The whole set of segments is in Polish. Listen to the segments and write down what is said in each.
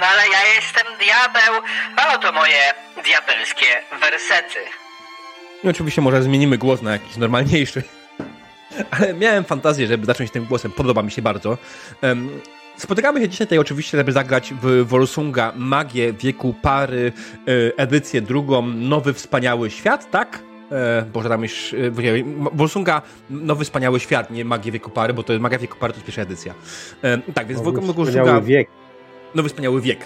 kanale, ja jestem Diabeł, a oto moje diabelskie wersety. I oczywiście może zmienimy głos na jakiś normalniejszy. Ale miałem fantazję, żeby zacząć tym głosem, podoba mi się bardzo. Um, Spotykamy się dzisiaj tutaj oczywiście, żeby zagrać w Wolsunga Magię wieku pary, e, edycję drugą, Nowy Wspaniały Świat, tak? E, Boże, tam już... E, Wolsunga Nowy Wspaniały Świat, nie Magię wieku pary, bo to jest Magia wieku pary, to jest pierwsza edycja. E, tak, więc Nowy Wspaniały wiek. Nowy Wspaniały Wiek.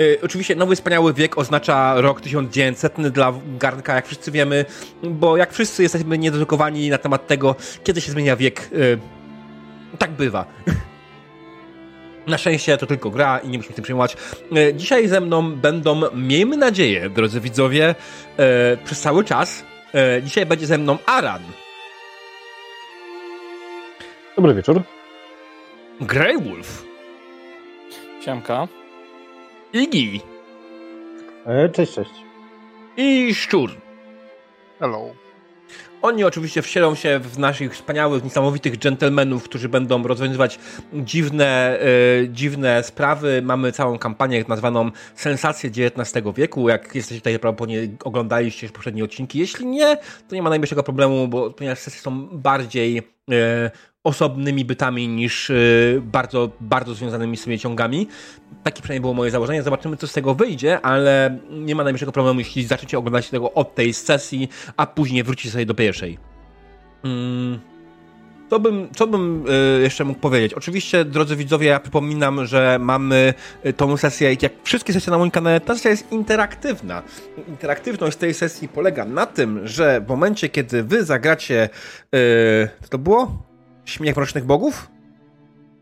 E, oczywiście Nowy Wspaniały Wiek oznacza rok 1900 dla garnka, jak wszyscy wiemy, bo jak wszyscy jesteśmy niededukowani na temat tego, kiedy się zmienia wiek. E, tak bywa. Na szczęście to tylko gra i nie musimy tym przejmować. E, dzisiaj ze mną będą, miejmy nadzieję, drodzy widzowie, e, przez cały czas. E, dzisiaj będzie ze mną Aran. Dobry wieczór. Greywolf. Siemka. Iggy. E, cześć, cześć. I Szczur. Hello. Oni oczywiście wsielą się w naszych wspaniałych, niesamowitych dżentelmenów, którzy będą rozwiązywać dziwne, e, dziwne sprawy. Mamy całą kampanię nazwaną Sensacje XIX wieku. Jak jesteście tutaj prawdopodobnie oglądaliście już poprzednie odcinki. Jeśli nie, to nie ma najmniejszego problemu, bo ponieważ sesje są bardziej osobnymi bytami niż y, bardzo, bardzo związanymi z ciągami. Takie przynajmniej było moje założenie. Zobaczymy, co z tego wyjdzie, ale nie ma najmniejszego problemu, jeśli zaczniecie oglądać tego od tej sesji, a później wrócicie sobie do pierwszej. Hmm. Co bym, co bym y, jeszcze mógł powiedzieć? Oczywiście, drodzy widzowie, ja przypominam, że mamy y, tą sesję, jak wszystkie sesje na moim kanale, ta sesja jest interaktywna. Interaktywność tej sesji polega na tym, że w momencie, kiedy wy zagracie, y, co to było? Śmiech Mrocznych Bogów?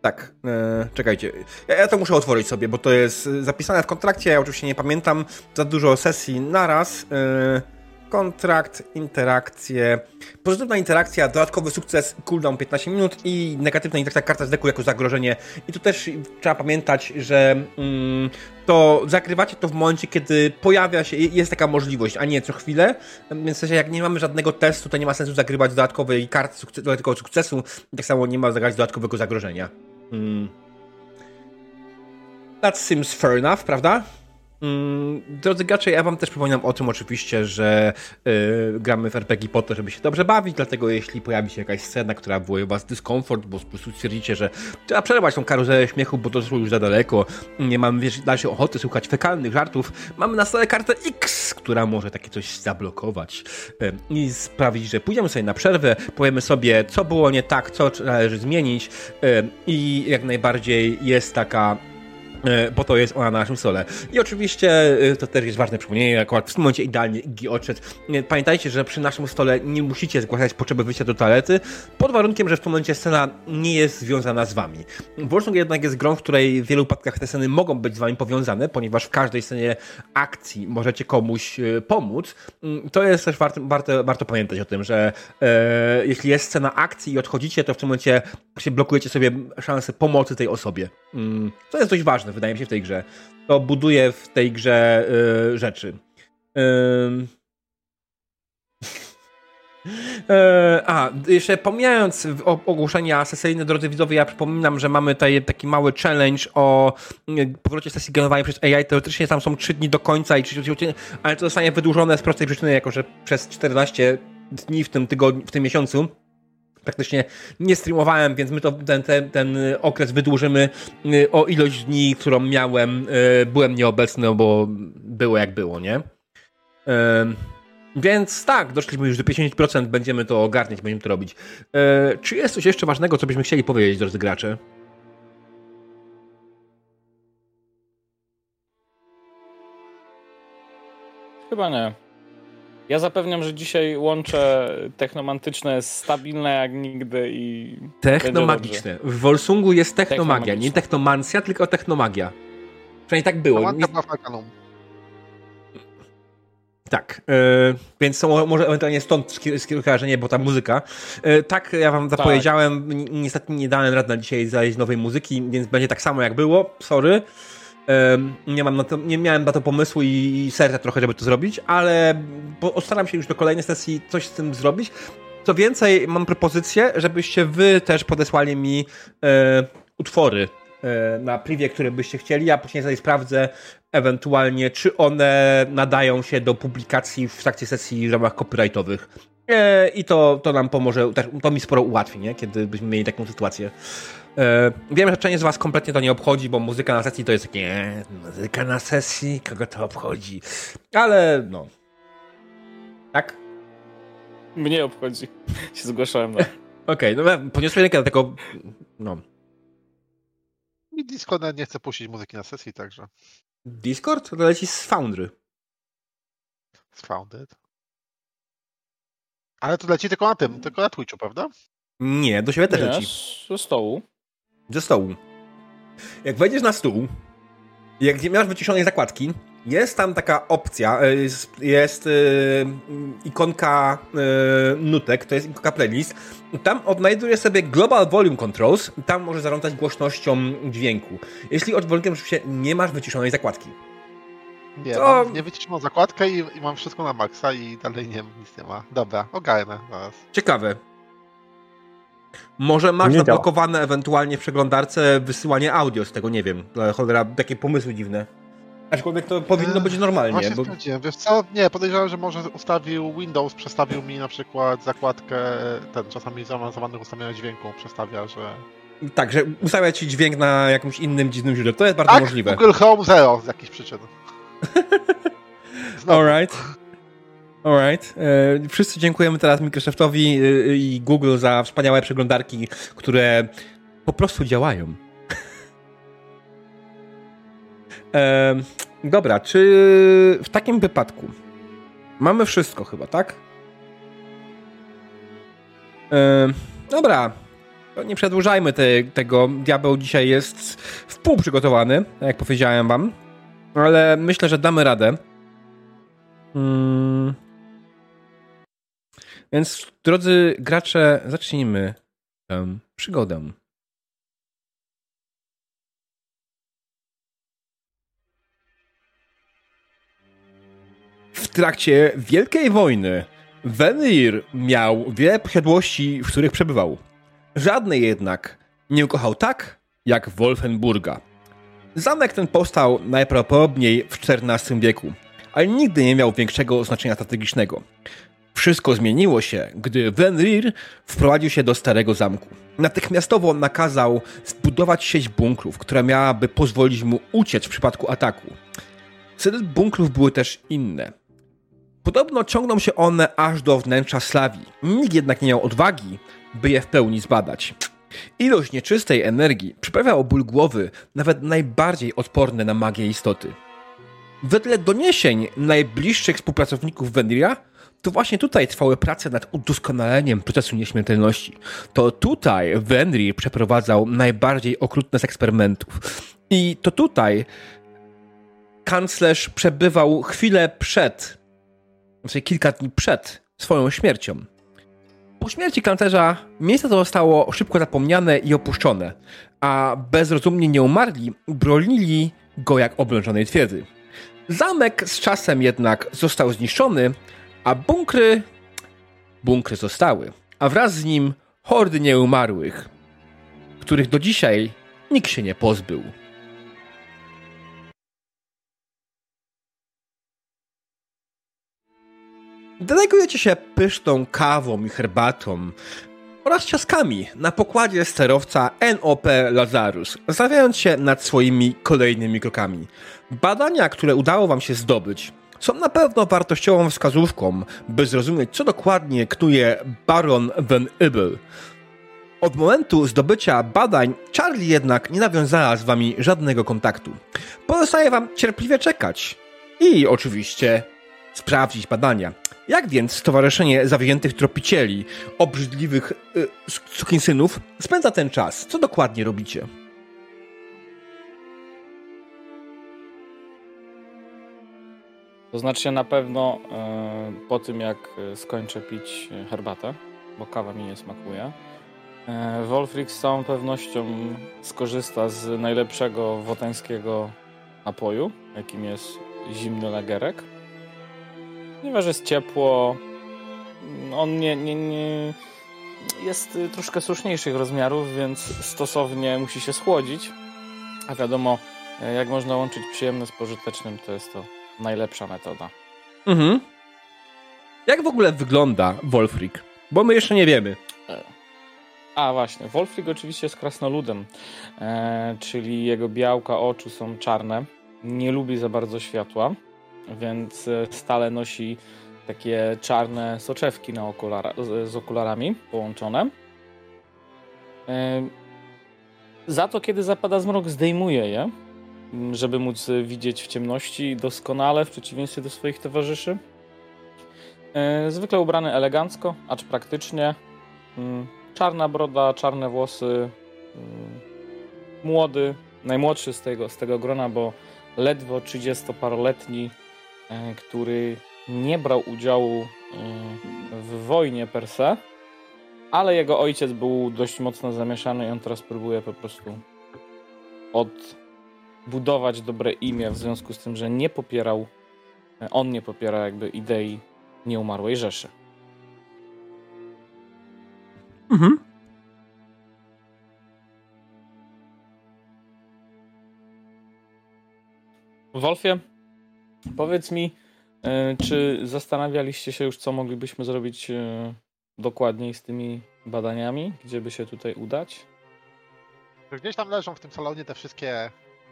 Tak, e, czekajcie. Ja, ja, to muszę otworzyć sobie, bo to jest zapisane w kontrakcie. Ja oczywiście nie pamiętam za dużo sesji naraz. E, kontrakt, interakcje. Pozytywna interakcja, dodatkowy sukces, cooldown 15 minut i negatywna interakcja, karta z deku jako zagrożenie. I tu też trzeba pamiętać, że mm, to zakrywacie to w momencie, kiedy pojawia się, jest taka możliwość, a nie co chwilę. Więc w sensie, jak nie mamy żadnego testu, to nie ma sensu zagrywać dodatkowej karty sukcesu, dodatkowego sukcesu. Tak samo nie ma zagrać dodatkowego zagrożenia. Mm. That seems fair enough, prawda? Mm, drodzy gracze, ja wam też przypominam o tym oczywiście, że yy, gramy w RPG po to, żeby się dobrze bawić, dlatego jeśli pojawi się jakaś scena, która wywołuje was dyskomfort, bo po prostu stwierdzicie, że trzeba przerwać tą karuzelę śmiechu, bo to już za daleko, nie mamy wiesz, dalszej ochoty słuchać fekalnych żartów, mamy na stole kartę X, która może takie coś zablokować yy, i sprawić, że pójdziemy sobie na przerwę, powiemy sobie, co było nie tak, co należy zmienić yy, i jak najbardziej jest taka bo to jest ona na naszym stole. I oczywiście e, to też jest ważne przypomnienie, akurat w tym momencie idealnie Iggy odszedł. E, pamiętajcie, że przy naszym stole nie musicie zgłaszać potrzeby wyjścia do toalety, pod warunkiem, że w tym momencie scena nie jest związana z wami. Wolfsong jednak jest grą, w której w wielu przypadkach te sceny mogą być z wami powiązane, ponieważ w każdej scenie akcji możecie komuś pomóc. Mm, to jest też warto, warto, warto pamiętać o tym, że e, jeśli jest scena akcji i odchodzicie, to w tym momencie blokujecie sobie szansę pomocy tej osobie. Mm, to jest dość ważne wydaje mi się, w tej grze. To buduje w tej grze y, rzeczy. Y, a, jeszcze pomijając ogłoszenia sesyjne, drodzy widzowie, ja przypominam, że mamy tutaj taki mały challenge o y, powrocie sesji genowanej przez AI. Teoretycznie tam są 3 dni do końca, i 30 odcinek, ale to zostanie wydłużone z prostej przyczyny, jako że przez 14 dni w tym tygodniu, w tym miesiącu praktycznie nie streamowałem, więc my to, ten, ten, ten okres wydłużymy y, o ilość dni, którą miałem. Y, byłem nieobecny, bo było jak było, nie? Więc tak, doszliśmy już do 50%, będziemy to ogarniać, będziemy to robić. E, czy jest coś jeszcze ważnego, co byśmy chcieli powiedzieć, drodzy gracze? Chyba nie. Ja zapewniam, że dzisiaj łącze technomantyczne jest stabilne jak nigdy i. Technomagiczne. W Wolsungu jest technomagia. Nie technomancja, tylko technomagia. Przynajmniej tak było. Nie... Tak, yy, więc są, może ewentualnie stąd skojarzenie, bo ta muzyka. Yy, tak, ja wam zapowiedziałem, tak. niestety nie dałem rad na dzisiaj znaleźć nowej muzyki, więc będzie tak samo jak było, sorry. Nie, mam na to, nie miałem na to pomysłu i serca trochę, żeby to zrobić, ale postaram się już do kolejnej sesji coś z tym zrobić. Co więcej, mam propozycję, żebyście wy też podesłali mi e, utwory e, na privie, które byście chcieli, a później sobie sprawdzę ewentualnie, czy one nadają się do publikacji w trakcie sesji w ramach copyrightowych. E, I to, to nam pomoże, to mi sporo ułatwi, nie? kiedy byśmy mieli taką sytuację. Wiem, że część z Was kompletnie to nie obchodzi, bo muzyka na sesji to jest takie, nie, muzyka na sesji, kogo to obchodzi. Ale no. Tak? Mnie obchodzi. się zgłaszałem na. Okej, okay, no podniosłem rękę do tego, no. Mi Discord nie chce puścić muzyki na sesji, także. Discord? To leci z Foundry. Z Founded? Ale to leci tylko na tym, tylko na Twitchu, prawda? Nie, do siebie też nie, leci. ze stołu. Ze stołu. Jak wejdziesz na stół, jak nie masz wyciszonej zakładki, jest tam taka opcja, e, jest, jest yy, ikonka yy, nutek, to jest ikonka playlist. Tam odnajdujesz sobie Global Volume Controls, tam możesz zarządzać głośnością dźwięku. Jeśli od volume oczywiście nie masz wyciszonej zakładki. Nie, to... mam niewyciszoną zakładkę i, i, mam wszystko na maksa i dalej nie, nic nie ma. Dobra, ogarnę zaraz. Ciekawe. Może masz zablokowane ewentualnie w przeglądarce wysyłanie audio z tego, nie wiem. Cholera, takie pomysły dziwne. Aczkolwiek to powinno być normalnie. Właśnie bo... Wiesz co, nie, podejrzewam, że może ustawił Windows, przestawił mi na przykład zakładkę, ten czasami zaawansowanych ustawienia dźwięku przestawia, że... Tak, że ustawia ci dźwięk na jakimś innym dziwnym źródle. To jest bardzo tak, możliwe. Google Home Zero z jakichś przyczyn. Alright. Alright. E, wszyscy dziękujemy teraz Microsoftowi e, i Google za wspaniałe przeglądarki, które po prostu działają. E, dobra, czy w takim wypadku mamy wszystko chyba, tak? E, dobra, nie przedłużajmy te, tego. Diabeł dzisiaj jest w pół przygotowany, jak powiedziałem wam, ale myślę, że damy radę. Hmm. Więc, drodzy gracze, zacznijmy tę przygodę. W trakcie Wielkiej Wojny Venir miał wiele posiadłości, w których przebywał. Żadnej jednak nie ukochał tak, jak Wolfenburga. Zamek ten powstał najprawdopodobniej w XIV wieku, ale nigdy nie miał większego znaczenia strategicznego. Wszystko zmieniło się, gdy Venrir wprowadził się do starego zamku. Natychmiastowo nakazał zbudować sieć bunkrów, która miałaby pozwolić mu uciec w przypadku ataku. Cele bunkrów były też inne. Podobno ciągną się one aż do wnętrza Slawii. Nikt jednak nie miał odwagi, by je w pełni zbadać. Ilość nieczystej energii przyprawiała ból głowy nawet najbardziej odporne na magię istoty. Wedle doniesień najbliższych współpracowników Venria, to właśnie tutaj trwały prace nad udoskonaleniem procesu nieśmiertelności. To tutaj Venri przeprowadzał najbardziej okrutne z eksperymentów. I to tutaj kanclerz przebywał chwilę przed, znaczy kilka dni przed swoją śmiercią. Po śmierci kanclerza miejsce to zostało szybko zapomniane i opuszczone, a bezrozumnie nieumarli bronili go jak oblężonej twierdzy. Zamek z czasem jednak został zniszczony, a bunkry. bunkry zostały, a wraz z nim hordy nieumarłych, których do dzisiaj nikt się nie pozbył. Delegujecie się pyszną kawą i herbatą oraz ciaskami na pokładzie sterowca NOP Lazarus, zastanawiając się nad swoimi kolejnymi krokami. Badania, które udało wam się zdobyć, są na pewno wartościową wskazówką, by zrozumieć, co dokładnie knuje Baron Van Ibel. Od momentu zdobycia badań Charlie jednak nie nawiązała z wami żadnego kontaktu. Pozostaje wam cierpliwie czekać i oczywiście sprawdzić badania. Jak więc Stowarzyszenie Zawziętych Tropicieli, obrzydliwych sukinsynów, spędza ten czas? Co dokładnie robicie? To znaczy na pewno e, po tym, jak skończę pić herbatę, bo kawa mi nie smakuje, e, Wolfrix z całą pewnością skorzysta z najlepszego wotańskiego napoju, jakim jest zimny lagerek ponieważ jest ciepło, on nie, nie, nie jest troszkę słuszniejszych rozmiarów, więc stosownie musi się schłodzić. A wiadomo, e, jak można łączyć przyjemne z pożytecznym, to jest to najlepsza metoda. Mhm. Jak w ogóle wygląda Wolfrik? Bo my jeszcze nie wiemy. A właśnie, Wolfrik oczywiście jest krasnoludem, e, czyli jego białka oczu są czarne. Nie lubi za bardzo światła, więc e, stale nosi takie czarne soczewki na okulara, z, z okularami połączone. E, za to, kiedy zapada zmrok, zdejmuje je, żeby móc widzieć w ciemności doskonale, w przeciwieństwie do swoich towarzyszy. E, zwykle ubrany elegancko, acz praktycznie. Mm, czarna broda, czarne włosy. Mm, młody, najmłodszy z tego, z tego grona, bo ledwo 30-paroletni, e, który nie brał udziału e, w wojnie per se, ale jego ojciec był dość mocno zamieszany i on teraz próbuje po prostu odbudować dobre imię w związku z tym, że nie popierał, on nie popiera jakby idei nieumarłej Rzeszy. Mhm. Wolfie, powiedz mi, e, czy zastanawialiście się już, co moglibyśmy zrobić e, dokładniej z tymi badaniami? Gdzie by się tutaj udać? Gdzieś tam leżą w tym salonie te wszystkie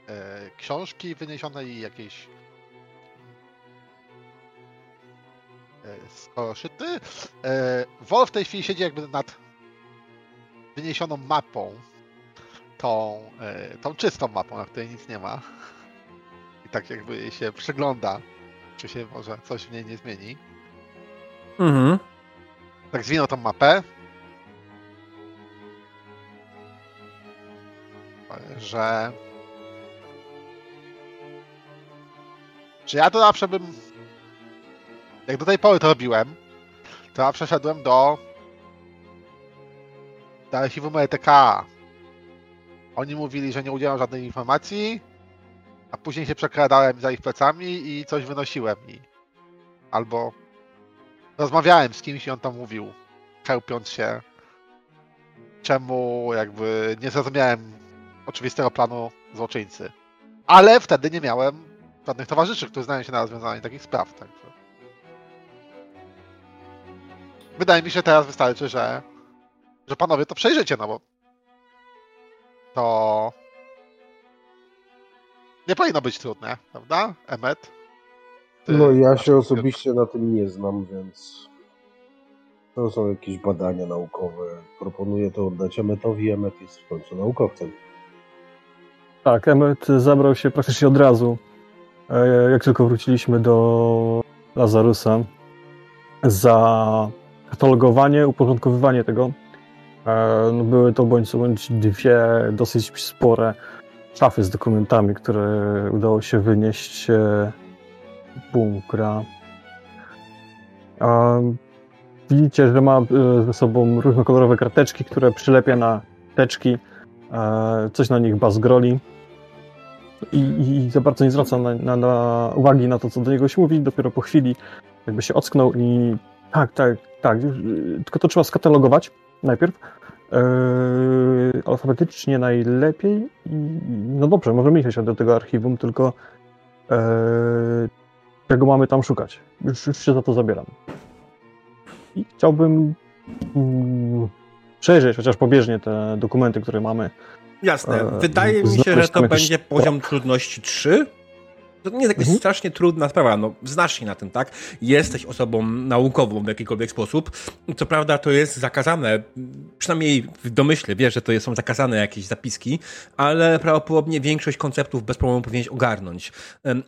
e, książki wyniesione i jakieś e, skoroszyty. E, Wolf w tej chwili siedzi jakby nad wyniesioną mapą. Tą, e, tą czystą mapą, na której nic nie ma. I tak jakby się przygląda, czy się może coś w niej nie zmieni. Mhm. Tak zwinął tą mapę. Że. Że ja to zawsze bym. Jak do tej pory to robiłem, to ja przeszedłem do. do archiwum RTK. Oni mówili, że nie udzielam żadnej informacji, a później się przekradałem za ich plecami i coś wynosiłem i. Albo rozmawiałem z kimś i on tam mówił, chełpiąc się, czemu jakby nie zrozumiałem oczywistego planu złoczyńcy. Ale wtedy nie miałem żadnych towarzyszy, którzy znają się na rozwiązaniu takich spraw. Także. Wydaje mi się, teraz wystarczy, że, że panowie to przejrzycie, no bo to nie powinno być trudne, prawda, Emmet? Ty No ja się osobiście na tym nie znam, więc to są jakieś badania naukowe. Proponuję to oddać Emetowi. Emet jest w końcu naukowcem. Tak, Emmet zabrał się praktycznie od razu, jak tylko wróciliśmy do Lazarusa, za katalogowanie, uporządkowywanie tego. E, no były to bądź co bądź dwie dosyć spore szafy z dokumentami, które udało się wynieść e, bunkra. Widzicie, że ma e, ze sobą różnokolorowe karteczki, które przylepia na teczki. E, Coś na nich bazgroli. I, i za bardzo nie zwraca na, na, na uwagi na to, co do niego się mówi. Dopiero po chwili jakby się ocknął i tak, tak, tak. y, Tylko to trzeba skatalogować najpierw. Yy, alfabetycznie najlepiej. No dobrze, możemy iść do tego archiwum, tylko yy, czego mamy tam szukać? Już, już się za to zabieram. I chciałbym mm, przejrzeć chociaż pobieżnie te dokumenty, które mamy. Jasne. Wydaje mi się, że to będzie poziom trudności 3. To nie jest jakaś Mhm. strasznie trudna sprawa, no znasz się na tym, tak? Jesteś osobą naukową w jakikolwiek sposób. Co prawda to jest zakazane, przynajmniej w domyśle wiesz, że to są zakazane jakieś zapiski, ale prawdopodobnie większość konceptów bez problemu powinieneś ogarnąć.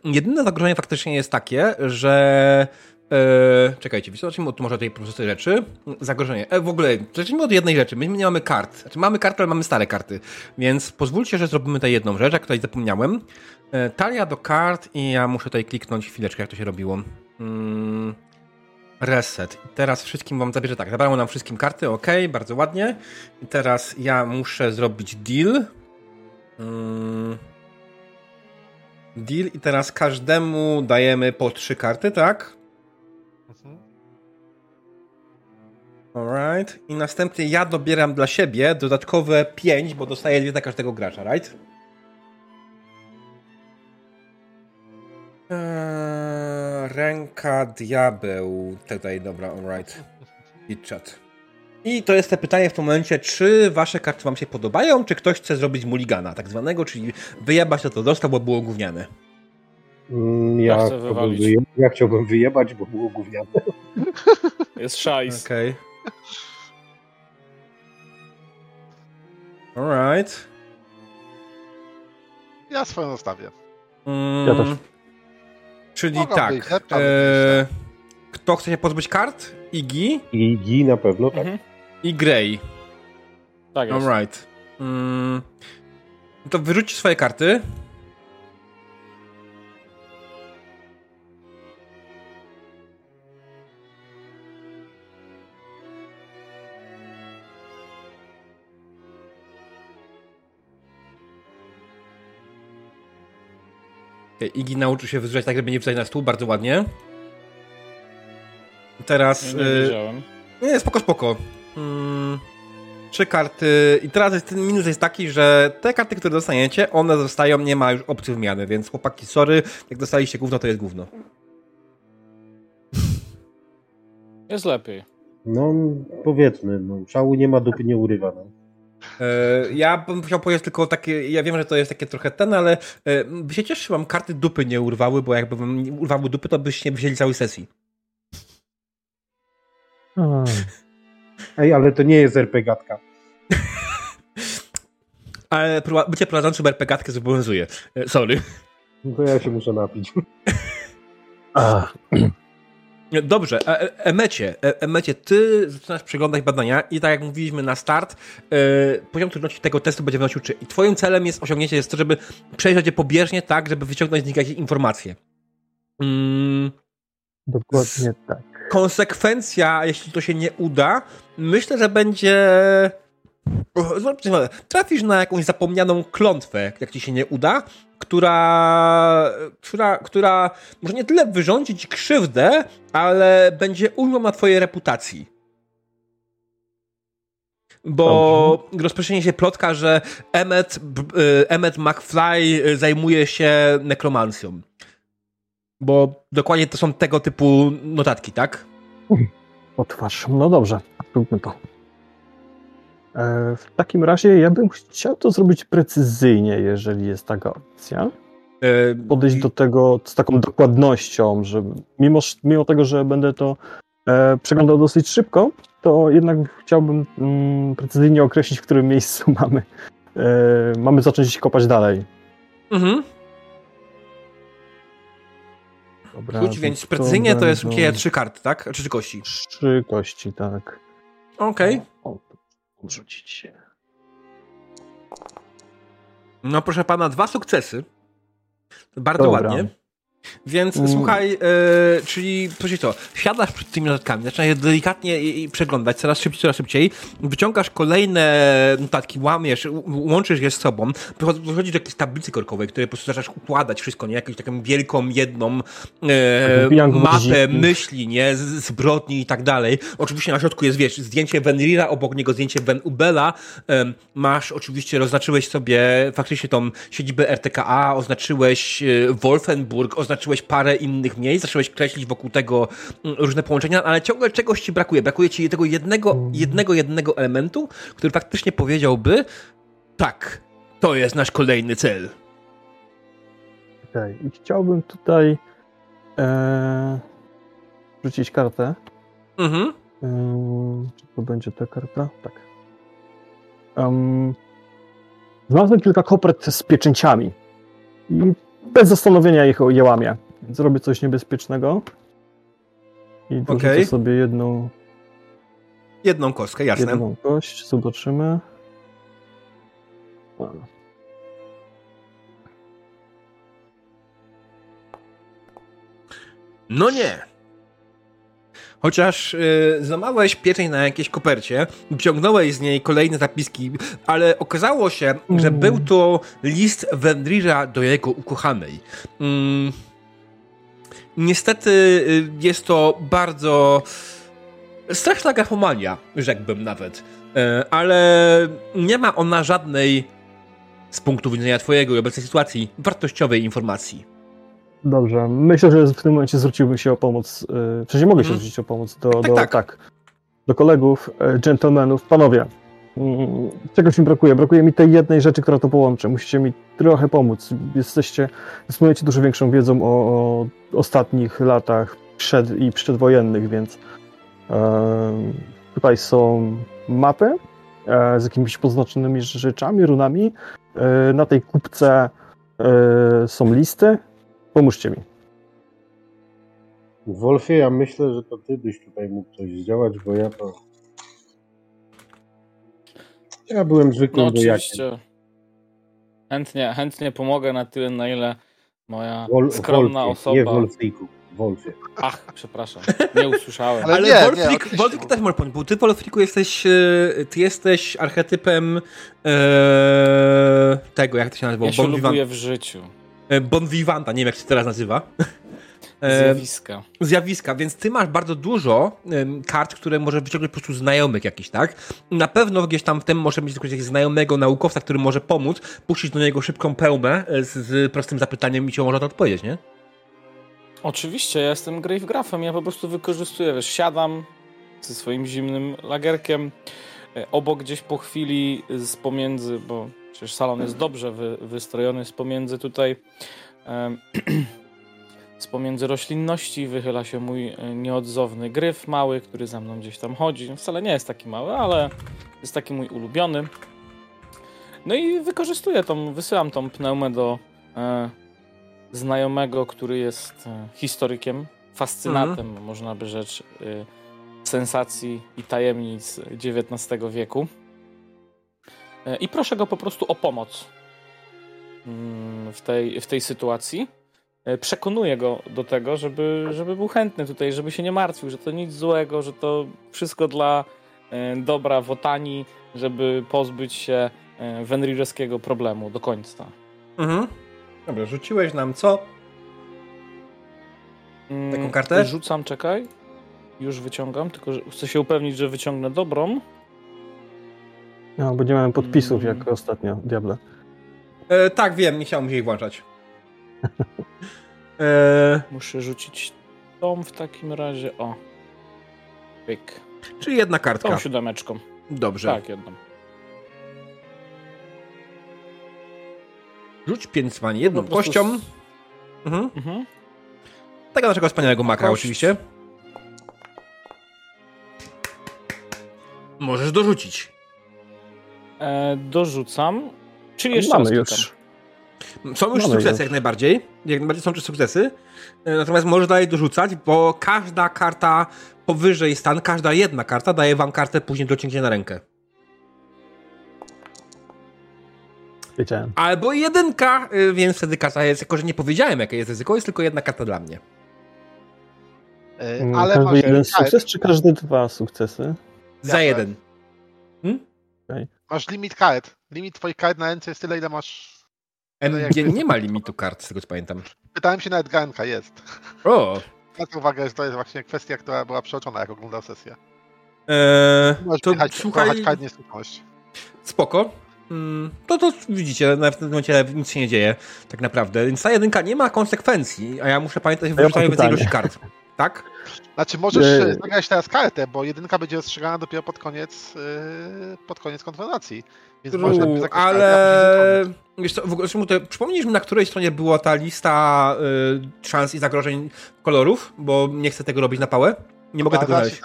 Jedyne zagrożenie faktycznie jest takie, że E, czekajcie, zacznijmy od może tej prostej rzeczy. Zagrożenie. E, w ogóle, zacznijmy od jednej rzeczy. My nie mamy kart. Znaczy, mamy karty, ale mamy stare karty. Więc pozwólcie, że zrobimy tę jedną rzecz, jak tutaj zapomniałem. E, talia do kart i ja muszę tutaj kliknąć chwileczkę, jak to się robiło. Mm, reset. I teraz wszystkim wam zabierze tak. Zabrało nam wszystkim karty, ok, bardzo ładnie. I teraz ja muszę zrobić deal. Mm, deal i teraz każdemu dajemy po trzy karty, tak? Alright. I następnie ja dobieram dla siebie dodatkowe 5, bo dostaję dwie dla każdego gracza, right? Eee, ręka diabeł. Tutaj, dobra, alright. Hit chat. I to jest te pytanie w tym momencie, czy wasze karty wam się podobają, czy ktoś chce zrobić muligana, tak zwanego, czyli wyjebać to, to dostał, bo było gówniane. Mm, Ja Ja, chcę chciałbym wyje- ja chciałbym wyjebać, bo było gówniane. Jest szajs. Okej. Alright. Ja swoją zostawię. Mm, Ja też. Czyli Mogą tak. E, kto chce się pozbyć kart? Iggy I Gi na pewno, tak. Mhm. i Grey. Tak jest. Alright. Mm, to wyrzućcie swoje karty. Iggy nauczył się wyrzucać tak, żeby nie wrzucać na stół, bardzo ładnie. Teraz... Nie, nie wiedziałem. nie, spoko, spoko. Mm, trzy karty. I teraz jest, ten minus jest taki, że te karty, które dostaniecie, one zostają, nie ma już opcji wymiany, więc chłopaki, sorry, jak dostaliście gówno, to jest gówno. Jest lepiej. No, powiedzmy, no, szału nie ma, dupy nie urywa. No. E, ja bym chciał powiedzieć tylko takie, ja wiem, że to jest takie trochę ten, ale e, by się cieszył, wam karty dupy nie urwały, bo jakby wam nie urwały dupy, to byście nie wzięli całej sesji. Ej, ale to nie jest RPGatka. Ale bycie prowadzącym RPGatkę zobowiązuje. E, sorry. No to ja się muszę napić. a, Dobrze, e- e- Emecie, e- Emecie, ty zaczynasz przeglądać badania i tak jak mówiliśmy na start, poziom trudności tego testu będzie wynosił 3. I twoim celem jest osiągnięcie jest to, żeby przejrzeć je pobieżnie tak, żeby wyciągnąć z nich jakieś informacje. Mm, dokładnie tak. konsekwencja, jeśli to się nie uda, myślę, że będzie... Trafisz na jakąś zapomnianą klątwę, jak ci się nie uda, która, która, która może nie tyle wyrządzi ci krzywdę, ale będzie ujmą na twojej reputacji. Bo rozproszenie się plotka, że Emmet, y, Emmet McFly zajmuje się nekromancją. Bo dokładnie to są tego typu notatki, tak? Otwarz. No dobrze, róbmy to. E, w takim razie ja bym chciał to zrobić precyzyjnie, jeżeli jest taka opcja. E, Podejść do tego z taką dokładnością, że mimo, mimo tego, że będę to e, przeglądał dosyć szybko, to jednak chciałbym mm, precyzyjnie określić, w którym miejscu mamy, e, mamy zacząć kopać dalej. Mhm. Dobra, Rzuć, więc to precyzyjnie to jest będą musicie trzy karty, tak? Czy trzy kości? Trzy kości, tak. Okej. O, o, rzucić się. No proszę pana, dwa sukcesy. Bardzo Dobra. ładnie. Więc Mm. słuchaj, e, czyli coś to, siadasz przed tymi notatkami, zaczynasz je delikatnie i, i przeglądać, coraz szybciej, coraz szybciej, wyciągasz kolejne notatki, łamiesz, łączysz je z sobą, dochodzisz do jakiejś tablicy korkowej, której po prostu zaczynasz układać wszystko, nie? Jakąś taką wielką, jedną e, mapę myśli, nie? Zbrodni i tak dalej. Oczywiście na środku jest, wiesz, zdjęcie Venrira, obok niego zdjęcie Ven Ubela, masz oczywiście, oznaczyłeś sobie faktycznie tą siedzibę RTKA, oznaczyłeś e, Wolfenburg, oznaczyłeś parę innych miejsc, zacząłeś kreślić wokół tego mm, różne połączenia, ale ciągle czegoś ci brakuje. Brakuje ci tego jednego, jednego, jednego elementu, który faktycznie powiedziałby tak, to jest nasz kolejny cel. Okej, i chciałbym tutaj e, rzucić kartę. Mhm. Ym, czy to będzie ta karta? Tak. Um, znalazłem kilka kopert z pieczęciami i bez zastanowienia ich je łamię. Więc zrobię coś niebezpiecznego i dorzucę Okej. sobie jedną, Jedną kostkę, jasne. jedną kość. Zobaczymy. No nie. Chociaż y, złamałeś pieczeń na jakiejś kopercie, wyciągnąłeś z niej kolejne zapiski, ale okazało się, że Mm. był to list Wendrira do jego ukochanej. Mm. Niestety y, jest to bardzo straszna grafomania, rzekłbym nawet. Y, ale nie ma ona żadnej z punktu widzenia twojego i obecnej sytuacji wartościowej informacji. Dobrze, myślę, że w tym momencie zwróciłbym się o pomoc, yy, sensie mogę się Mhm. zwrócić o pomoc do, Tak, do, tak. tak, do kolegów, e, gentlemanów. Panowie, mm, czegoś mi brakuje. Brakuje mi tej jednej rzeczy, która to połączy. Musicie mi trochę pomóc. Jesteście, dysponujecie dużo większą wiedzą o, o ostatnich latach przed i przedwojennych, więc e, tutaj są mapy e, z jakimiś poznaczonymi rzeczami, runami. E, na tej kupce e, są listy. Pomóżcie mi. Wolfie, ja myślę, że to ty byś tutaj mógł coś zdziałać, bo ja to... Ja byłem No zwykłym wojakiem. oczywiście. Chętnie, chętnie pomogę na tyle, na ile moja Wol, skromna Wolfie, nie osoba. Wolfiku, Wolfie. Ach, przepraszam, nie usłyszałem. Ale Ale nie, nie, też może pomóc, bo ty Wolfriku jesteś, e, ty jesteś archetypem e, tego, jak to się nazywa? Ja się lubuję vivant, w życiu. E, bon vivanta, nie wiem jak się teraz nazywa. E, Zjawiska. zjawiska, więc ty masz bardzo dużo kart, które może wyciągnąć po prostu znajomych jakiś, tak? Na pewno gdzieś tam w tym może mieć jakiegoś znajomego naukowca, który może pomóc, puścić do niego szybką pełmę e, z, z prostym zapytaniem i ci może to odpowiedzieć, nie? Oczywiście, ja jestem Gravegrafem, ja po prostu wykorzystuję, wiesz, siadam ze swoim zimnym lagerkiem, obok gdzieś po chwili z pomiędzy, bo przecież salon jest dobrze wy, wystrojony, z pomiędzy tutaj em, z pomiędzy roślinności wychyla się mój e, nieodzowny gryf mały, który za mną gdzieś tam chodzi. Wcale nie jest taki mały, ale jest taki mój ulubiony. No i wykorzystuję tą, wysyłam tą pneumę do e, znajomego, który jest e, historykiem, fascynatem, można by rzecz, e, sensacji i tajemnic XIX wieku. E, I proszę go po prostu o pomoc mm, w tej, w tej sytuacji. E, Przekonuję go do tego, żeby, żeby był chętny tutaj, żeby się nie martwił, że to nic złego, że to wszystko dla e, dobra Wotani, żeby pozbyć się wenrirowskiego problemu do końca. Mhm. Dobra, rzuciłeś nam co? Mm, Taką kartę? Rzucam, czekaj. Już wyciągam, tylko chcę się upewnić, że wyciągnę dobrą. No, bo nie mamy podpisów jak ostatnio, Diable. E, tak, wiem, nie chciałem się ich włączać. E, Muszę rzucić tą w takim razie. O. Pyk. czyli jedna Tą kartka. siódemeczką. Dobrze. Tak, jedną. Rzuć pięć jedną Po prostu kością. s- Mhm. Mhm. Tego naszego wspaniałego makra Kość. oczywiście. Możesz dorzucić. E, dorzucam. Czyli jeszcze mamy już. Są już Mamy sukcesy już. jak najbardziej. Jak najbardziej są już sukcesy. E, Natomiast możesz dalej dorzucać, bo każda karta powyżej stan, każda jedna karta daje wam kartę później do cięcia na rękę. Wiedziałem. Albo jedynka, y, więc wtedy karta jest, jako że nie powiedziałem jakie jest ryzyko, jest tylko jedna karta dla mnie. Mm, Ale każdy jeden kart. sukces, czy każde dwa sukcesy? Za Jasne. Jeden. Masz limit kart. Limit twoich kart na ręce jest tyle, ile masz... MG nie ma limitu kart, z tego co pamiętam. Pytałem się nawet Ganka, jest. O! Zwracam uwagę, że to jest właśnie kwestia, która była przeoczona, jak oglądał sesję. Eee, Możesz to jechać, słuchaj, kart nieskończoność. spoko. Mm, To to widzicie, na w tym momencie nic się nie dzieje, tak naprawdę. Więc ta jedynka nie ma konsekwencji, a ja muszę pamiętać o wyrzucaniu więcej ilości kart. Tak? Znaczy możesz Nie. e, zagrać teraz kartę, bo jedynka będzie rozstrzygana dopiero pod koniec, yy, pod koniec konfrontacji. Więc można True, zagrać kartę, a ale zacząć. wiesz co, w ogóle, przypomnisz mi, na której stronie była ta lista y, szans i zagrożeń kolorów, bo nie chcę tego robić na pałę. Nie mogę tego znaleźć.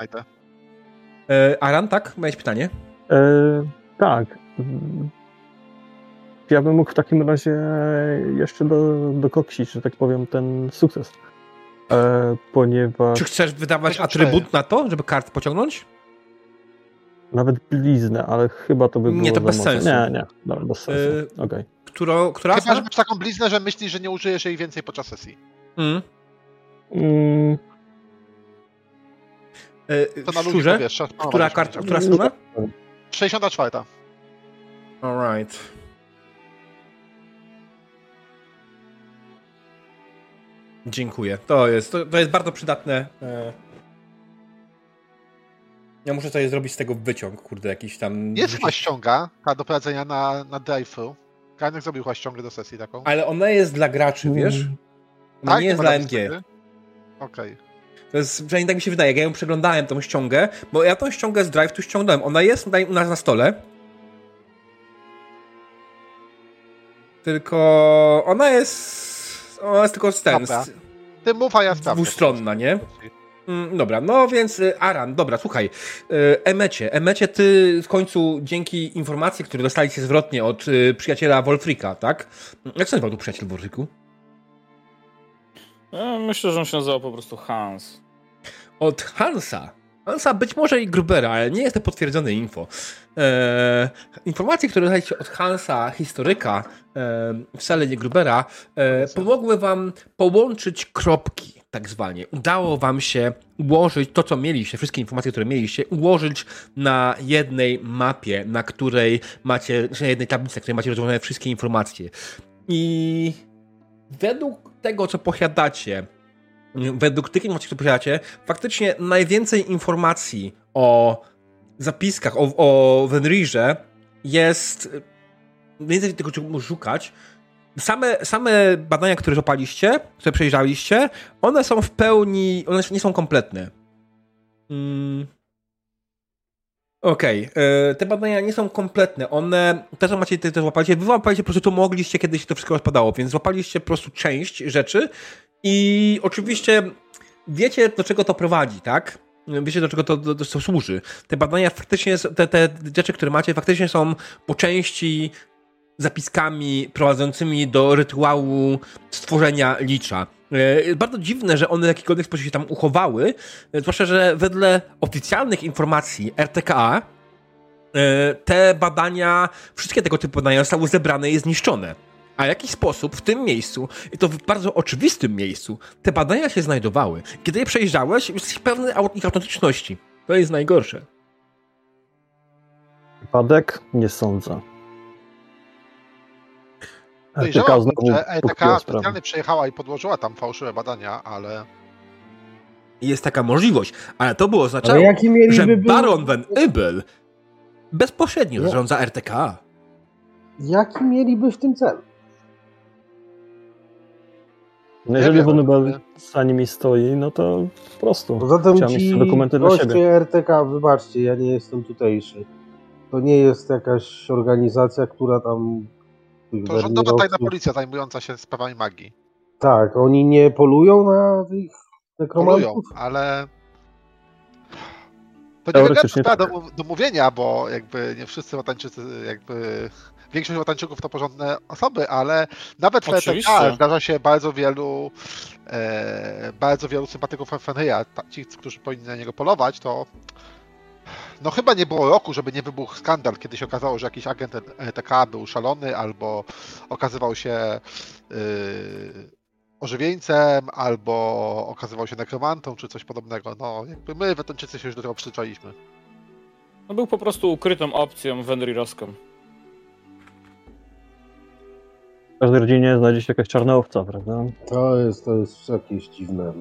E, Aran, tak? Miałeś pytanie? E, tak. Ja bym mógł w takim razie jeszcze do, dokoksić, że tak powiem, ten sukces. E, ponieważ Czy chcesz wydawać 54. atrybut na to, żeby kart pociągnąć? nawet bliznę, ale chyba to by było Nie, to za bez mocno. sensu. Nie, nie, dobra, bez sensu. E, Okej. Którą, która? Chyba, że masz taką bliznę, że myślisz, że nie użyjesz jej więcej podczas sesji. Mm. Mm, E, To na ludzi szczurze? powiesz. trzeba Która karta, która strona? 64. Alright. Dziękuję. To jest, to, to jest bardzo przydatne. e. Ja muszę sobie zrobić z tego wyciąg, kurde, jakiś tam. Jest chyba ściąga, ta do prowadzenia na, na drive-thru. Garnek zrobił chyba ściągę do sesji taką. Ale ona jest dla graczy, wiesz? mm, No Tak? nie jest dla MG. Okej. To jest, przynajmniej tak mi się wydaje, jak ja ją przeglądałem, tą ściągę, bo ja tą ściągę z Drive tu ściągnąłem. Ona jest tutaj u nas na stole. Tylko ona jest. Ona jest tylko z ten. Z- Ty mów, a ja sprawdzę. Dwustronna, nie? Mm, Dobra, no więc y, Aran, dobra, słuchaj. y, Emecie, Emecie, ty w końcu dzięki informacji, które dostaliście zwrotnie od y, przyjaciela Wolfrika, tak? Jak się nazywał tu przyjaciel Wolfriku? Ja myślę, że on się nazywał po prostu Hans. Od Hansa. Hansa być może i Grubera, ale nie jest to potwierdzone info. E, informacje, które dostaliście od Hansa, historyka, e, wcale nie Grubera, e, pomogły wam połączyć kropki, tak zwanie. Udało wam się ułożyć to, co mieliście, wszystkie informacje, które mieliście, ułożyć na jednej mapie, na której macie, na jednej tablicy, na której macie rozłożone wszystkie informacje. I według tego, co posiadacie, według tych informacji, które posiadacie, faktycznie najwięcej informacji o zapiskach, o, o Wenrirze jest więcej tego, czego szukać. Same, same badania, które złapaliście, które przejrzeliście, one są w pełni, one nie są kompletne. Mm. Okej, e, te badania nie są kompletne. One, te co macie, te, te złapaliście, wy złapaliście po prostu to mogliście, kiedy się to wszystko rozpadało, więc złapaliście po prostu część rzeczy i oczywiście wiecie, do czego to prowadzi, tak? Wiecie, do czego to, do, to służy. Te badania faktycznie, te, te rzeczy, które macie, faktycznie są po części zapiskami prowadzącymi do rytuału stworzenia licza. E, Bardzo dziwne, że one w jakikolwiek sposób się tam uchowały, e, zwłaszcza, że wedle oficjalnych informacji RTKA e, te badania, wszystkie tego typu badania zostały zebrane i zniszczone. A w jaki sposób w tym miejscu, i to w bardzo oczywistym miejscu, te badania się znajdowały. Kiedy je przejrzałeś, jesteś pewny ich autentyczności. To jest najgorsze. Przypadek? Nie sądzę. Podejrzewam, znowu że ETK specjalnie przyjechała i podłożyła tam fałszywe badania, ale Jest taka możliwość, ale to by oznaczało, że był- Baron Van Ybel bezpośrednio Nie. zarządza RTK. Jaki mieliby w tym cel? No jeżeli ale- za nimi stoi, no to po prostu. Poza tym Chciałem mieć te dokumenty dla siebie. RTK, wybaczcie, ja nie jestem tutejszy. To nie jest jakaś organizacja, która tam... to rządowa tajna policja zajmująca się sprawami magii. Tak, oni nie polują na tych Polują, nekromantów? ale to nie wygląda tak. do, do mówienia, bo jakby nie wszyscy Łatańczycy, jakby większość Łatańczyków to porządne osoby, ale nawet w. ETK zdarza się bardzo wielu e, bardzo wielu sympatyków Fenryja, ci, którzy powinni na niego polować, to no chyba nie było roku, żeby nie wybuchł skandal, kiedy się okazało, że jakiś agent ETK był szalony, albo okazywał się yy, ożywieńcem, albo okazywał się nekromantą, czy coś podobnego. No, jakby my, Wetończycy, się już do tego przyzwyczailiśmy. No był po prostu ukrytą opcją Wenrirowską. W każdej rodzinie znajdzie się jakaś czarna owca, prawda? To jest, to jest jakieś dziwne.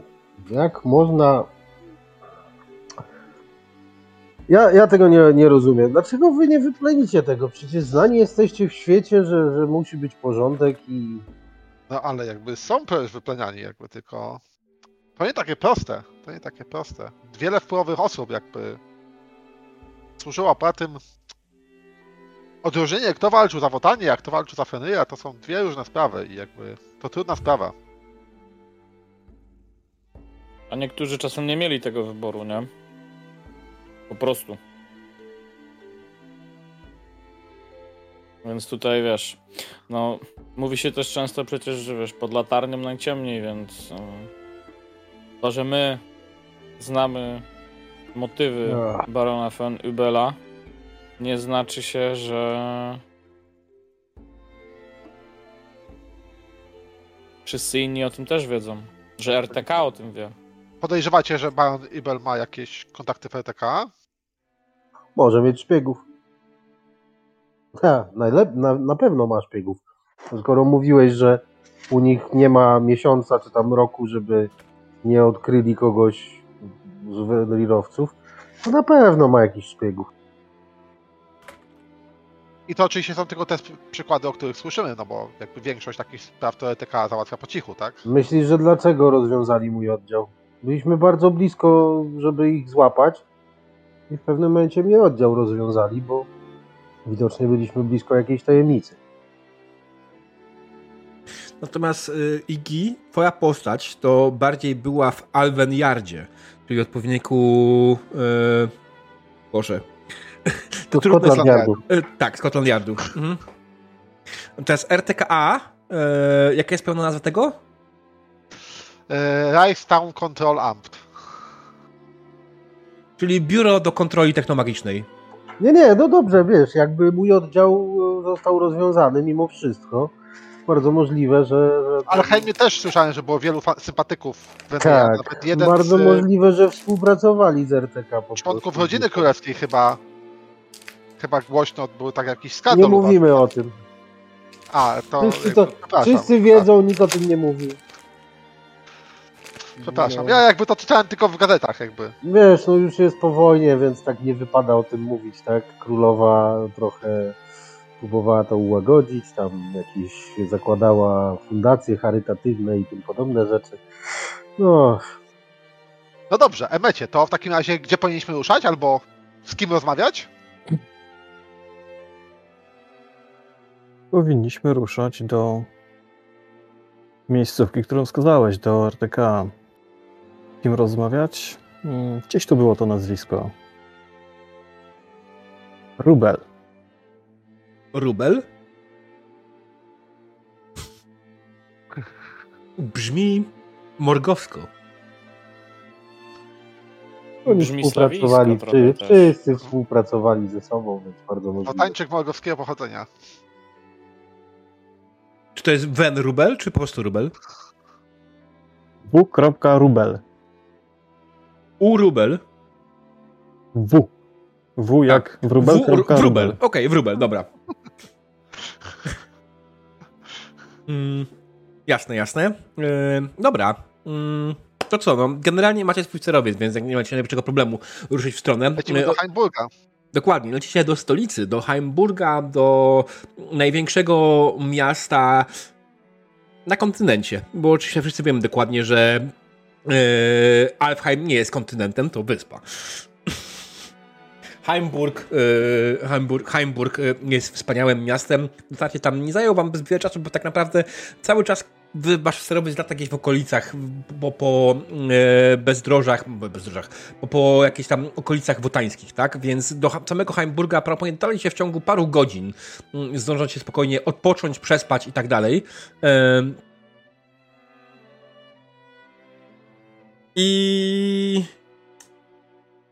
Jak można... Ja, ja tego nie, nie rozumiem. Dlaczego wy nie wyplenicie tego? Przecież znani jesteście w świecie, że, że musi być porządek i... No ale jakby są przecież wypleniani, jakby tylko. To nie takie proste. To nie takie proste. Wiele wpływowych osób jakby służyło po tym. Odróżnienie, kto walczył za Wotanie, a kto walczył za Fenryja, to są dwie różne sprawy i jakby to trudna sprawa. A niektórzy czasem nie mieli tego wyboru, nie? Po prostu. Więc tutaj wiesz, no mówi się też często przecież, że wiesz, pod latarnią najciemniej, więc e, to, że my znamy motywy barona von Ubela, nie znaczy się, że wszyscy inni o tym też wiedzą, że RTK o tym wie. Podejrzewacie, że Baron Ibel ma jakieś kontakty w RTK? Może mieć szpiegów. Ha, najlep- na, na pewno ma szpiegów. Skoro mówiłeś, że u nich nie ma miesiąca czy tam roku, żeby nie odkryli kogoś z wenrirowców, to na pewno ma jakichś szpiegów. I to oczywiście są tylko te przykłady, o których słyszymy, no bo jakby większość takich spraw to ETK załatwia po cichu, tak? Myślisz, że dlaczego rozwiązali mój oddział? Byliśmy bardzo blisko, żeby ich złapać i w pewnym momencie mnie oddział rozwiązali, bo widocznie byliśmy blisko jakiejś tajemnicy. Natomiast y, Iggy, twoja postać to bardziej była w Alvenjardzie, czyli odpowiedniku... Y, Boże. To trudno Scotland jest- Yardu. Y, tak, Scotland Yardu. Mhm. Teraz RTKA. Y, jaka jest pełna nazwa tego? E, Rice Town Control Amped. Czyli Biuro do Kontroli Technomagicznej. Nie, nie, no dobrze, wiesz, jakby mój oddział e, został rozwiązany mimo wszystko. Bardzo możliwe, że... że Ale chętnie też słyszałem, że było wielu sympatyków tak, Nawet jeden bardzo z e, możliwe, że współpracowali z RTK po członków prostu. rodziny królewskiej chyba chyba głośno był tak jakiś skandal. Nie mówimy o tym. A, to, Wszyscy, to, wszyscy wiedzą, nikt o tym nie mówi. Przepraszam, ja jakby to czytałem tylko w gazetach jakby. Wiesz, no już jest po wojnie, więc tak nie wypada o tym mówić, tak? Królowa trochę próbowała to ułagodzić, tam jakieś zakładała fundacje charytatywne i tym podobne rzeczy. No, No dobrze, Emecie, to w takim razie gdzie powinniśmy ruszać albo z kim rozmawiać? Powinniśmy ruszać do miejscówki, którą wskazałeś, do RTK. Z kim rozmawiać? Mm, Gdzieś tu było to nazwisko. Rubel. Rubel? Brzmi morgowsko. oni Brzmi współpracowali, też. wszyscy współpracowali ze sobą, więc bardzo możliwe. Wotańczyk morgowskiego pochodzenia. Czy to jest Wen Rubel, czy po prostu Rubel? W. Rubel. U Rubel. W. W jak wróbel. W, w Rubel. Okej, w Rubel, dobra. mm, jasne, jasne. Yy, dobra. Mm, to co, no, generalnie macie swój sterowiec, więc jak nie macie największego problemu ruszyć w stronę. Lecimy Yy, do Heimburga. Dokładnie, lecicie do stolicy, do Heimburga, do największego miasta na kontynencie, bo oczywiście wszyscy wiemy dokładnie, że yy, Alfheim nie jest kontynentem, to wyspa. Heimburg, yy, Heimburg, Heimburg yy, jest wspaniałym miastem. Dotarcie tam nie zajął wam zbyt wiele czasu, bo tak naprawdę cały czas wasz sterowiec lata gdzieś w okolicach, po, po yy, bezdrożach, bezdrożach, po, po jakichś tam okolicach wotańskich, tak? Więc do samego Heimburga prawdopodobnie się w ciągu paru godzin. Yy, zdążą się spokojnie odpocząć, przespać i tak dalej. Yy, I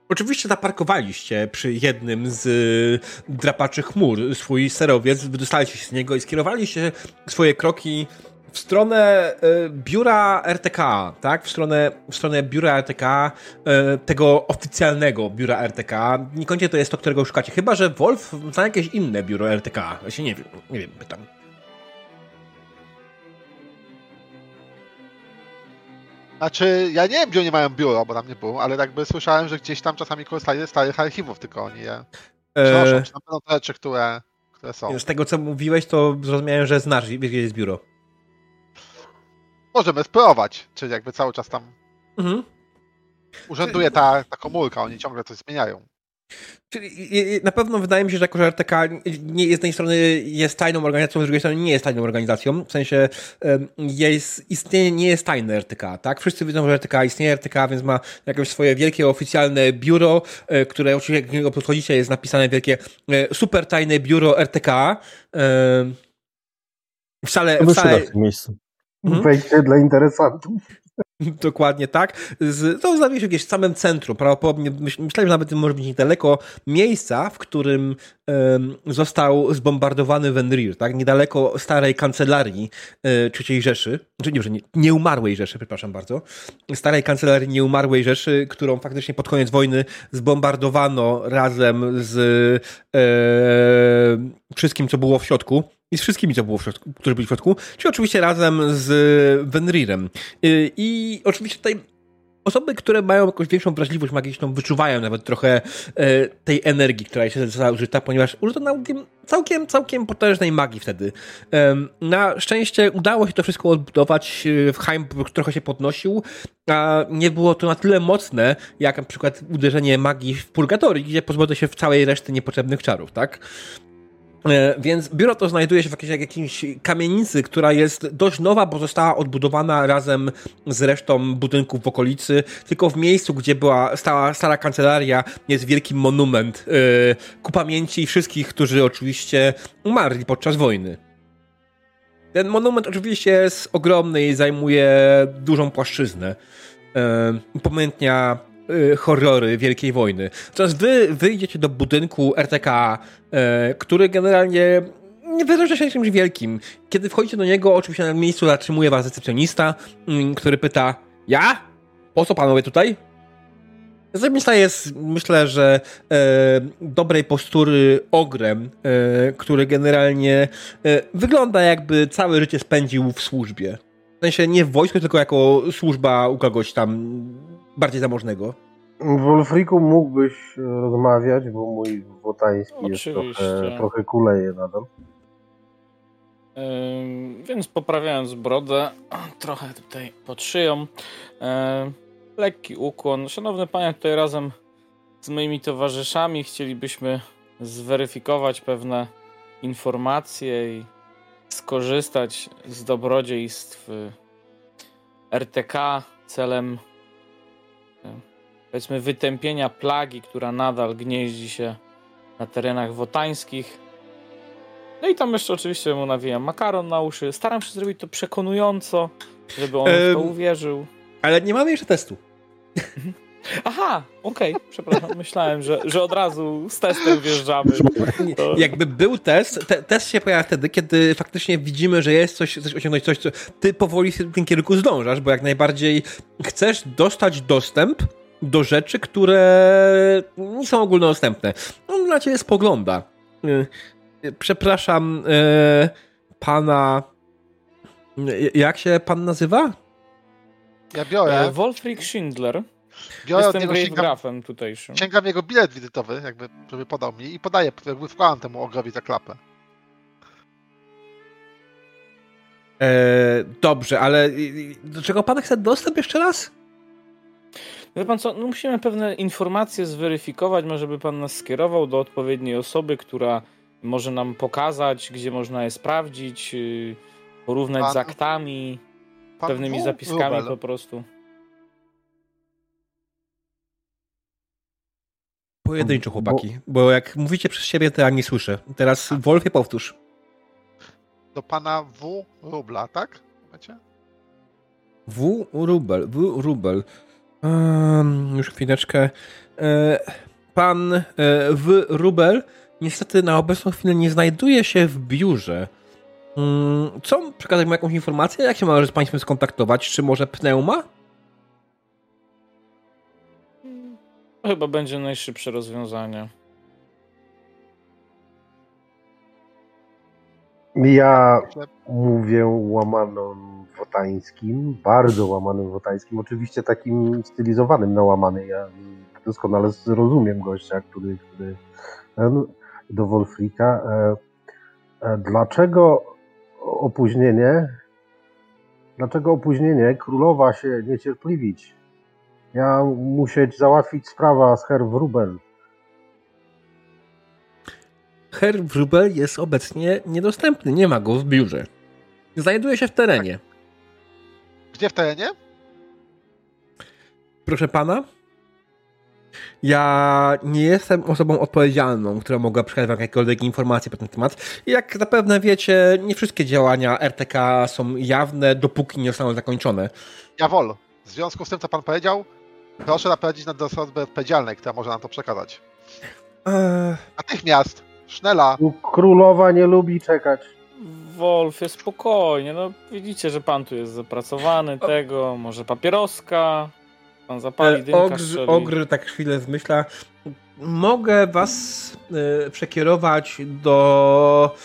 Oczywiście zaparkowaliście przy jednym z y, drapaczy chmur swój sterowiec, wydostaliście się z niego i skierowaliście swoje kroki w stronę y, biura RTK, tak? W stronę, w stronę biura RTK, y, tego oficjalnego biura RTK. Niekoniecznie to jest to, którego szukacie. Chyba, że Wolf zna jakieś inne biuro RTK. Ja się nie wiem, nie wiem, pytam. Znaczy, ja nie wiem, gdzie oni mają biuro, bo tam nie było, ale jakby słyszałem, że gdzieś tam czasami korzystają ze starych archiwów, tylko oni je przenoszą, E, czy na pewno te rzeczy, które, które są. z tego, co mówiłeś, to zrozumiałem, że znasz, wiesz, gdzie jest biuro. Możemy spróbować, czyli jakby cały czas tam Mhm. urzęduje ta, ta komórka, oni ciągle coś zmieniają. Czyli na pewno wydaje mi się, że jako że RTK nie, z jednej strony jest tajną organizacją, z drugiej strony nie jest tajną organizacją. W sensie jest, istnieje, nie jest tajne RTK, tak? Wszyscy wiedzą, że RTK istnieje RTK, więc ma jakieś swoje wielkie oficjalne biuro, e, które oczywiście jak do niego podchodzicie jest napisane wielkie e, super tajne biuro RTK. wcale, w miejscu. Mhm. Wejście dla interesantów. Dokładnie tak. Z, to znajduje się gdzieś w samym centrum. Prawdopodobnie myśl, myślałem, że nawet może być niedaleko miejsca, w którym em, został zbombardowany Wenrir, tak? Niedaleko starej kancelarii e, III Rzeszy. Czy nie, że nie, nieumarłej Rzeszy, przepraszam bardzo. Starej kancelarii nieumarłej Rzeszy, którą faktycznie pod koniec wojny zbombardowano razem z e, wszystkim, co było w środku. I z wszystkimi, co było w środku, którzy byli w środku, czyli oczywiście razem z Wenrirem. Y, I oczywiście tutaj osoby, które mają jakąś większą wrażliwość magiczną, wyczuwają nawet trochę e, tej energii, która się została użyta, ponieważ użyto całkiem, całkiem, całkiem potężnej magii wtedy. E, na szczęście udało się to wszystko odbudować. E, Heim trochę się podnosił, a nie było to na tyle mocne, jak na przykład uderzenie magii w Purgatorii, gdzie pozbyto się w całej reszty niepotrzebnych czarów, tak? E, więc biuro to znajduje się w jakiejś, jakiejś kamienicy, która jest dość nowa, bo została odbudowana razem z resztą budynków w okolicy. Tylko w miejscu, gdzie była stała stara kancelaria, jest wielki monument yy, ku pamięci wszystkich, którzy oczywiście umarli podczas wojny. Ten monument oczywiście jest ogromny i zajmuje dużą płaszczyznę. Yy, upamiętnia horrory Wielkiej Wojny. Teraz wy wyjdziecie do budynku RTK, y, który generalnie nie wyraża się czymś wielkim. Kiedy wchodzicie do niego, oczywiście na miejscu zatrzymuje was recepcjonista, mm, który pyta, ja? Po co panowie tutaj? Recepcjonista jest, myślę, że e, dobrej postury ogrem, e, który generalnie e, wygląda jakby całe życie spędził w służbie. W sensie nie w wojsku, tylko jako służba u kogoś tam bardziej zamożnego. W Wolfriku mógłbyś rozmawiać, bo mój wotański Oczywiście. jest trochę, trochę kuleje nadal. Yy, więc poprawiając brodę, trochę tutaj pod szyją, yy, lekki ukłon. Szanowny panie, tutaj razem z moimi towarzyszami chcielibyśmy zweryfikować pewne informacje i skorzystać z dobrodziejstw RTK celem powiedzmy wytępienia plagi, która nadal gnieździ się na terenach wotańskich. No i tam jeszcze oczywiście mu nawijam makaron na uszy. Staram się zrobić to przekonująco, żeby on w to uwierzył. Ale nie mamy jeszcze testu. Aha, okej, okay, przepraszam. Myślałem, że, że od razu z testem wjeżdżamy. To... Jakby był test, te, test się pojawia wtedy, kiedy faktycznie widzimy, że jest coś, coś osiągnąć, coś, co ty powoli w tym kierunku zdążasz, bo jak najbardziej chcesz dostać dostęp do rzeczy, które nie są ogólnodostępne. On dla ciebie spogląda. Y, y, przepraszam, y, pana... Jak się pan nazywa? Ja biorę. E, Wolfric Schindler. Biorę Jestem Gravegrafem tutejszym. Sięgam jego bilet wizytowy, jakby, żeby podał mi i podaję, jakby wkładam temu ogrowi za klapę. E, dobrze, ale do czego pan chce dostęp jeszcze raz? Wie pan co, no musimy pewne informacje zweryfikować, może by pan nas skierował do odpowiedniej osoby, która może nam pokazać, gdzie można je sprawdzić, y, porównać pan, z aktami, pewnymi zapiskami Rubel. po prostu. Pojedynczo chłopaki, bo... bo jak mówicie przez siebie, to ja nie słyszę. Teraz Wolfie powtórz. Do pana W. Rubla, tak? Macie? W. Rubel, W. Rubel. Um, już chwileczkę. E, pan e, w Rubel niestety na obecną chwilę nie znajduje się w biurze. Um, co? Przekazać mu jakąś informację? Jak się może z Państwem skontaktować? Czy może pneuma? Chyba będzie najszybsze rozwiązanie. Ja mówię łamaną wotańskim, bardzo łamanym wotańskim, oczywiście takim stylizowanym na łamany. Ja doskonale zrozumiem gościa, który, który do Wolfrika. E, e, dlaczego opóźnienie? Dlaczego opóźnienie? Królowa się niecierpliwić. Ja muszę załatwić sprawa z Herr Wrubel. Herr Wrubel jest obecnie niedostępny, nie ma go w biurze. Znajduje się w terenie. Gdzie w terenie? Proszę pana, ja nie jestem osobą odpowiedzialną, która mogła przekazać jakiekolwiek informacje na ten temat. Jak zapewne wiecie, nie wszystkie działania RTK są jawne, dopóki nie zostaną zakończone. Jawol, w związku z tym, co pan powiedział, proszę naprowadzić na do osoby odpowiedzialnej, która może nam to przekazać. Eee... Natychmiast! Sznela! Królowa nie lubi czekać. Wolfie, spokojnie, no widzicie, że pan tu jest zapracowany, tego, może papieroska, pan zapali e, dymka, ogr, ogr tak chwilę zmyśla. Mogę was e, przekierować do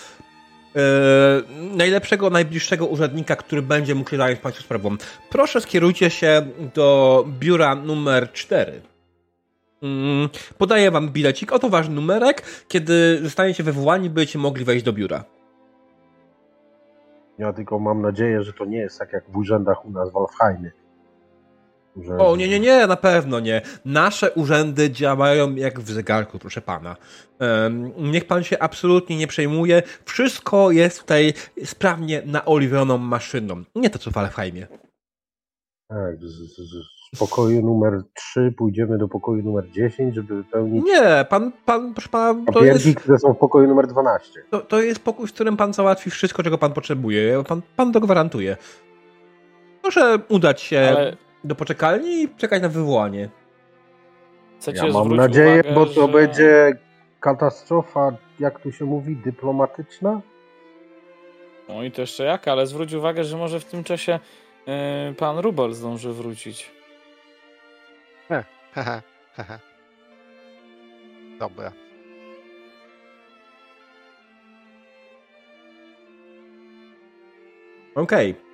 najlepszego, najbliższego urzędnika, który będzie mógł się zająć Państwu sprawą. Proszę skierujcie się do biura numer 4. Mm, podaję Wam bilecik. Oto Wasz numerek. Kiedy zostaniecie wywołani, będziecie mogli wejść do biura. Ja tylko mam nadzieję, że to nie jest tak jak w urzędach u nas w Alfheimie. Że... O, nie, nie, nie, na pewno nie. Nasze urzędy działają jak w zegarku, proszę pana. Um, niech pan się absolutnie nie przejmuje. Wszystko jest tutaj sprawnie naoliwioną maszyną. Nie to, co w Alfheimie. Tak, z, z, z pokoju numer 3 pójdziemy do pokoju numer 10, żeby wypełnić Nie, pan, pan, proszę pana, to papierki, jest, które są w pokoju numer 12. to, to jest pokój, w którym pan załatwi wszystko, czego pan potrzebuje. Pan, pan to gwarantuje. Proszę udać się Ale do poczekalni i czekać na wywołanie. chcecie Ja mam nadzieję, uwagę, bo to że... będzie katastrofa, jak tu się mówi, dyplomatyczna? No i to jeszcze jak, ale zwróć uwagę, że może w tym czasie yy, pan Rubel zdąży wrócić. Hehe, hehe. Dobra. Okej.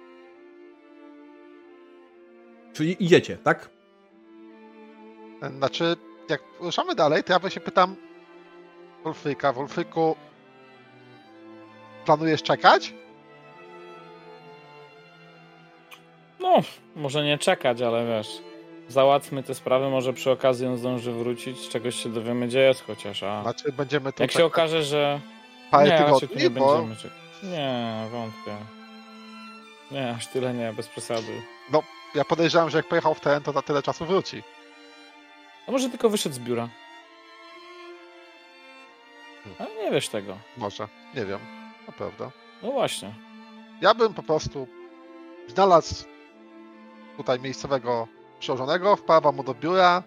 Czyli idziecie, tak? Znaczy, jak ruszamy dalej, to ja się pytam Wolfryka. Wolfryku, planujesz czekać? No, może nie czekać, ale wiesz, załatwmy te sprawy, może przy okazji on zdąży wrócić, z czegoś się dowiemy, gdzie jest chociaż, a Znaczy, będziemy tu jak się czekać okaże, że... parę nie, tygodni, nie bo będziemy czekać. Nie, wątpię. Nie, aż tyle nie, bez przesady. Ja podejrzewam, że jak pojechał w teren, to za tyle czasu wróci. A może tylko wyszedł z biura? Ale nie wiesz tego. Może, nie wiem, naprawdę. No właśnie. Ja bym po prostu znalazł tutaj miejscowego przełożonego, wpawał mu do biura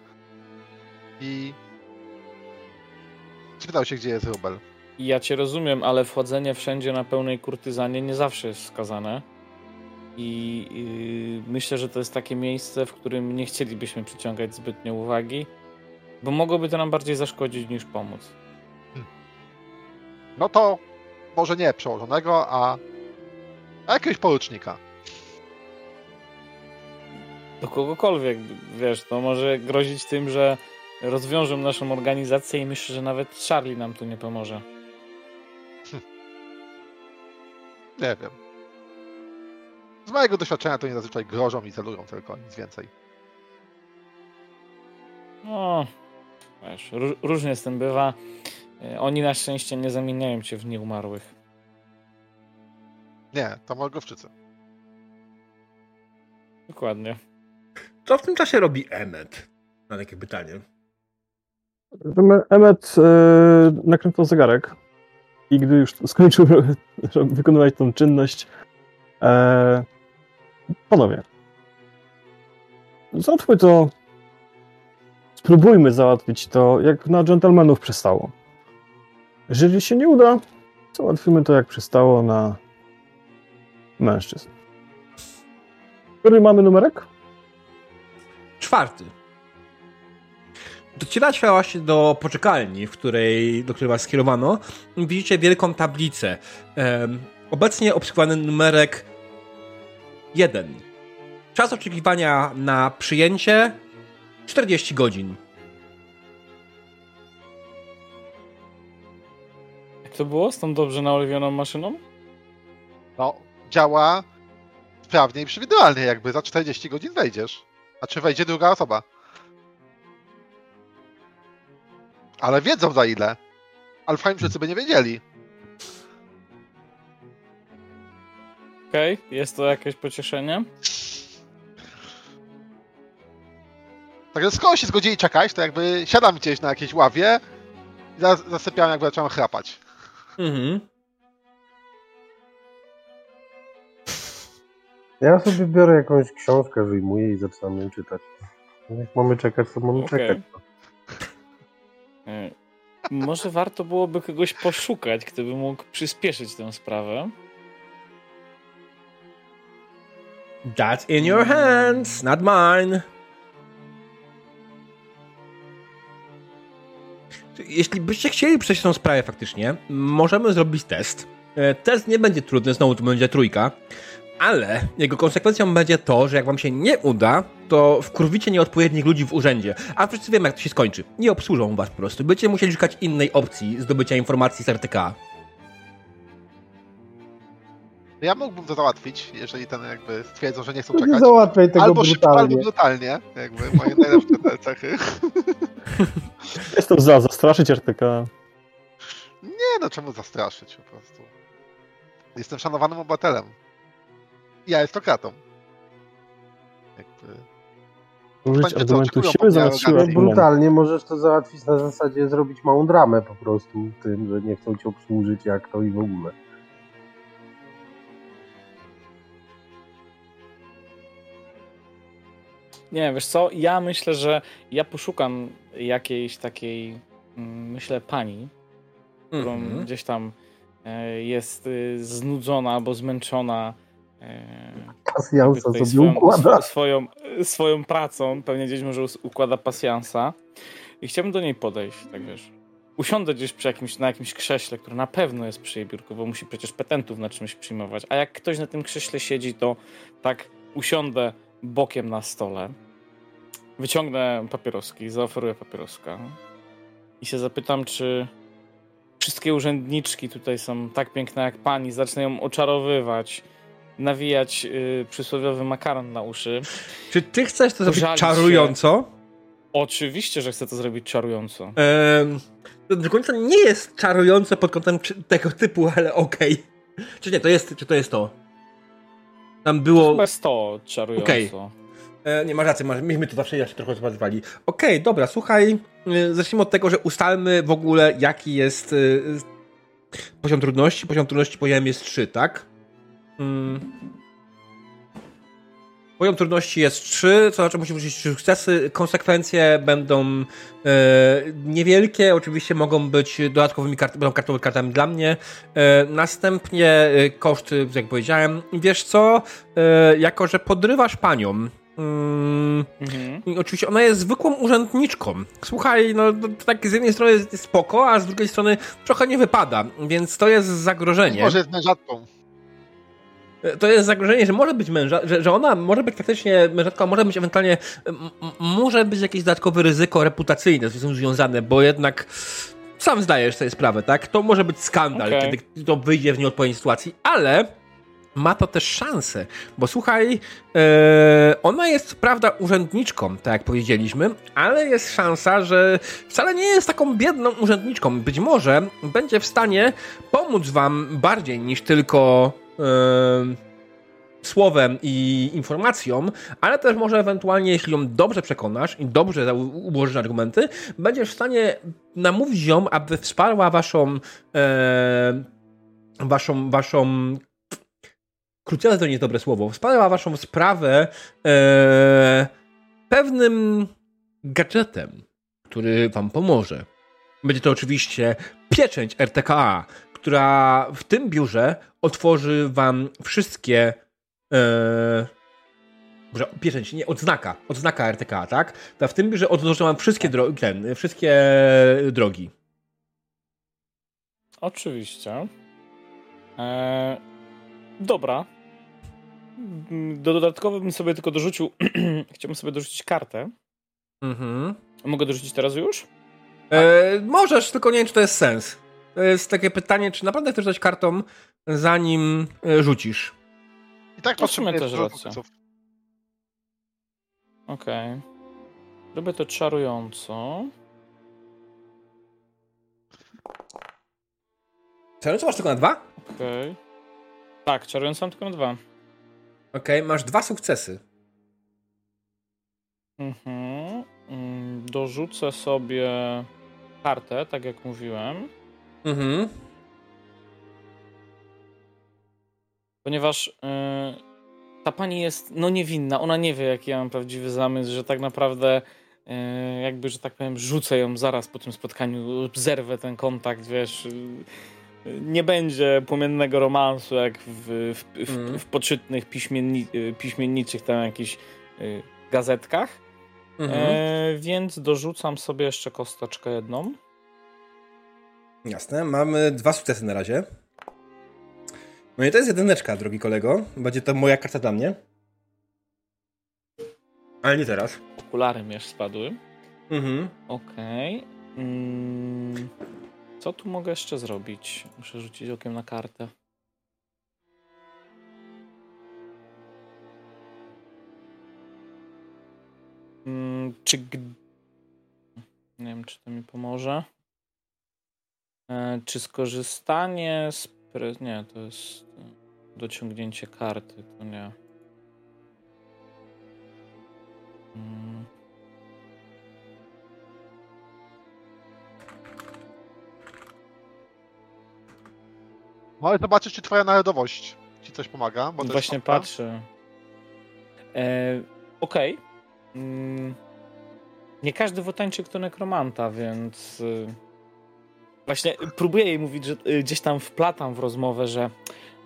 i spytał się, gdzie jest Rubel. Ja cię rozumiem, ale wchodzenie wszędzie na pełnej kurtyzanie nie zawsze jest wskazane. I yy, myślę, że to jest takie miejsce, w którym nie chcielibyśmy przyciągać zbytnio uwagi, bo mogłoby to nam bardziej zaszkodzić niż pomóc. No to może nie przełożonego, a, a jakiegoś porucznika. Do kogokolwiek, wiesz, to może grozić tym, że rozwiążą naszą organizację i myślę, że nawet Charlie nam tu nie pomoże. Nie wiem. Z mojego doświadczenia to nie zazwyczaj grożą i celują tylko, nic więcej. No, wiesz, ró- różnie z tym bywa. Yy, Oni na szczęście nie zamieniają cię w nieumarłych. Nie, to Morgowczycy. Dokładnie. Co w tym czasie robi Emmet? Na takie pytanie. Em- Emmet e, nakręcał zegarek i gdy już skończył wykonywać tą czynność, e, ponownie. Załatwmy to. Spróbujmy załatwić to, jak na dżentelmenów przystało. Jeżeli się nie uda, załatwimy to, jak przystało na mężczyzn. Który mamy numerek? Czwarty. Docieracie właśnie do poczekalni, w której, do której was skierowano. Widzicie wielką tablicę. Em, obecnie obsługiwany numerek 1. Czas oczekiwania na przyjęcie 40 godzin. Jak to było z tą dobrze naoliwioną maszyną? No, działa sprawnie i przewidywalnie, jakby za 40 godzin wejdziesz. A czy wejdzie druga osoba? Ale wiedzą za ile. Alfheimczycy by nie wiedzieli. Okej, jest to jakieś pocieszenie. Także skoro się zgodzili czekać, to jakby siadam gdzieś na jakiejś ławie i zas- zasypiam, jakby zacząłem chrapać. Mhm. Ja sobie biorę jakąś książkę, wyjmuję i zaczynam ją czytać. Jak mamy czekać, to mamy Okej. czekać. E, Może warto byłoby kogoś poszukać, kto by mógł przyspieszyć tę sprawę. That's in your hands, not mine. Jeśli byście chcieli przejść tą sprawę faktycznie, możemy zrobić test. E, test nie będzie trudny, znowu to będzie trójka, ale jego konsekwencją będzie to, że jak wam się nie uda, to wkurwicie nieodpowiednich ludzi w urzędzie. A wszyscy wiemy, jak to się skończy. Nie obsłużą was po prostu. Będziecie musieli szukać innej opcji zdobycia informacji z RTK. Ja mógłbym to załatwić, jeżeli ten jakby stwierdzą, że nie chcą nie czekać. załatwiaj tego Albo szybko, albo brutalnie. brutalnie. Jakby moje najlepsze te cechy. Jestem za, zastraszyć RTK. Nie no, czemu zastraszyć po prostu. Jestem szanowanym obywatelem. I arystokratą. Jakby... Użyć argumentu siły argumentu. brutalnie możesz to załatwić na zasadzie zrobić małą dramę po prostu tym, że nie chcą cię obsłużyć jak to i w ogóle. Nie, wiesz co, ja myślę, że ja poszukam jakiejś takiej, mm, myślę, pani, którą Mhm. gdzieś tam e, jest y, znudzona albo zmęczona e, Pasjansa sobie swoją, układa. swo- swoją, swoją pracą, pewnie gdzieś może układa pasjansa i chciałbym do niej podejść, tak wiesz. Usiądę gdzieś przy jakimś, na jakimś krześle, które na pewno jest przy jej biurku, bo musi przecież petentów na czymś przyjmować. A jak ktoś na tym krześle siedzi, to tak usiądę bokiem na stole, wyciągnę papieroski, zaoferuję papieroska i się zapytam, czy wszystkie urzędniczki tutaj są tak piękne jak pani, zacznę ją oczarowywać, nawijać y, przysłowiowy makaron na uszy. Czy ty chcesz to zrobić czarująco? Oczywiście, że chcę to zrobić czarująco. Ehm, to do końca nie jest czarujące pod kątem tego typu, ale okej. Czy nie, to jest, czy to jest to? Tam było... Chyba jest to czarująco. Okej. E, nie, masz rację, masz, myśmy to zawsze jeszcze trochę zobaczywali. Okej, dobra, słuchaj, e, zacznijmy od tego, że ustalmy w ogóle, jaki jest e, poziom trudności. Poziom trudności poziom jest 3, tak? Mm. Poziom trudności jest 3, co znaczy musi wrócić 3 sukcesy. Konsekwencje będą e, niewielkie, oczywiście mogą być dodatkowymi kart, będą kartowymi kartami dla mnie. E, następnie e, koszty, jak powiedziałem. Wiesz co? E, jako, że podrywasz panią, mm, Mhm. i oczywiście ona jest zwykłą urzędniczką. Słuchaj, no to tak z jednej strony jest spoko, a z drugiej strony trochę nie wypada, więc to jest zagrożenie. Może jest mężatką. To jest zagrożenie, że może być męża, że, że ona może być faktycznie mężatką, może być ewentualnie, może być jakieś dodatkowe ryzyko reputacyjne z tym związane, bo jednak sam zdajesz sobie sprawę, tak? To może być skandal, Okej. kiedy to wyjdzie w nieodpowiedniej sytuacji, ale ma to też szansę, bo słuchaj, e, ona jest prawda urzędniczką, tak jak powiedzieliśmy, ale jest szansa, że wcale nie jest taką biedną urzędniczką. Być może będzie w stanie pomóc wam bardziej niż tylko e, słowem i informacją, ale też może ewentualnie, jeśli ją dobrze przekonasz i dobrze ułożysz argumenty, będziesz w stanie namówić ją, aby wsparła waszą e, waszą, waszą krucjatę to nie jest dobre słowo, wsparła waszą sprawę e, pewnym gadżetem, który wam pomoże. Będzie to oczywiście pieczęć RTKA, która w tym biurze otworzy wam wszystkie e, Dobrze, pieczęć, nie, odznaka, odznaka RTK, tak? Ta w tym biurze otworzy wam wszystkie, dro- ten, wszystkie drogi. Oczywiście. E, dobra. Do dodatkowo bym sobie tylko dorzucił. Chciałbym sobie dorzucić kartę. Mhm. Mogę dorzucić teraz już? E, możesz, tylko nie wiem, czy to jest sens. To jest takie pytanie, czy naprawdę chcesz dać kartą, zanim e, rzucisz. I tak potrzebuję też punktów. Okej. Robię to czarująco. Serio, co masz tylko na dwa? Okej. Tak, czarująco mam tylko na dwa. Okej, masz dwa sukcesy. Mhm. Mm, Dorzucę sobie kartę, tak jak mówiłem. Mhm. Ponieważ y, ta pani jest no niewinna, ona nie wie jaki ja mam prawdziwy zamysł, że tak naprawdę y, jakby, że tak powiem, rzucę ją zaraz po tym spotkaniu, zerwę ten kontakt, wiesz. y, y, nie będzie płomiennego romansu jak w, w, w, Mhm. w poczytnych piśmienni, y, piśmienniczych tam jakichś y, gazetkach. Mhm. E, więc dorzucam sobie jeszcze kosteczkę jedną. Jasne, mamy dwa sukcesy na razie. No i to jest jedyneczka, drogi kolego. Będzie to moja karta dla mnie. Ale nie teraz. Okulary mi aż spadły. Mhm. Okej. Mm, co tu mogę jeszcze zrobić? Muszę rzucić okiem na kartę. Mm, czy. Nie wiem, czy to mi pomoże. E, czy skorzystanie z. Pre... Nie, to jest e, dociągnięcie karty, to nie. Mm. Możesz zobaczyć, czy twoja narodowość ci coś pomaga. Bo Właśnie patrzę. E, Okej. Mm, nie każdy wotańczyk to nekromanta, więc y, właśnie próbuję jej mówić, że y, gdzieś tam wplatam w rozmowę, że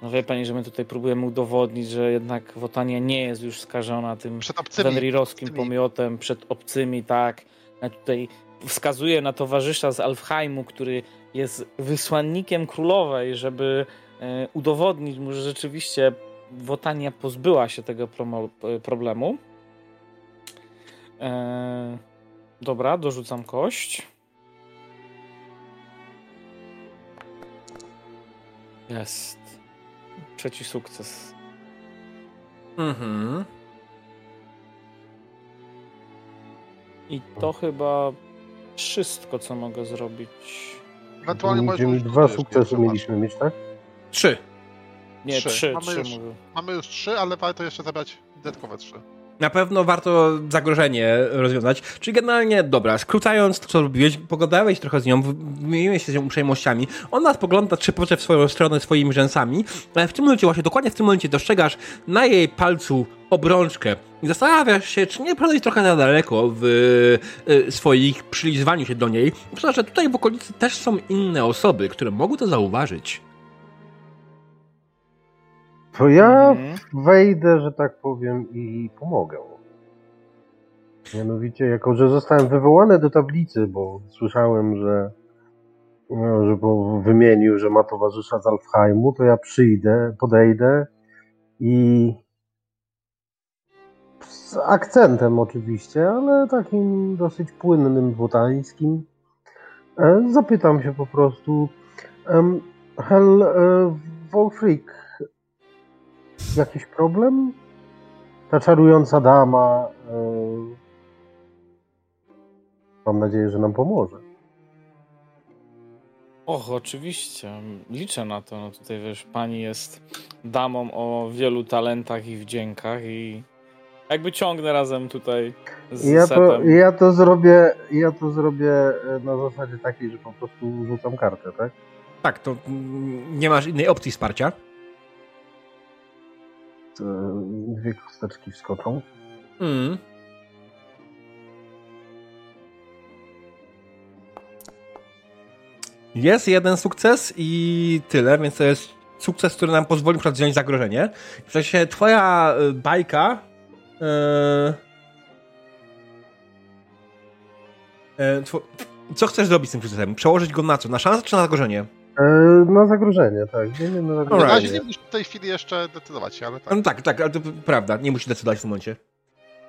no wie pani, że my tutaj próbujemy udowodnić, że jednak wotania nie jest już skażona tym fenrirowskim pomiotem przed obcymi, tak. Ja tutaj wskazuję na towarzysza z Alfheimu, który jest wysłannikiem królowej, żeby e, udowodnić mu, że rzeczywiście Wotania pozbyła się tego e, problemu. E, dobra, dorzucam kość. Jest. Trzeci sukces. Mhm. I to chyba wszystko, co mogę zrobić. Ewentualnie możesz Będziemy użyć dwa sukcesy zobacz. mieliśmy mieć, tak? Trzy. Nie, Trzy. trzy, Mamy trzy już. mówię. Mamy już trzy, ale warto jeszcze zabrać dodatkowe trzy. Na pewno warto zagrożenie rozwiązać. Czyli generalnie, dobra, skrócając to, co robiłeś, pogadałeś trochę z nią, wymieniłeś się z nią uprzejmościami. Ona spogląda trzepocze w swoją stronę swoimi rzęsami, ale w tym momencie, właśnie dokładnie w tym momencie dostrzegasz na jej palcu obrączkę i zastanawiasz się, czy nie podejść trochę za daleko w y, swoich przylizywaniu się do niej. Myślę, że tutaj w okolicy też są inne osoby, które mogą to zauważyć. To ja Mhm. wejdę, że tak powiem, i pomogę. Mianowicie, jako że zostałem wywołany do tablicy, bo słyszałem, że, no, że wymienił, że ma towarzysza z Alfheimu, to ja przyjdę, podejdę i z akcentem oczywiście, ale takim dosyć płynnym wotańskim, e, zapytam się po prostu Hel e, Wolfric, jakiś problem? Ta czarująca dama. e, Mam nadzieję, że nam pomoże. Och, oczywiście. Liczę na to. No tutaj wiesz, pani jest damą o wielu talentach i wdziękach i jakby ciągnę razem tutaj z Ja to, setem. ja to zrobię, ja to zrobię e, na zasadzie takiej, że po prostu rzucam kartę, tak? Tak, to mm, nie masz innej opcji wsparcia. Te Dwie kosteczki wskoczą. Mm. Jest jeden sukces i tyle, więc to jest sukces, który nam pozwoli przykład wziąć zagrożenie. W sensie twoja y, bajka yy, yy, two, co chcesz zrobić z tym sukcesem? Przełożyć go na co? Na szansę czy na zagrożenie? E, na zagrożenie, tak. Nie, nie, na Na zagrożenie. razie nie musisz w tej chwili jeszcze decydować się, ale tak. No tak, tak, ale to prawda, nie musisz decydować w tym momencie.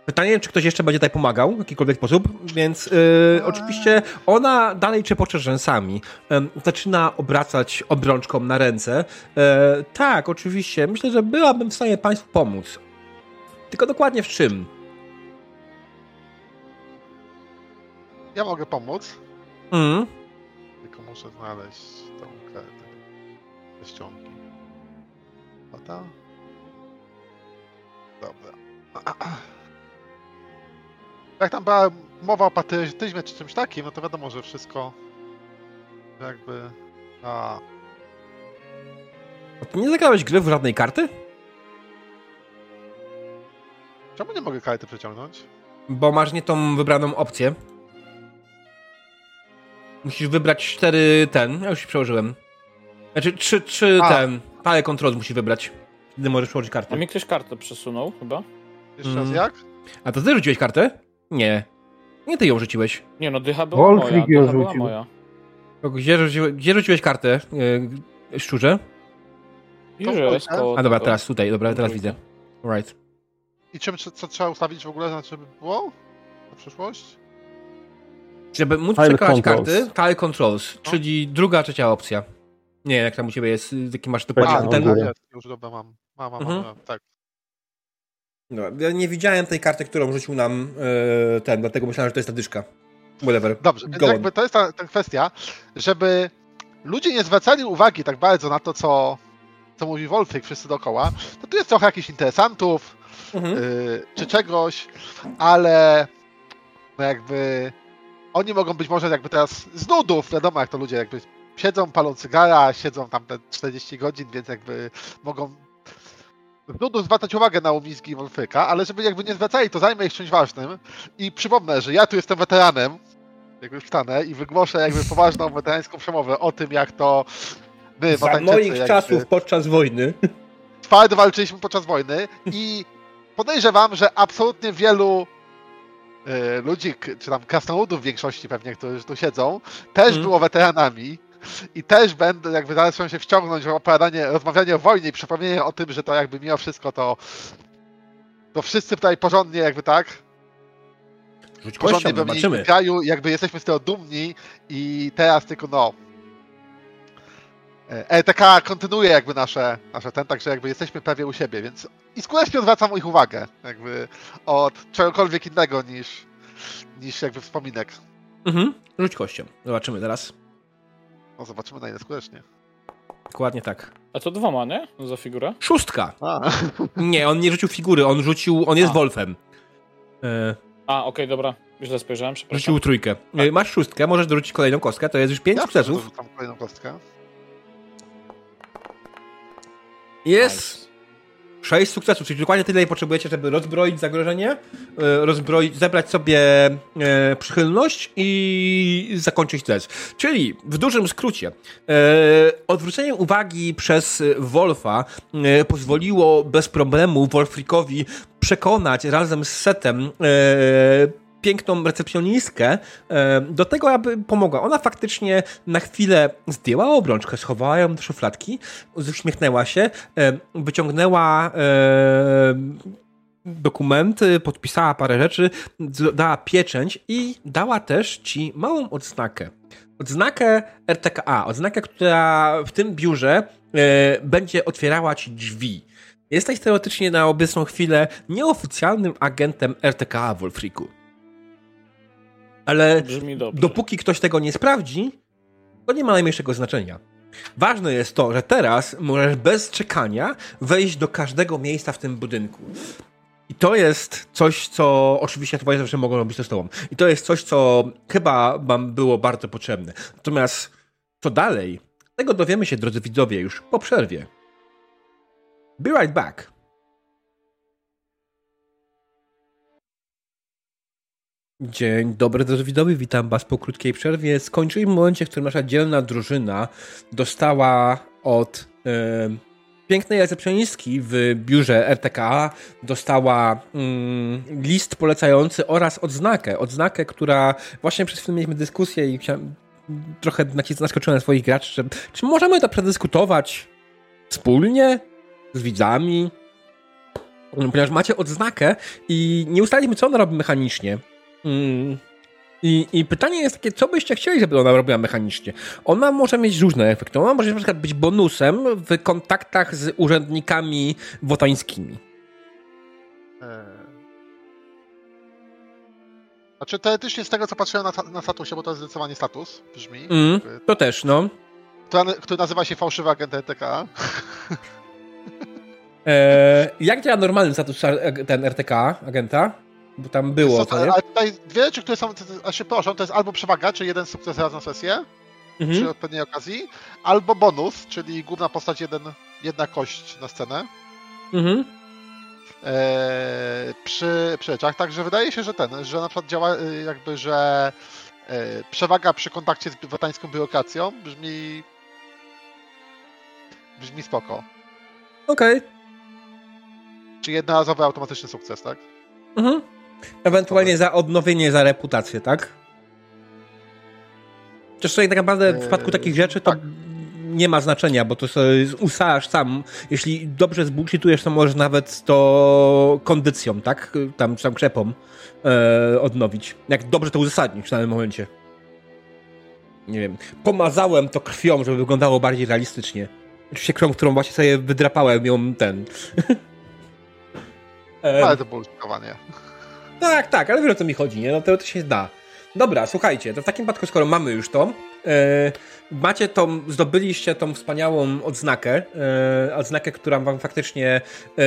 Pytanie, czy ktoś jeszcze będzie tutaj pomagał w jakikolwiek sposób, więc yy, oczywiście ona dalej trzepocze rzęsami. Em, zaczyna obracać obrączką na ręce. E, tak, oczywiście, myślę, że byłabym w stanie Państwu pomóc. Tylko dokładnie w czym? Ja mogę pomóc, Mm. tylko muszę znaleźć. Te ściągi. Lata? Dobra. Jak tam była mowa o patriotyzmie czy czymś takim, no to wiadomo, że wszystko jakby... A, A ty nie zagrałeś gry w żadnej karty? czemu nie mogę karty przeciągnąć? Bo masz nie tą wybraną opcję. Musisz wybrać cztery ten. Ja już się przełożyłem. Znaczy trzy A. ten. Parę kontrol musisz wybrać. Wtedy możesz przełożyć A kartę. mi ktoś kartę przesunął chyba? Jeszcze raz Mm. jak? A to ty rzuciłeś kartę? Nie. Nie ty ją rzuciłeś. Nie no, dycha była Wolfric moja. ją Dycha była rzucił. moja. To Gdzie, rzuciłeś, gdzie rzuciłeś kartę, yy, szczurze? Już jest koło A dobra, tego. teraz tutaj, dobra, teraz widzę. Right. I czym, co, co trzeba ustawić w ogóle, znaczy żeby było na przyszłość? Żeby móc Tile przekonać controls. karty, tile controls, czyli druga, trzecia opcja. Nie jak tam u ciebie jest, jaki masz dokładnie A, ten... no, jest, już dobra, mam. Mam, mam, Mhm. mam, tak. No, ja nie widziałem tej karty, którą rzucił nam e, ten, dlatego myślałem, że to jest ta dyszka. Whatever. Dobrze, Go on. jakby to jest ta, ta kwestia, żeby ludzie nie zwracali uwagi tak bardzo na to, co, co mówi Wolfyk wszyscy dookoła, to tu jest trochę jakichś interesantów, Mhm. y, czy czegoś, ale no jakby oni mogą być może jakby teraz z nudów, wiadomo jak to ludzie jakby siedzą, palą cygara, siedzą tam te 40 godzin, więc jakby mogą z nudów zwracać uwagę na umizgi Wolfyka, ale żeby jakby nie zwracali, to zajmę ich czymś ważnym i przypomnę, że ja tu jestem weteranem, jak już wstanę i wygłoszę jakby poważną weterańską przemowę o tym, jak to my, Za moich jakby czasów podczas wojny. twardo walczyliśmy podczas wojny i podejrzewam, że absolutnie wielu e, ludzi, czy tam krasnoludów w większości pewnie, którzy tu siedzą, też Mhm. było weteranami i też będę, jakby chcą się wciągnąć w opowiadanie, rozmawianie o wojnie i przypomnienie o tym, że to jakby mimo wszystko to to wszyscy tutaj porządnie jakby tak, Rzuć porządnie zobaczymy. kraju, jakby jesteśmy z tego dumni i teraz tylko no e, ETK kontynuuje jakby nasze, nasze ten, także jakby jesteśmy prawie u siebie, więc i skutecznie odwracam ich uwagę jakby od czegokolwiek innego niż, niż jakby wspominek. Mhm. Rzuć kością. Zobaczymy teraz. No zobaczymy na ile skutecznie. Dokładnie tak. A to dwoma, nie? Za figurę? Szóstka. A, Nie, on nie rzucił figury, on rzucił, on jest A. Wolfem. E, A, okej, dobra. Źle spojrzałem, przepraszam. rzucił trójkę. E, Masz szóstkę, możesz dorzucić kolejną kostkę, to jest już pięć ja sukcesów. Rzucam kolejną kostkę. Jest Nice. Sześć sukcesów, czyli dokładnie tyle potrzebujecie, żeby rozbroić zagrożenie, e, rozbroić, zebrać sobie e, przychylność i zakończyć test. Czyli w dużym skrócie, e, odwrócenie uwagi przez Wolfa pozwoliło bez problemu Wolfrikowi przekonać razem z Setem piękną recepcjonistkę e, do tego, aby pomogła. Ona faktycznie na chwilę zdjęła obrączkę, schowała ją do szufladki, uśmiechnęła się, e, wyciągnęła e, dokumenty, podpisała parę rzeczy, dała pieczęć i dała też ci małą odznakę. Odznakę RTKA, odznakę, która w tym biurze będzie otwierała ci drzwi. Jesteś teoretycznie na obecną chwilę nieoficjalnym agentem RTKA Wolfriku. Ale dopóki ktoś tego nie sprawdzi, to nie ma najmniejszego znaczenia. Ważne jest to, że teraz możesz bez czekania wejść do każdego miejsca w tym budynku. I to jest coś, co oczywiście twoje zawsze mogą robić to z tobą. I to jest coś, co chyba wam było bardzo potrzebne. Natomiast co dalej? Tego dowiemy się, drodzy widzowie, już po przerwie. Be right back. Dzień dobry, drodzy widzowie, witam was po krótkiej przerwie. Skończyliśmy w momencie, w którym nasza dzielna drużyna dostała od e, pięknej recepcjonistki w biurze RTKA, dostała mm, list polecający oraz odznakę. Odznakę, która właśnie przez chwilę mieliśmy dyskusję i chciałem, trochę nacis- naskoczyłem na swoich graczy, że czy możemy to przedyskutować wspólnie z widzami? Ponieważ macie odznakę i nie ustaliliśmy, co ona robi mechanicznie. Mm. I, I pytanie jest takie, co byście chcieli, żeby ona robiła mechanicznie? Ona może mieć różne efekty. Ona może na przykład być bonusem w kontaktach z urzędnikami wotańskimi. E, Znaczy teoretycznie z tego co patrzyłem na, na statusie, bo to jest zdecydowanie status, brzmi, Mm, to też, no. który, który nazywa się fałszywy agent ETK. E, jak działa normalny status ten RTK, agenta? Bo tam było, Co, co nie? ale tutaj dwie rzeczy, które są, a się proszą, to jest albo przewaga, czyli jeden sukces raz na sesję, przy Mhm. odpowiedniej okazji, albo bonus, czyli główna postać jeden, jedna kość na scenę Mhm. e, przy, przy rzeczach. Także wydaje się, że ten, że na przykład działa e, jakby, że e, przewaga przy kontakcie z wotańską biurokracją brzmi brzmi spoko. Okej. Czyli jednorazowy automatyczny sukces, tak? Mhm. Ewentualnie za odnowienie, za reputację, tak? Chociaż tutaj tak naprawdę w Eee, przypadku takich rzeczy to tak. nie ma znaczenia, bo to sobie ustalasz sam. Jeśli dobrze zbullshitujesz, to możesz nawet to kondycją, tak? Tam, tam krzepą e, odnowić. Jak dobrze to uzasadnisz w danym momencie. Nie wiem. Pomazałem to krwią, żeby wyglądało bardziej realistycznie. Oczywiście krwią, którą właśnie sobie wydrapałem ją ten. No, ale to było użytkowanie. Tak, tak, ale wiesz o co mi chodzi, nie? No to, to się da. Dobra, słuchajcie, to w takim przypadku, skoro mamy już to, e, macie tą, zdobyliście tą wspaniałą odznakę, e, odznakę, która wam faktycznie e,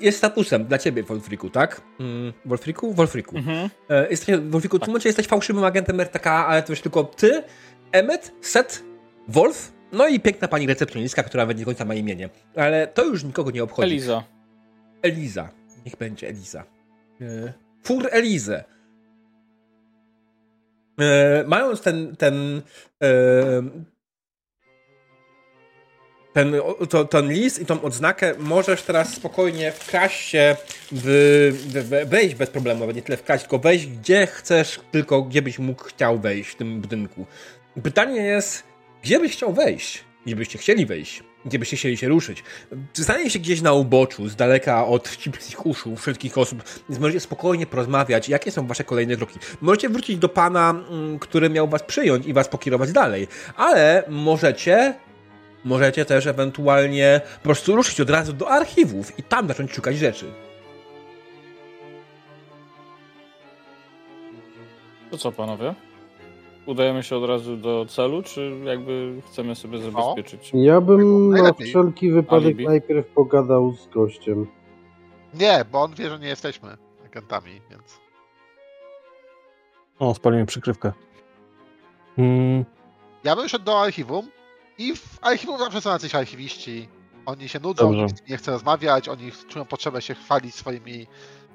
jest statusem dla ciebie, Wolfriku, tak? Mm, Wolfriku? Wolfriku. Mhm. E, jesteś, Wolfiku, w tym momencie jesteś fałszywym agentem RTK, ale to już tylko ty, Emmet, Set, Wolf, no i piękna pani recepcjonistka, która nawet nie końca ma imienie. Ale to już nikogo nie obchodzi. Eliza. Eliza. Niech będzie Eliza. E, Fur Elizę. E, mając ten, ten, e, ten, to, ten list i tą odznakę, możesz teraz spokojnie wkraść się, w, wejść bez problemu, nie tyle wkraść, tylko wejść gdzie chcesz, tylko gdzie byś mógł chciał wejść w tym budynku. Pytanie jest, gdzie byś chciał wejść? Gdzie byście chcieli wejść? Gdzie byście chcieli się ruszyć? Stanie się gdzieś na uboczu, z daleka od wścibskich uszu wszystkich osób, więc możecie spokojnie porozmawiać, jakie są wasze kolejne kroki. Możecie wrócić do pana, mm, który miał was przyjąć i was pokierować dalej, ale możecie, możecie też ewentualnie po prostu ruszyć od razu do archiwów i tam zacząć szukać rzeczy. To co, panowie? Udajemy się od razu do celu, czy jakby chcemy sobie zabezpieczyć? Ja bym na Najlepiej. wszelki wypadek Alibi. najpierw pogadał z gościem. Nie, bo on wie, że nie jesteśmy agentami, więc... O, spaliłem przykrywkę. Mm, Ja bym szedł do archiwum i w archiwum zawsze są jacyś archiwiści. Oni się nudzą, Dobrze. nikt nie chce rozmawiać, oni czują potrzebę się chwalić swoimi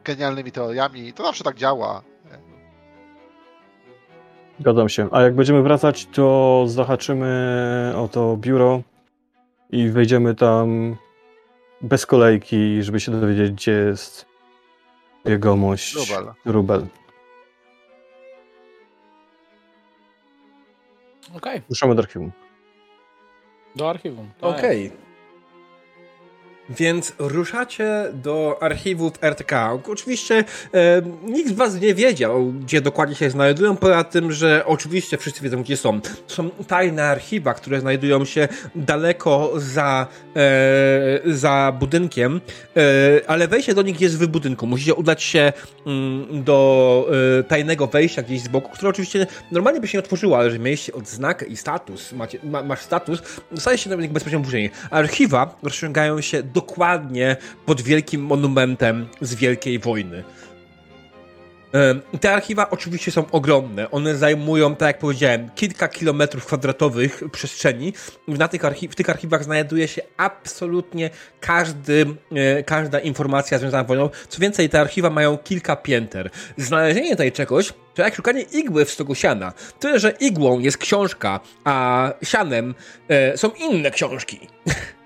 genialnymi teoriami. To zawsze tak działa. Zgadzam się. A jak będziemy wracać, to zahaczymy o to biuro i wejdziemy tam bez kolejki, żeby się dowiedzieć, gdzie jest jegomość Rubel. Rubel. Okej, Ruszamy do archiwum. do archiwum. tak. Okej. Więc ruszacie do archiwów RTK. Oczywiście e, nikt z was nie wiedział, gdzie dokładnie się znajdują, poza tym, że oczywiście wszyscy wiedzą, gdzie są. Są tajne archiwa, które znajdują się daleko za, e, za budynkiem, e, ale wejście do nich jest w budynku. Musicie udać się mm, do e, tajnego wejścia gdzieś z boku, które oczywiście normalnie by się nie otworzyło, ale że mieliście odznakę i status, macie, ma, masz status, dostaje się nich bezpośrednio później. Archiwa rozciągają się dokładnie pod wielkim monumentem z Wielkiej Wojny. Te archiwa oczywiście są ogromne. One zajmują, tak jak powiedziałem, kilka kilometrów kwadratowych przestrzeni. Na tych archi- w tych archiwach znajduje się absolutnie każdy, e, każda informacja związana z wojną. Co więcej, te archiwa mają kilka pięter. Znalezienie tutaj czegoś to jak szukanie igły w stogu siana. Tyle, że igłą jest książka, a sianem e, są inne książki.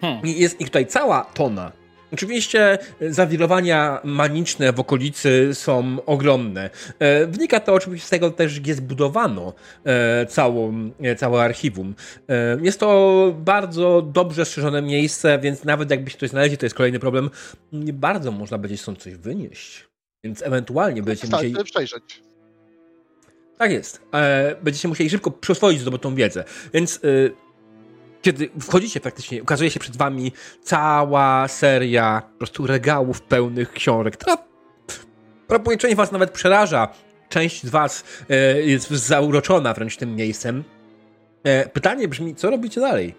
Hmm. I Jest ich tutaj cała tona. Oczywiście e, zawirowania maniczne w okolicy są ogromne. E, Wynika to oczywiście z tego też, gdzie zbudowano e, całą, całe archiwum. Jest to bardzo dobrze strzeżone miejsce, więc nawet jakby się ktoś znaleźli, to jest kolejny problem. Nie bardzo można będzie stąd coś wynieść. Więc ewentualnie będziecie musieli... Przejrzeć. Tak jest. Będziecie musieli szybko przyswoić zdobytą wiedzę. Więc kiedy wchodzicie praktycznie, ukazuje się przed wami cała seria po prostu regałów pełnych książek, która prawdopodobnie część was nawet przeraża. Część z was e, jest zauroczona wręcz tym miejscem. E, pytanie brzmi, co robicie dalej?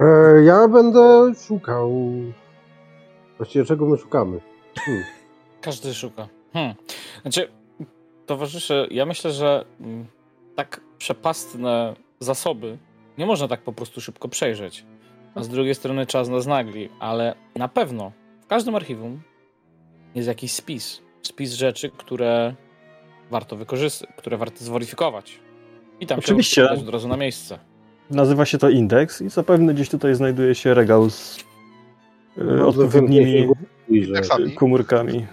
E, ja będę szukał. Właściwie czego my szukamy? Hmm. Każdy szuka. Hmm. Znaczy, towarzysze, ja myślę, że mm, tak przepastne zasoby nie można tak po prostu szybko przejrzeć. A z drugiej strony czas nas nagli, ale na pewno w każdym archiwum jest jakiś spis. Spis rzeczy, które warto wykorzystać, które warto zweryfikować. I tam Oczywiście. się od razu na miejsce. Nazywa się to indeks i zapewne gdzieś tutaj znajduje się regał z e, Bardzo odpowiednimi komórkami.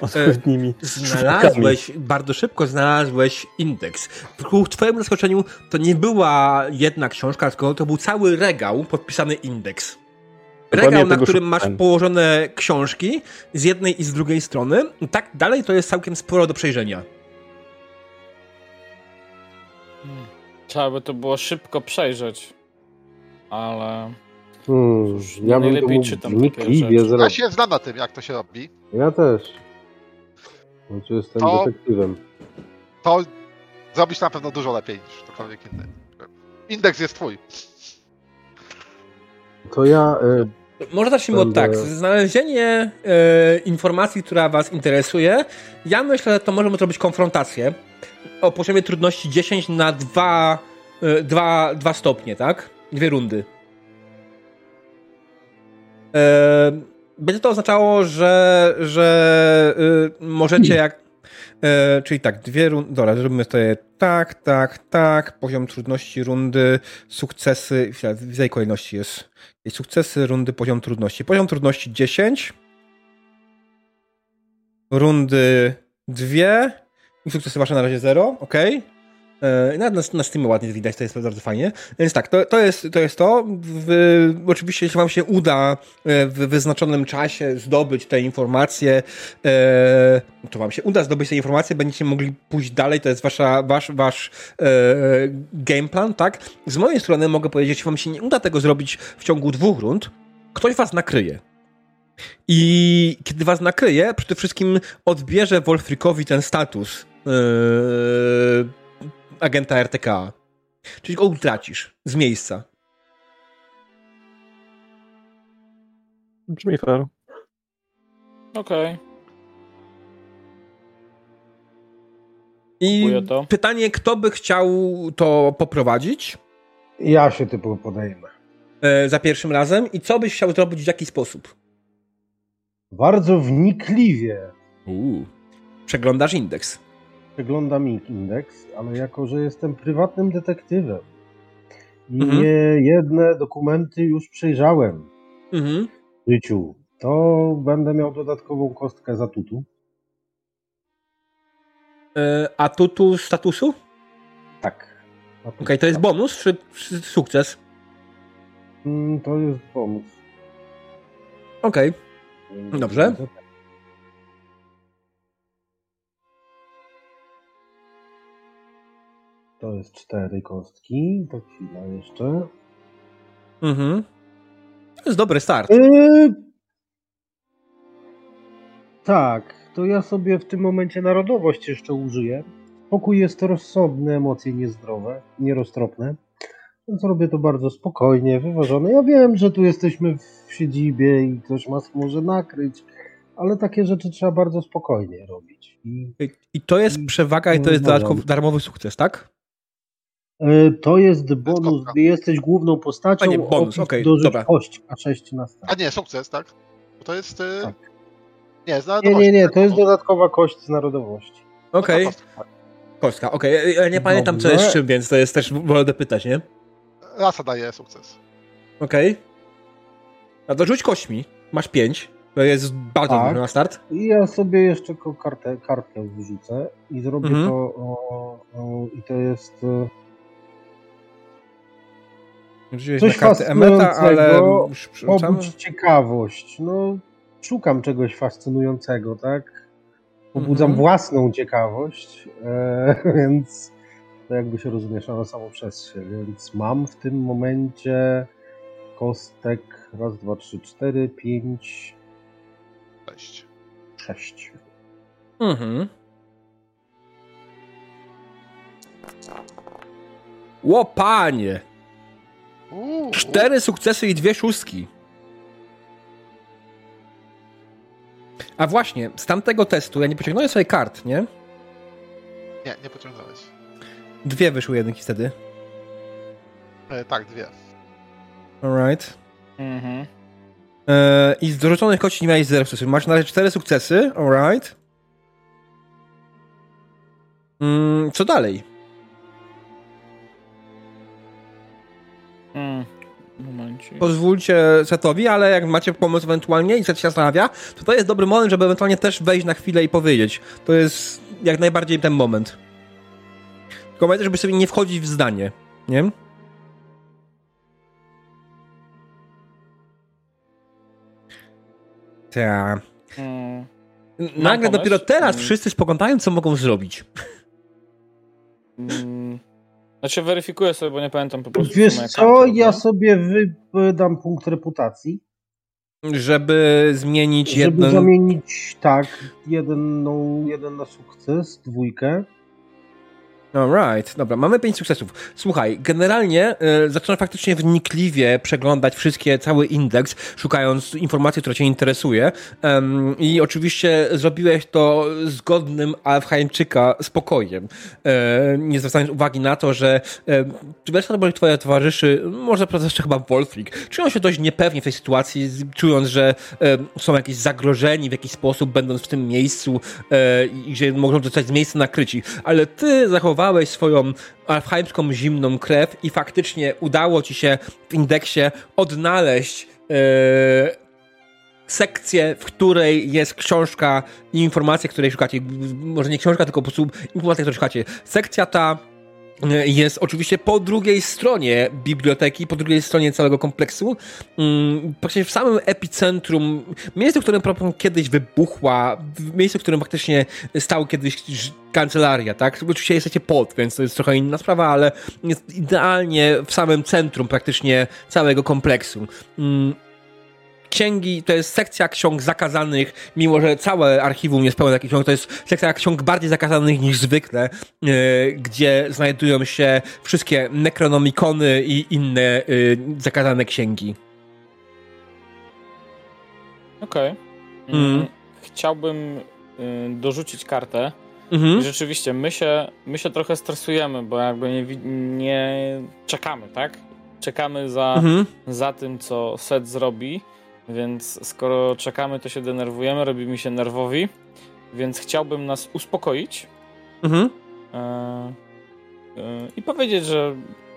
Odpowiednimi Znalazłeś, bardzo szybko znalazłeś indeks. Ku twojemu zaskoczeniu to nie była jedna książka, tylko to był cały regał podpisany indeks. Regał, na którym masz położone książki z jednej i z drugiej strony. I tak dalej to jest całkiem sporo do przejrzenia. Trzeba by to było szybko przejrzeć. Ale Hmm, Cóż, ja bym to najlepiej mógł czytam takie wnikliwie rzeczy. Ja się znam na tym, jak to się robi. Ja też. Znaczy jestem To- detektywem. To zrobisz na pewno dużo lepiej niż ktokolwiek inny. Indeks jest twój. To ja... Y, Może zacznijmy od tak. Znalezienie e, informacji, która was interesuje. Ja myślę, że to możemy zrobić konfrontację o poziomie trudności 10 na 2, e, 2, 2 stopnie, tak? Dwie rundy. E, będzie to oznaczało, że, że y, możecie jak. E, czyli tak, dwie rundy. Dobra, zrobimy to tak, tak, tak. Poziom trudności rundy, sukcesy. W tej kolejności jest. Sukcesy rundy, poziom trudności. Poziom trudności 10. Rundy 2. I sukcesy wasze na razie 0. Ok. E, Nawet na, na Steamie ładnie widać, to jest bardzo fajnie. Więc tak, to, to, jest, to jest to. Oczywiście, jeśli wam się uda e, w wyznaczonym czasie zdobyć te informacje, e, to wam się uda zdobyć te informacje, będziecie mogli pójść dalej, to jest wasza, wasz, wasz e, game plan, tak? Z mojej strony mogę powiedzieć, jeśli wam się nie uda tego zrobić w ciągu dwóch rund, ktoś was nakryje. I kiedy was nakryje, przede wszystkim odbierze Wolfrikowi ten status e, agenta RTK. Czyli go utracisz z miejsca. Brzmi fair. okej. I Kupuję to. pytanie, kto by chciał to poprowadzić ja się typu podejmę. e, za pierwszym razem i co byś chciał zrobić w jaki sposób? Bardzo wnikliwie Uuu. Przeglądasz indeks. Przeglądam ich indeks, ale jako, że jestem prywatnym detektywem i Mhm. nie jedne dokumenty już przejrzałem Mhm. w życiu, to będę miał dodatkową kostkę za tutu. E, atutu statusu? Tak. Okej, to jest bonus czy, czy sukces? Mm, To jest bonus. Okej. Dobrze. To jest cztery kostki. To chwila jeszcze. Mhm. To jest dobry start. Yy... Tak, to ja sobie w tym momencie narodowość jeszcze użyję. Pokój jest rozsądny, emocje niezdrowe, nieroztropne. Więc robię to bardzo spokojnie, wyważone. Ja wiem, że tu jesteśmy w siedzibie i ktoś nas może nakryć, ale takie rzeczy trzeba bardzo spokojnie robić. I I to jest przewaga i to jest dodatkowy, darmowy sukces, tak? E, to jest bonus, gdy jesteś główną postacią. A nie, bonus, okej, dorzuć dobra. kość, a 6 na start. A nie, sukces, tak? Bo to jest. y, Tak. Nie, z Nie, nie, nie, tak? to jest Bo- dodatkowa kość z narodowości. Okej. No to kostka. Okej. Ja nie pamiętam, co jest czym, więc to jest też wolę pytać, nie? Rasa daje sukces. Okej. A to rzuć kośćmi. Masz pięć. To jest bardzo Tak. dużo na start. I ja sobie jeszcze kartę, kartkę wrzucę i zrobię Mhm. to o, o, i to jest e, Rzuciłeś Coś na kartę Emeta, ale pobudź ciekawość. No, szukam czegoś fascynującego, tak? Pobudzam Mhm. własną ciekawość, e, więc to jakby się rozmiesza na samo przez się, więc mam w tym momencie kostek raz, dwa, trzy, cztery, pięć, Cześć. sześć. Mhm. Ło, panie! Uuu, Cztery sukcesy i dwie szóstki. A właśnie, z tamtego testu ja nie pociągnąłem sobie kart, nie? Nie, nie pociągnąłeś. Dwie wyszły jedynki wtedy. E, tak, dwie. Alright. Mhm. Eee, I z dorzuconych kości nie miałeś zero sukcesów. Masz na razie cztery sukcesy, alright. Mm, co dalej? Mm. momencie. pozwólcie setowi, ale jak macie pomysł ewentualnie i set się zastanawia, to to jest dobry moment, żeby ewentualnie też wejść na chwilę i powiedzieć. To jest jak najbardziej ten moment. Tylko pamiętaj, żeby sobie nie wchodzić w zdanie, nie? Tak. Mm, Nagle dopiero teraz Mm. wszyscy spoglądają, co mogą zrobić. mm, znaczy weryfikuję sobie, bo nie pamiętam po prostu. Wiesz co, karty ja robią. sobie wydam punkt reputacji, Żeby zmienić żeby jeden... zamienić tak, jeden, no, jeden na sukces, dwójkę. Alright, dobra, mamy pięć sukcesów. Słuchaj, generalnie y, faktycznie wnikliwie przeglądać wszystkie, cały indeks, szukając informacji, która cię interesuje. I oczywiście zrobiłeś to zgodnym Alfheimczyka spokojem. E, nie zwracając uwagi na to, że e, reszta dobrych twoich towarzyszy, może jeszcze chyba Wolfrik, czują się dość niepewnie w tej sytuacji, czując, że są jakieś zagrożeni w jakiś sposób, będąc w tym miejscu i że mogą zostać z miejsca nakryci. Ale ty zachowałeś swoją alfheimską zimną krew i faktycznie udało ci się w indeksie odnaleźć e, sekcję, w której jest książka i informacje, której szukacie. Może nie książka, tylko po prostu informacje, które szukacie. Sekcja ta jest oczywiście po drugiej stronie biblioteki, po drugiej stronie całego kompleksu. Mm, Praktycznie w samym epicentrum, miejsce, w którym kiedyś wybuchła, miejscu, w którym faktycznie stał kiedyś kancelaria, tak? Oczywiście jesteście pod, więc to jest trochę inna sprawa, ale jest idealnie w samym centrum praktycznie całego kompleksu. Księgi, to jest sekcja ksiąg zakazanych, mimo że całe archiwum jest pełne takich ksiąg, to jest sekcja ksiąg bardziej zakazanych niż zwykle, e, gdzie znajdują się wszystkie nekronomikony i inne e, zakazane księgi. Okej. Mm. Mm, Chciałbym y, dorzucić kartę. Mhm. I rzeczywiście, my się, my się trochę stresujemy, bo jakby nie, nie czekamy, tak? Czekamy za, Mhm. za tym, co set zrobi, więc skoro czekamy, to się denerwujemy, robimy się nerwowi, więc chciałbym nas uspokoić Mhm. e, e, i powiedzieć, że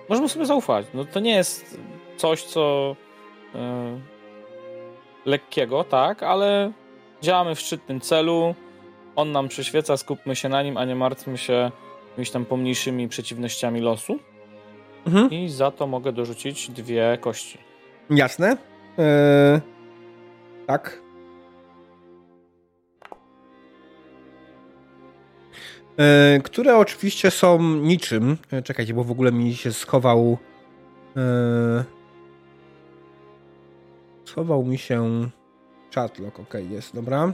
możemy sobie zaufać. No to nie jest coś, co e, lekkiego, tak, ale działamy w szczytnym celu, on nam przyświeca, skupmy się na nim, a nie martwmy się jakimiś tam pomniejszymi przeciwnościami losu. Mhm. I za to mogę dorzucić dwie kości. Jasne. E, tak. E, które oczywiście są niczym. E, czekajcie, bo w ogóle mi się schował. E, schował mi się. Chatlock, ok, jest, dobra.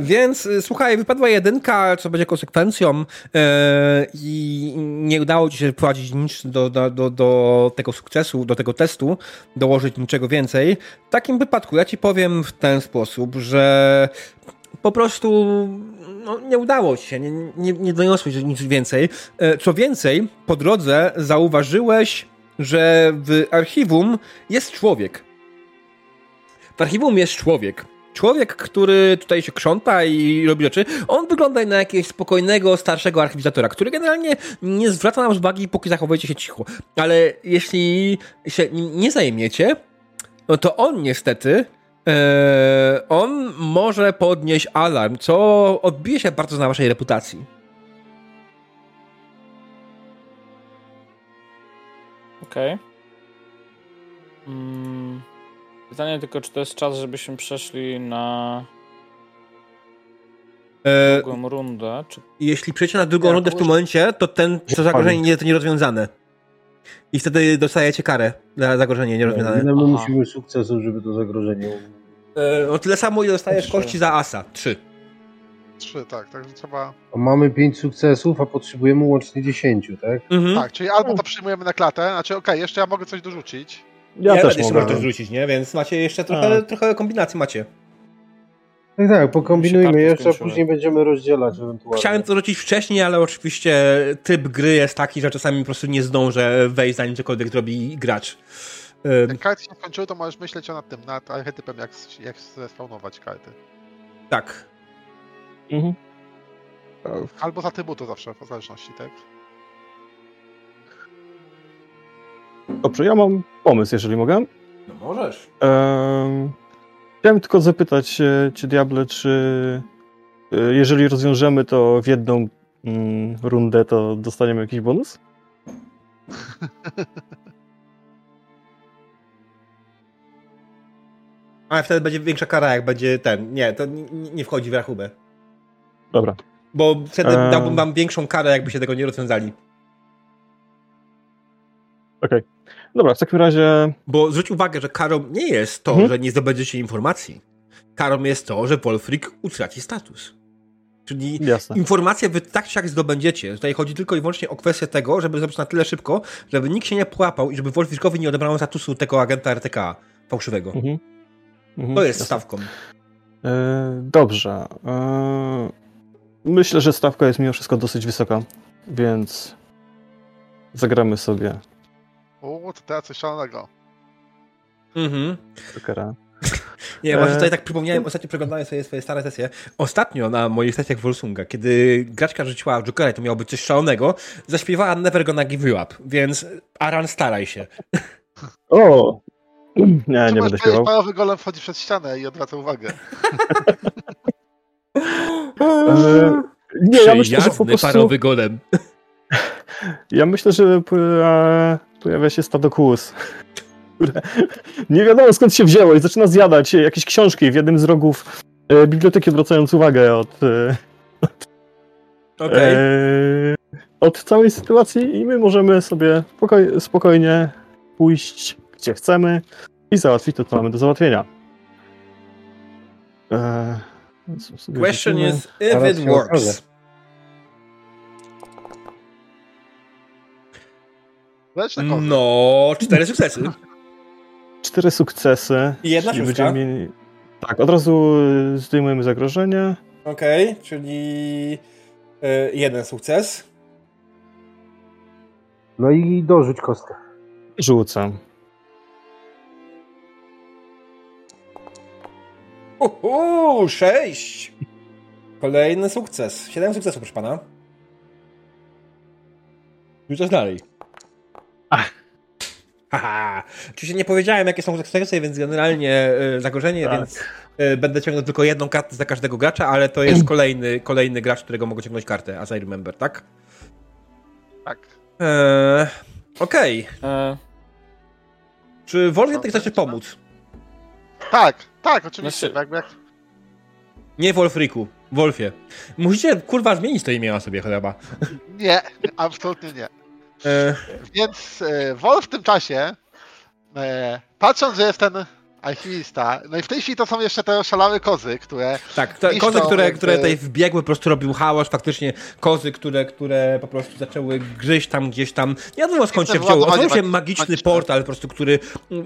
Więc e, słuchaj, wypadła jedynka, co będzie konsekwencją e, i nie udało ci się wprowadzić nic do, do, do, do tego sukcesu, do tego testu, dołożyć niczego więcej. W takim wypadku ja ci powiem w ten sposób, że po prostu no, nie udało ci się, nie, nie, nie doniosłeś nic więcej. E, Co więcej, po drodze zauważyłeś, że w archiwum jest człowiek. W archiwum jest człowiek. Człowiek, który tutaj się krząta i robi rzeczy, on wygląda na jakiegoś spokojnego, starszego archiwizatora, który generalnie nie zwraca nam uwagi, póki zachowujecie się cicho. Ale jeśli się nie zajmiecie, no to on niestety, e, on może podnieść alarm, co odbije się bardzo na waszej reputacji. Okej. Mm, pytanie tylko, czy to jest czas, żebyśmy przeszli na E, drugą rundę, czy jeśli przejdziecie na drugą Ja, rundę w tym momencie, to ten, to zagrożenie nie jest nierozwiązane. I wtedy dostajecie karę za zagrożenie nierozwiązane. Ile my musimy sukcesów, żeby to zagrożenie E, no tyle samo, ile dostajesz Trzy. kości za asa. Trzy. Trzy, tak, także trzeba. A mamy 5 sukcesów, a potrzebujemy łącznie 10, tak? Mhm. Tak, czyli albo to przyjmujemy na klatę, znaczy okej, jeszcze ja mogę coś dorzucić. Ja Ja też mogę. można rzucić, nie? Więc macie jeszcze trochę, A. trochę kombinacji macie. Tak, tak, pokombinujmy jeszcze, później będziemy rozdzielać ewentualnie. Chciałem to rzucić wcześniej, ale oczywiście typ gry jest taki, że czasami po prostu nie zdążę wejść, zanim cokolwiek zrobi gracz. Jak karty się skończyły, to możesz myśleć nad tym, nad archetypem, jak, jak spawnować karty. tak. Mhm. Albo z atrybutu zawsze, w zależności, tak? Dobrze, ja mam pomysł, jeżeli mogę. No możesz. Ehm, chciałem tylko zapytać e, Cię, Diable, czy e, jeżeli rozwiążemy to w jedną mm, rundę, to dostaniemy jakiś bonus? Ale wtedy będzie większa kara, jak będzie ten. Nie, to nie, nie wchodzi w rachubę. Dobra. Bo wtedy Eee. dałbym wam większą karę, jakby się tego nie rozwiązali. Dobra, w takim razie Bo zwróć uwagę, że karą nie jest to, Mhm. że nie zdobędziecie informacji. Karą jest to, że Wolfric utraci status. Czyli jasne. informacje wy tak czy jak zdobędziecie. Tutaj chodzi tylko i wyłącznie o kwestię tego, żeby zrobić na tyle szybko, żeby nikt się nie połapał i żeby Wolfricowi nie odebrano statusu tego agenta RTK fałszywego. Mhm. Mhm, To jest jasne. stawką. E, dobrze. E, myślę, że stawka jest mimo wszystko dosyć wysoka, więc zagramy sobie U, to teraz coś szalonego. Mhm. Jokera. Nie, właśnie E. tutaj tak przypomniałem, ostatnio przeglądałem sobie swoje stare sesje. Ostatnio na moich sesjach Wolsunga, kiedy graczka rzuciła Jokera, to miało być coś szalonego, zaśpiewała Never Gonna Give You Up, więc Aran staraj się. O! Nie, nie będę śpiewał. parowy golem wchodzi przez ścianę i odwraca uwagę. E, nie, ja myślę, że po prostu... parowy golem. Ja myślę, że pojawia się stado kłus, które nie wiadomo skąd się wzięło i zaczyna zjadać jakieś książki w jednym z rogów e, biblioteki, odwracając uwagę od, e, Okej. e, od całej sytuacji i my możemy sobie spokoj, spokojnie pójść gdzie chcemy i załatwić to, co mamy do załatwienia. E, Question is if it works. Kozy. No, cztery sukcesy. Cztery sukcesy. I jedna czyli szóstka. będziemy mieli... Tak, od razu zdejmujemy zagrożenie. Okej, czyli y, jeden sukces. No i dorzuć kostkę. Rzucam. Uhu, sześć. Kolejny sukces. Siedem sukcesów, proszę pana. Rzucasz dalej. Haha. Oczywiście nie powiedziałem, jakie są sukcesy, więc generalnie y, zagrożenie, Tak. więc y, będę ciągnął tylko jedną kartę za każdego gracza, ale to jest kolejny, kolejny gracz, którego mogę ciągnąć kartę, as I remember, tak? Tak. Eee, Okej. E, Czy Wolf jednak chcecie pomóc? Tak, tak, oczywiście. Znaczy- Jakby jak... Nie Wolfriku. Wolfie. Musicie, kurwa, zmienić to imię na sobie chyba. Nie, absolutnie nie. Eee, Więc e, Wolf w tym czasie, e, patrząc, że jest ten alchimista, no i w tej chwili to są jeszcze te oszalałe kozy, które Tak, te kozy, które, jakby- które tutaj wbiegły, po prostu robił hałas, faktycznie kozy, które, które po prostu zaczęły gryźć tam gdzieś tam. Nie wiadomo skąd się wzięło. Otworzył się magi- magiczny magiczne. portal po prostu, który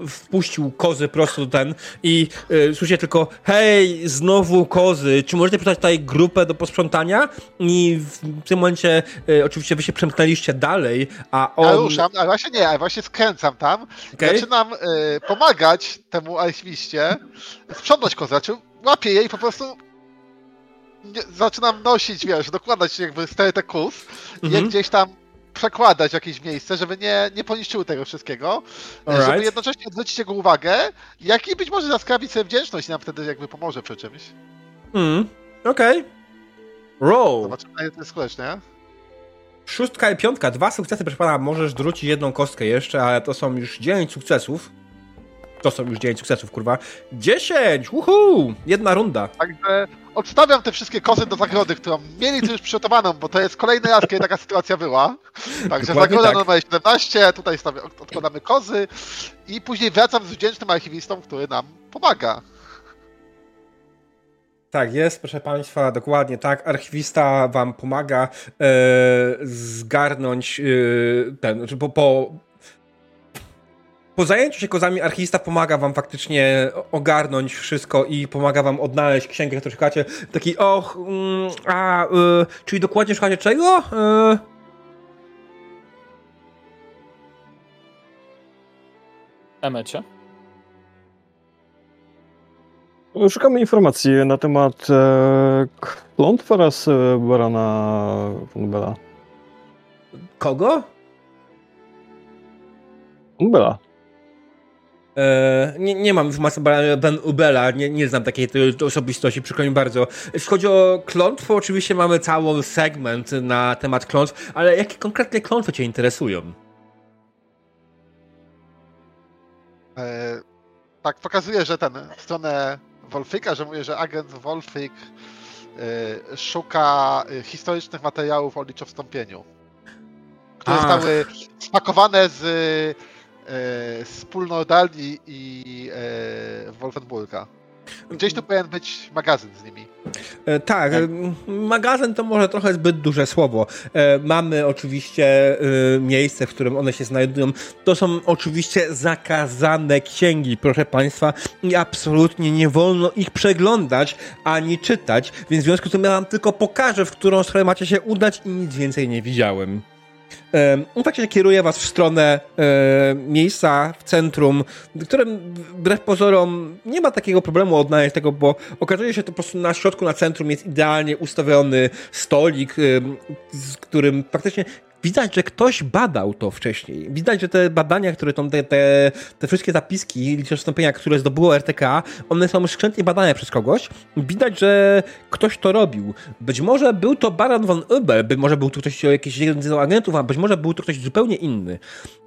wpuścił kozy prosto do ten i y, słyszycie tylko hej, znowu kozy, czy możecie przydać tutaj grupę do posprzątania? I w tym momencie y, oczywiście wy się przemknęliście dalej, a on... ja ruszam, a właśnie nie, a właśnie skręcam tam, Okej. zaczynam e, pomagać temu alchimiście, sprzątać kozę, znaczy łapię je i po prostu nie, zaczynam nosić, wiesz, dokładać jakby stertę kus i je Mhm. gdzieś tam przekładać w jakieś miejsce, żeby nie, nie poniszczyły tego wszystkiego, e, żeby Alright. jednocześnie odwrócić jego uwagę, jak i być może zaskrabić sobie wdzięczność i nam wtedy jakby pomoże przy czymś. Mm, Okej. Roll. Zobaczymy, jak to jest skuteczne? Szóstka i piątka, dwa sukcesy, proszę pana, możesz dorzucić jedną kostkę jeszcze, ale to są już 9 sukcesów. To są już 9 sukcesów, kurwa. 10! Uhu! Jedna runda. Także odstawiam te wszystkie kozy do zagrody, którą mieli tu już przygotowaną, bo to jest kolejny raz, kiedy taka sytuacja była. Także Dokładnie zagroda tak. numer 17, tutaj stawię, od- odkładamy kozy i później wracam z wdzięcznym archiwistą, który nam pomaga. Tak, jest, proszę państwa, dokładnie tak. Archiwista wam pomaga e, zgarnąć e, ten, znaczy po, po, po zajęciu się kozami archiwista pomaga wam faktycznie ogarnąć wszystko i pomaga wam odnaleźć księgę, którą szukacie. Taki, och, mm, a, e, czyli dokładnie szukacie czego? E, Emecie. Szukamy informacji na temat e, klątw oraz e, barana von Bella. kogo? Ubela. E, nie, nie mam informacji o Ben Ubela, nie, nie znam takiej osobistości, przykro mi bardzo. Jeśli chodzi o klątwo, oczywiście mamy cały segment na temat klątw, ale jakie konkretnie klątwy Cię interesują? E, tak, pokazuje, że ten, stronę Wolfika, że mówi, że agent Wolfik e, szuka e, historycznych materiałów o liczowstąpieniu, które Ach. zostały spakowane z, z Pólnordalii i e, Wolfenburga. Gdzieś tu powinien być magazyn z nimi. E, tak, e, magazyn to może trochę zbyt duże słowo. E, mamy oczywiście e, miejsce, w którym one się znajdują. To są oczywiście zakazane księgi, proszę Państwa, i absolutnie nie wolno ich przeglądać ani czytać, więc w związku z tym ja Wam tylko pokażę, w którą stronę macie się udać i nic więcej nie widziałem. On faktycznie kieruje was w stronę e, miejsca w centrum, w którym wbrew pozorom nie ma takiego problemu odnaleźć tego, bo okazuje się, że to po prostu na środku, na centrum jest idealnie ustawiony stolik, z którym faktycznie widać, że ktoś badał to wcześniej. Widać, że te badania, które tą, te, te, te wszystkie zapiski, liczostąpienia, które zdobyło RTK, one są skrzętnie badane przez kogoś. Widać, że ktoś to robił. Być może był to Baron von Ubel, być może był to ktoś jakiś jeden z agentów, a być może był to ktoś zupełnie inny.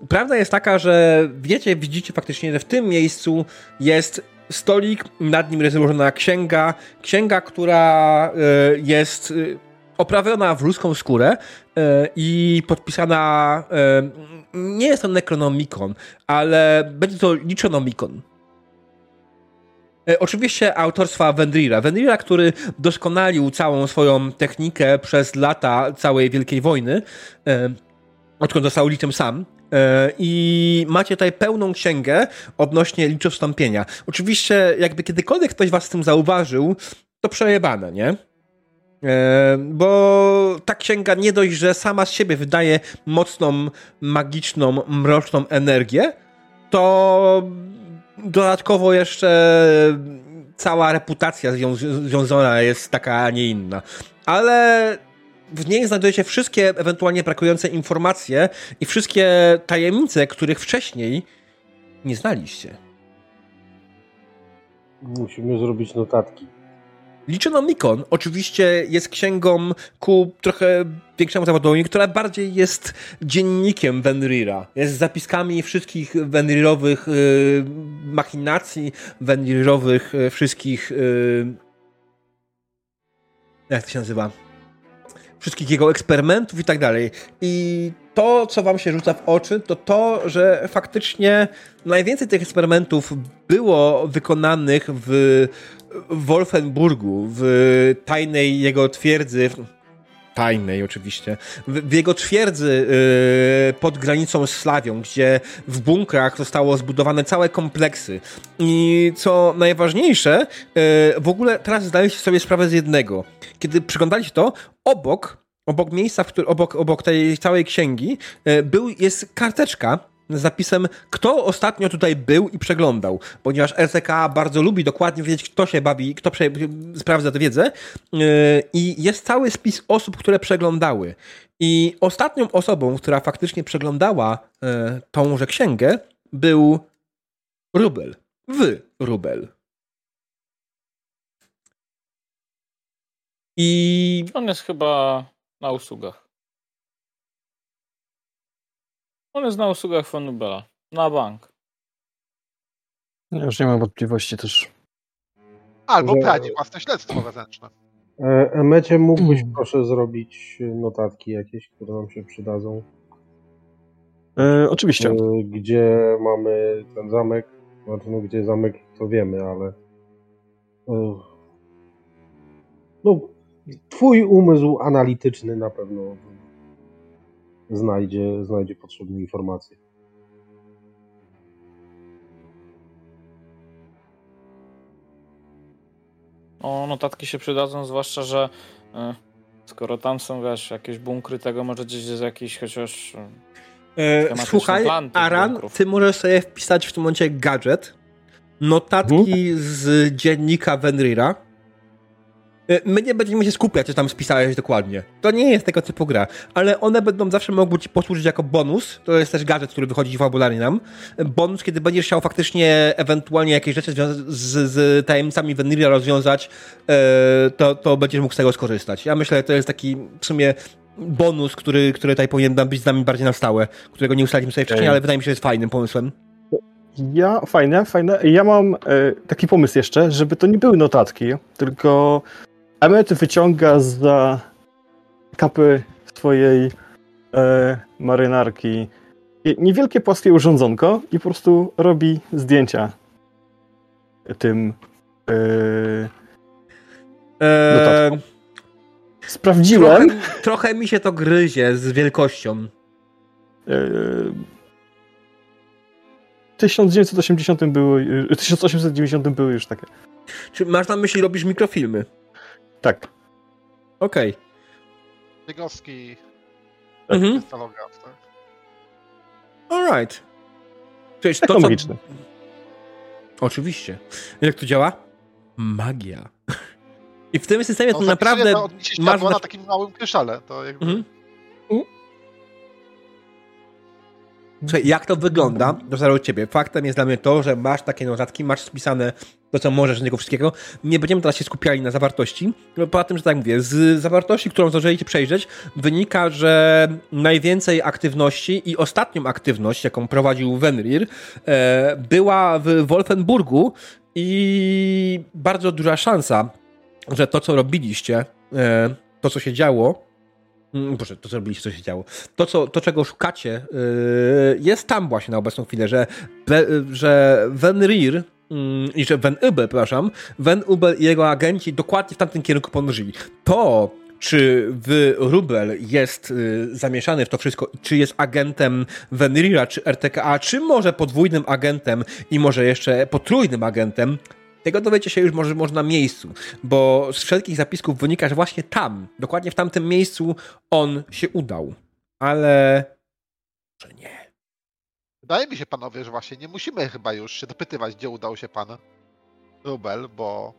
Prawda jest taka, że wiecie, widzicie faktycznie, że w tym miejscu jest stolik, nad nim jest złożona księga, księga, która y, jest y, oprawiona w ludzką skórę e, i podpisana. e, Nie jest to Necronomicon, ale będzie to Lichonomicon. E, Oczywiście autorstwa Wendrira. Wendrira, który doskonalił całą swoją technikę przez lata całej Wielkiej Wojny, odkąd został liczem sam. I macie tutaj pełną księgę odnośnie liczów wstąpienia. Oczywiście, jakby kiedykolwiek ktoś was z tym zauważył, to przejebane, nie? E, bo ta księga nie dość, że sama z siebie wydaje mocną, magiczną, mroczną energię, to dodatkowo jeszcze cała reputacja zwią- związana jest taka, a nie inna. Ale w niej znajdujecie wszystkie ewentualnie brakujące informacje i wszystkie tajemnice, których wcześniej nie znaliście. Musimy zrobić notatki. Lichonomicon oczywiście jest księgą ku trochę większemu zawodowi, która bardziej jest dziennikiem Venrira. Jest zapiskami wszystkich Venrirowych y, machinacji, Venrirowych y, wszystkich... Y, jak to się nazywa? Wszystkich jego eksperymentów i tak dalej. I to, co wam się rzuca w oczy, to to, że faktycznie najwięcej tych eksperymentów było wykonanych w w Wolfenburgu, w tajnej jego twierdzy, tajnej oczywiście, w, w jego twierdzy yy, pod granicą z Slawią, gdzie w bunkrach zostało zbudowane całe kompleksy. I co najważniejsze, yy, w ogóle teraz zdaliście sobie sprawę z jednego. Kiedy przyglądaliście to, obok, obok miejsca, w którym, obok, obok tej całej księgi, yy, był, jest karteczka, z zapisem, kto ostatnio tutaj był i przeglądał, ponieważ RTK bardzo lubi dokładnie wiedzieć, kto się bawi, kto prze, sprawdza tę wiedzę yy, i jest cały spis osób, które przeglądały. I ostatnią osobą, która faktycznie przeglądała yy, tąże księgę, był Rubel. Wy, Rubel. I On jest chyba na usługach. On jest na usługach Fonubela. Na bank. Ja już nie mam wątpliwości też. Albo Że- prowadzi własne śledztwo wewnętrzne. E, Emecie, mógłbyś proszę zrobić notatki jakieś, które nam się przydadzą? E, oczywiście. E, Gdzie mamy ten zamek? Znaczy, no gdzie zamek to wiemy, ale... e, No, twój umysł analityczny na pewno znajdzie, znajdzie potrzebne informacje. O, notatki się przydadzą, zwłaszcza, że e, skoro tam są, wiesz, jakieś bunkry tego, może gdzieś jest jakiś chociaż... Schematyczny Słuchaj, Aran, bunkrów. ty możesz sobie wpisać w tym momencie gadżet, notatki z dziennika Venrira Y, My nie będziemy się skupiać, co tam spisałeś dokładnie. To nie jest tego typu gra, ale one będą zawsze mogły ci posłużyć jako bonus. To jest też gadżet, który wychodzi fabularnie nam. Bonus, kiedy będziesz chciał faktycznie ewentualnie jakieś rzeczy z, z tajemnicami Veniria rozwiązać, e, to, to będziesz mógł z tego skorzystać. Ja myślę, że to jest taki w sumie bonus, który, który tutaj powinien być z nami bardziej na stałe, którego nie ustaliliśmy sobie wcześniej, ale wydaje mi się, że jest fajnym pomysłem. Ja, fajne, fajne. Ja mam e, taki pomysł jeszcze, żeby to nie były notatki, tylko Emmet wyciąga za kapy swojej e, marynarki niewielkie płaskie urządzonko i po prostu robi zdjęcia tym. E, E, sprawdziłem. trochę, trochę mi się to gryzie z wielkością. E, w 1980 były, e, 1890 były już takie. Czy masz na myśli, robisz mikrofilmy? Tak. Okej. Biegowski, Mhm. stalograf, tak? Alright. Przecież to, co... Oczywiście. Jak to działa? Magia. I w tym systemie to No, naprawdę to masz... Na... takim małym krysztale, to jakby... Mhm. Słuchaj, jak to wygląda, to zależy od ciebie. Faktem jest dla mnie to, że masz takie notatki, masz spisane to, co możesz z niego wszystkiego. Nie będziemy teraz się skupiali na zawartości. Poza tym, że tak mówię, z zawartości, którą zdążyliście przejrzeć, wynika, że najwięcej aktywności i ostatnią aktywność, jaką prowadził Wenrir, e, była w Wolfenburgu i bardzo duża szansa, że to, co robiliście, e, to, co się działo, Mm, Boże, to co robiliście, co się działo. To, co, to czego szukacie, yy, jest tam właśnie na obecną chwilę, że, Be, że Venrir mm, i że Ven Ubel, przepraszam, Ven Ubel i jego agenci dokładnie w tamtym kierunku podążyli. To, czy w Rubel jest y, zamieszany w to wszystko, czy jest agentem Venrira, czy RTKA, czy może podwójnym agentem i może jeszcze potrójnym agentem, tego dowiecie się już może, może na miejscu, bo z wszelkich zapisków wynika, że właśnie tam, dokładnie w tamtym miejscu on się udał. Ale... że nie. Wydaje mi się, panowie, że właśnie nie musimy chyba już się dopytywać, gdzie udał się pan Rubel, bo...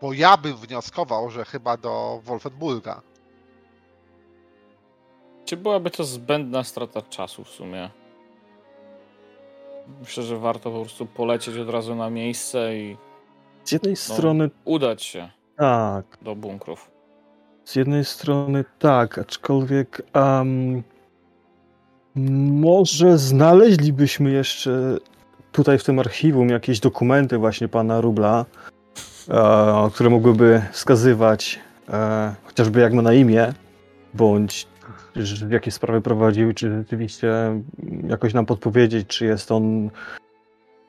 Bo ja bym wnioskował, że chyba do Wolfenburga. Czy byłaby to zbędna strata czasu w sumie? Myślę, że warto po prostu polecieć od razu na miejsce i Z jednej strony udać się tak. do bunkrów. Z jednej strony tak, aczkolwiek um, może znaleźlibyśmy jeszcze tutaj w tym archiwum jakieś dokumenty właśnie pana Rubla, e, które mogłyby wskazywać e, chociażby jak ma na imię, bądź w jakie sprawy prowadził, czy rzeczywiście jakoś nam podpowiedzieć, czy jest on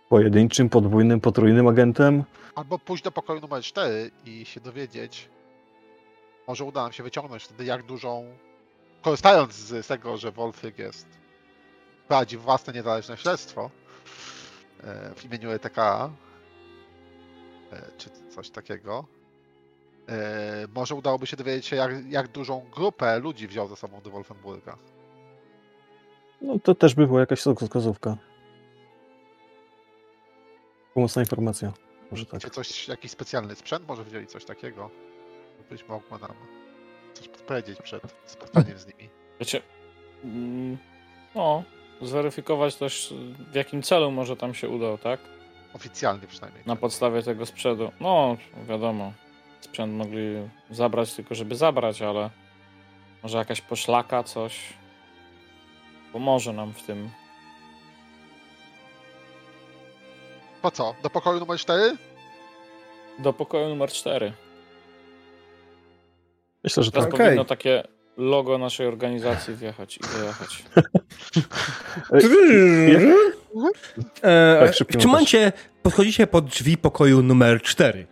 pojedynczym, podwójnym, potrójnym agentem. Albo pójść do pokoju numer 4 i się dowiedzieć. Może uda nam się wyciągnąć wtedy jak dużą. Korzystając z tego, że Wolfyk jest. prowadzi własne niezależne śledztwo e, w imieniu ETK, e, czy coś takiego. E, Może udałoby się dowiedzieć się, jak, jak dużą grupę ludzi wziął ze sobą do Wolfenburga. No to też by była jakaś wskazówka. Pomocna informacja. Może tak. Czy coś, jakiś specjalny sprzęt może wzięli coś takiego? Być mogło nam coś podpowiedzieć przed spotkaniem z nimi. Wiecie, mm, no, zweryfikować też w jakim celu może tam się udał, tak? Oficjalnie przynajmniej. Na podstawie tego sprzętu. No, wiadomo, sprzęt mogli zabrać tylko, żeby zabrać, ale może jakaś poszlaka, coś pomoże nam w tym. Po co? Do pokoju numer 4? Do pokoju numer 4. Myślę, że Teraz tak. Powinno takie logo naszej organizacji wjechać i wyjechać. E, Tak, szybki w tym montaż. momencie podchodzicie pod drzwi pokoju numer 4.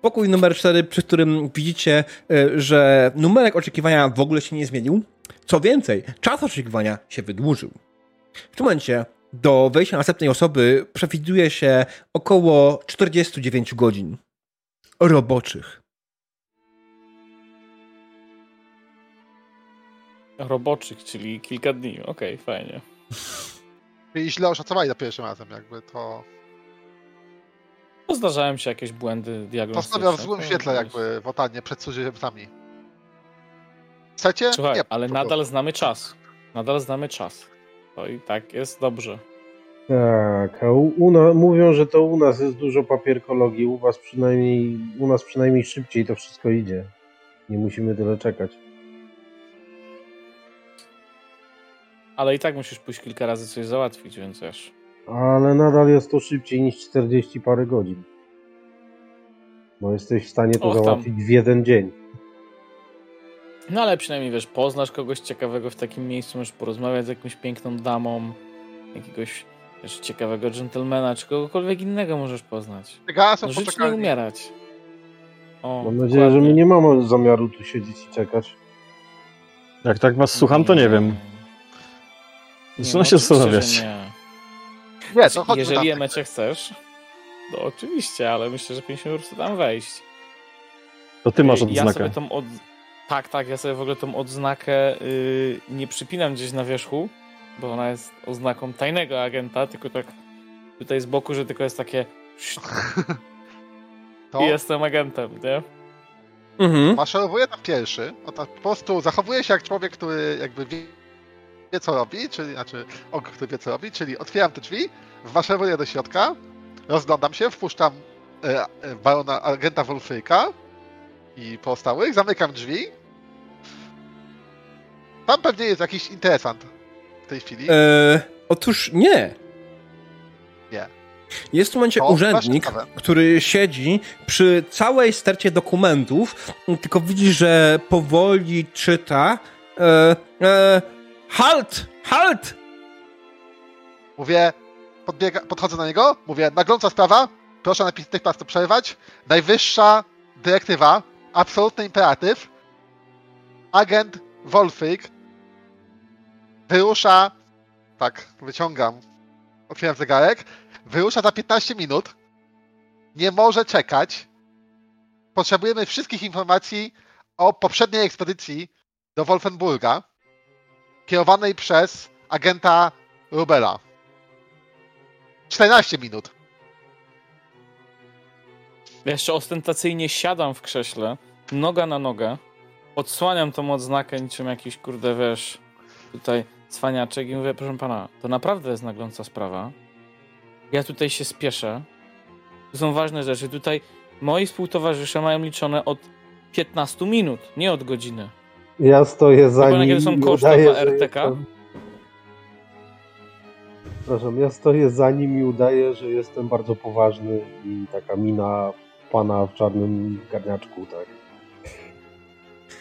Pokój numer 4, przy którym widzicie, e, że numerek oczekiwania w ogóle się nie zmienił. Co więcej, czas oczekiwania się wydłużył. W tym momencie do wejścia następnej osoby przewiduje się około 49 godzin roboczych. Roboczych, czyli kilka dni. Okej, fajnie. Czyli źle oszacowali za pierwszym razem, jakby to. No, zdarzają się jakieś błędy diagnostyczne. Postawia w złym świetle jakby wotanie przed cudzoziemcami. Chcecie? Słuchaj, Nie, ale nadal znamy czas. Nadal znamy czas. To i tak jest dobrze. Tak, a u, u na, mówią, że to u nas jest dużo papierkologii, u was przynajmniej, u nas przynajmniej szybciej to wszystko idzie. Nie musimy tyle czekać. Ale i tak musisz pójść kilka razy coś załatwić, więc wiesz. Ale nadal jest to szybciej niż 40 parę godzin. Bo jesteś w stanie to Och, tam. załatwić w jeden dzień. No ale przynajmniej wiesz, poznasz kogoś ciekawego w takim miejscu, możesz porozmawiać z jakąś piękną damą, jakiegoś wiesz, ciekawego dżentelmena, czy kogokolwiek innego możesz poznać. Gala są No, żyć nie umierać. O, Mam nadzieję, że dokładnie. my nie mamy zamiaru tu siedzieć i czekać. Jak tak was słucham, to nie wiem. Nie, Zaczyna no się zastanawiać. Chodźmy Jeżeli tam. Emecie chcesz, to oczywiście, ale myślę, że powinniśmy po prostu tam wejść. To ty masz Ja odznakę. sobie tą od... Tak, tak, ja sobie w ogóle tą odznakę yy, nie przypinam gdzieś na wierzchu, bo ona jest oznaką tajnego agenta, tylko tak tutaj z boku, że tylko jest takie To i jestem agentem, nie? Mhm. maszerowuje tam pierwszy. O, tak po prostu zachowuje się jak człowiek, który jakby wie, co robi, czyli znaczy og, który wie co robi, czyli otwieram te drzwi, wmaszeruję do środka, rozglądam się, wpuszczam e, e, barona agenta Wolfryka i pozostałych, zamykam drzwi. Tam pewnie jest jakiś interesant w tej chwili. E, otóż nie. Nie. Jest w tym momencie To urzędnik, który siedzi przy całej stercie dokumentów, tylko widzi, że powoli czyta. E, e, halt! Halt! Mówię, podbiega, podchodzę do niego, mówię, nagląca sprawa, proszę natychmiast to przerwać. Najwyższa dyrektywa, absolutny imperatyw. Agent Wolfyk wyrusza, tak, wyciągam, otwieram zegarek, wyrusza za 15 minut, nie może czekać. Potrzebujemy wszystkich informacji o poprzedniej ekspedycji do Wolfenburga, kierowanej przez agenta Rubela. 14 minut. Ja jeszcze ostentacyjnie siadam w krześle, noga na nogę, odsłaniam tą odznakę niczym jakiś, kurde, wiesz, tutaj cwaniaczek i mówię, proszę pana, to naprawdę jest nagląca sprawa. Ja tutaj się spieszę. To są ważne rzeczy. Tutaj moi współtowarzysze mają liczone od 15 minut, nie od godziny. Ja stoję za Chyba, nim jakie są i koszty udaję, dla RTK? Jestem... Przepraszam, ja stoję za nim i udaję, że jestem bardzo poważny i taka mina pana w czarnym garniaczku, tak.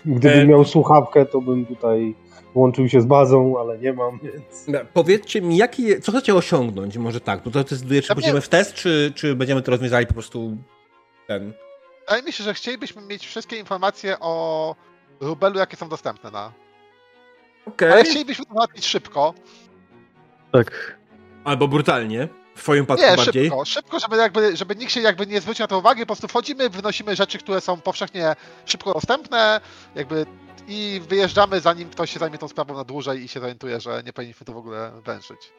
Gdybym E, miał słuchawkę, to bym tutaj łączył się z bazą, ale nie mam, więc... Powiedzcie mi, jaki, co chcecie osiągnąć? Może tak, bo to decyduje, czy pójdziemy w test, czy, czy będziemy to rozwiązali po prostu ten. Wydaje mi się, że chcielibyśmy mieć wszystkie informacje o Rubelu, jakie są dostępne na. Okej. Ale chcielibyśmy to załatwić szybko. Tak. Albo brutalnie. W twoim wypadku Nie, bardziej. szybko, szybko, żeby, jakby, żeby nikt się jakby nie zwrócił na to uwagi, po prostu wchodzimy, wynosimy rzeczy, które są powszechnie szybko dostępne, jakby i wyjeżdżamy zanim ktoś się zajmie tą sprawą na dłużej i się zorientuje, że nie powinniśmy to w ogóle węszyć.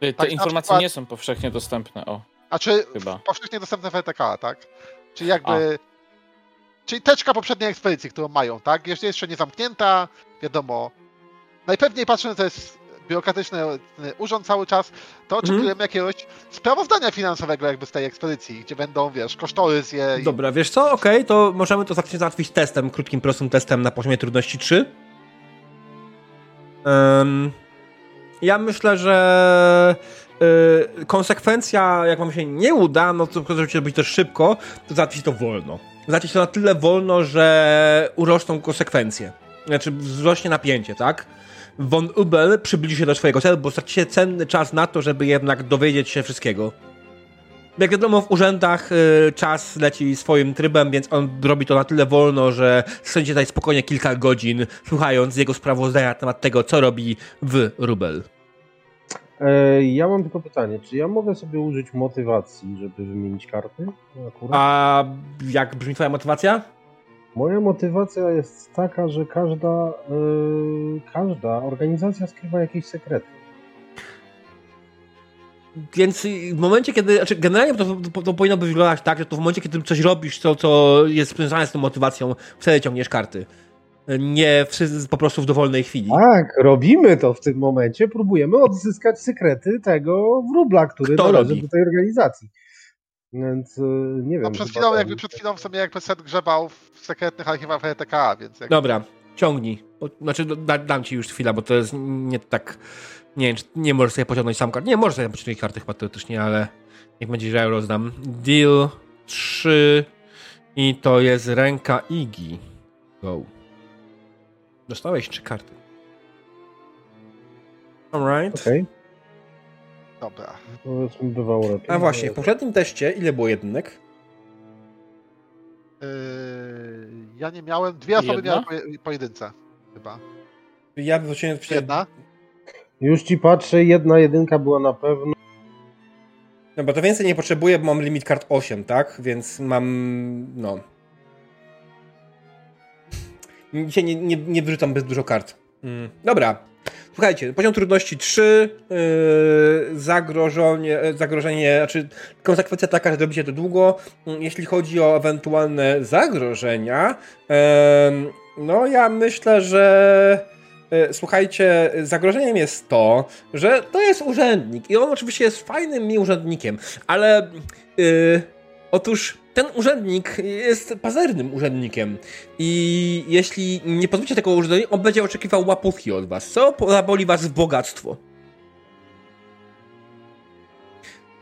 Te Tak, informacje przykład- nie są powszechnie dostępne, o, A czy powszechnie dostępne w RTK, tak? Czyli jakby. Czyli teczka poprzedniej ekspedycji, którą mają, tak? Jeszcze jeszcze nie zamknięta, wiadomo. Najpewniej patrząc, to jest biurokratyczny e, urząd cały czas, to oczekujemy jakiegoś sprawozdania finansowego jakby z tej ekspedycji, gdzie będą, wiesz, kosztorysy i Dobra, wiesz co? Okej, to możemy to zacząć załatwić testem, krótkim, prostym testem na poziomie trudności 3. Em, ja myślę, że y, konsekwencja, jak wam się nie uda, no to żeby być też szybko, to załatwić to wolno. Załatwić to na tyle wolno, że urosną konsekwencje. Znaczy wzrośnie napięcie, tak? Von Ubel przybliży się do swojego celu, bo stracicie cenny czas na to, żeby jednak dowiedzieć się wszystkiego. Jak wiadomo, w urzędach y, czas leci swoim trybem, więc on robi to na tyle wolno, że spędzicie tutaj spokojnie kilka godzin, słuchając jego sprawozdania na temat tego, co robi w Rubel. E, ja mam tylko pytanie, czy ja mogę sobie użyć motywacji, żeby wymienić karty? Akurat? A jak brzmi twoja motywacja? Moja motywacja jest taka, że każda, e, każda organizacja skrywa jakieś sekrety. Więc w momencie, kiedy. Znaczy generalnie to, to, to powinno być wyglądać tak, że to w momencie, kiedy coś robisz, co, co jest związane z tą motywacją, wtedy ciągniesz karty. Nie w, po prostu w dowolnej chwili. Tak, robimy to w tym momencie. Próbujemy odzyskać sekrety tego wróbla, który Kto należy robi? do tej organizacji. Więc y, nie wiem. No przed chwilą, jakby przed chwilą w sumie jakby set grzebał w sekretnych archiwach RTK, więc jakby... Dobra, ciągnij. Znaczy, da, dam ci już chwilę, bo to jest nie tak. Nie wiem, czy nie możesz sobie pociągnąć sam kart. Nie, możesz sobie pociągnąć karty chyba teoretycznie, ale niech będzie, że ja rozdam. Deal 3 i to jest ręka Igi. Go. Dostałeś trzy karty. Alright. Okej, Dobra. powiedzmy bywało lepiej. A właśnie, w poprzednim teście ile było jedynek? Yy, ja nie miałem, dwie osoby Jedna? miały poje- pojedynce chyba. Ja wróciłem w Jedna? Już ci patrzę, jedna jedynka była na pewno. No bo to więcej nie potrzebuję, bo mam limit kart 8, tak? Więc mam. No. Dzisiaj nie, nie, nie wyrzucam bez dużo kart. Mm. Dobra. Słuchajcie, poziom trudności 3, yy, zagrożenie, zagrożenie, znaczy konsekwencja taka, że robicie to długo. Mm, Jeśli chodzi o ewentualne zagrożenia, em, no ja myślę, że e, słuchajcie, zagrożeniem jest to, że to jest urzędnik i on oczywiście jest fajnym mi urzędnikiem, ale yy, otóż ten urzędnik jest pazernym urzędnikiem i jeśli nie pozwolicie tego urzędnikowi, on będzie oczekiwał łapówki od was, co zaboli was w bogactwo.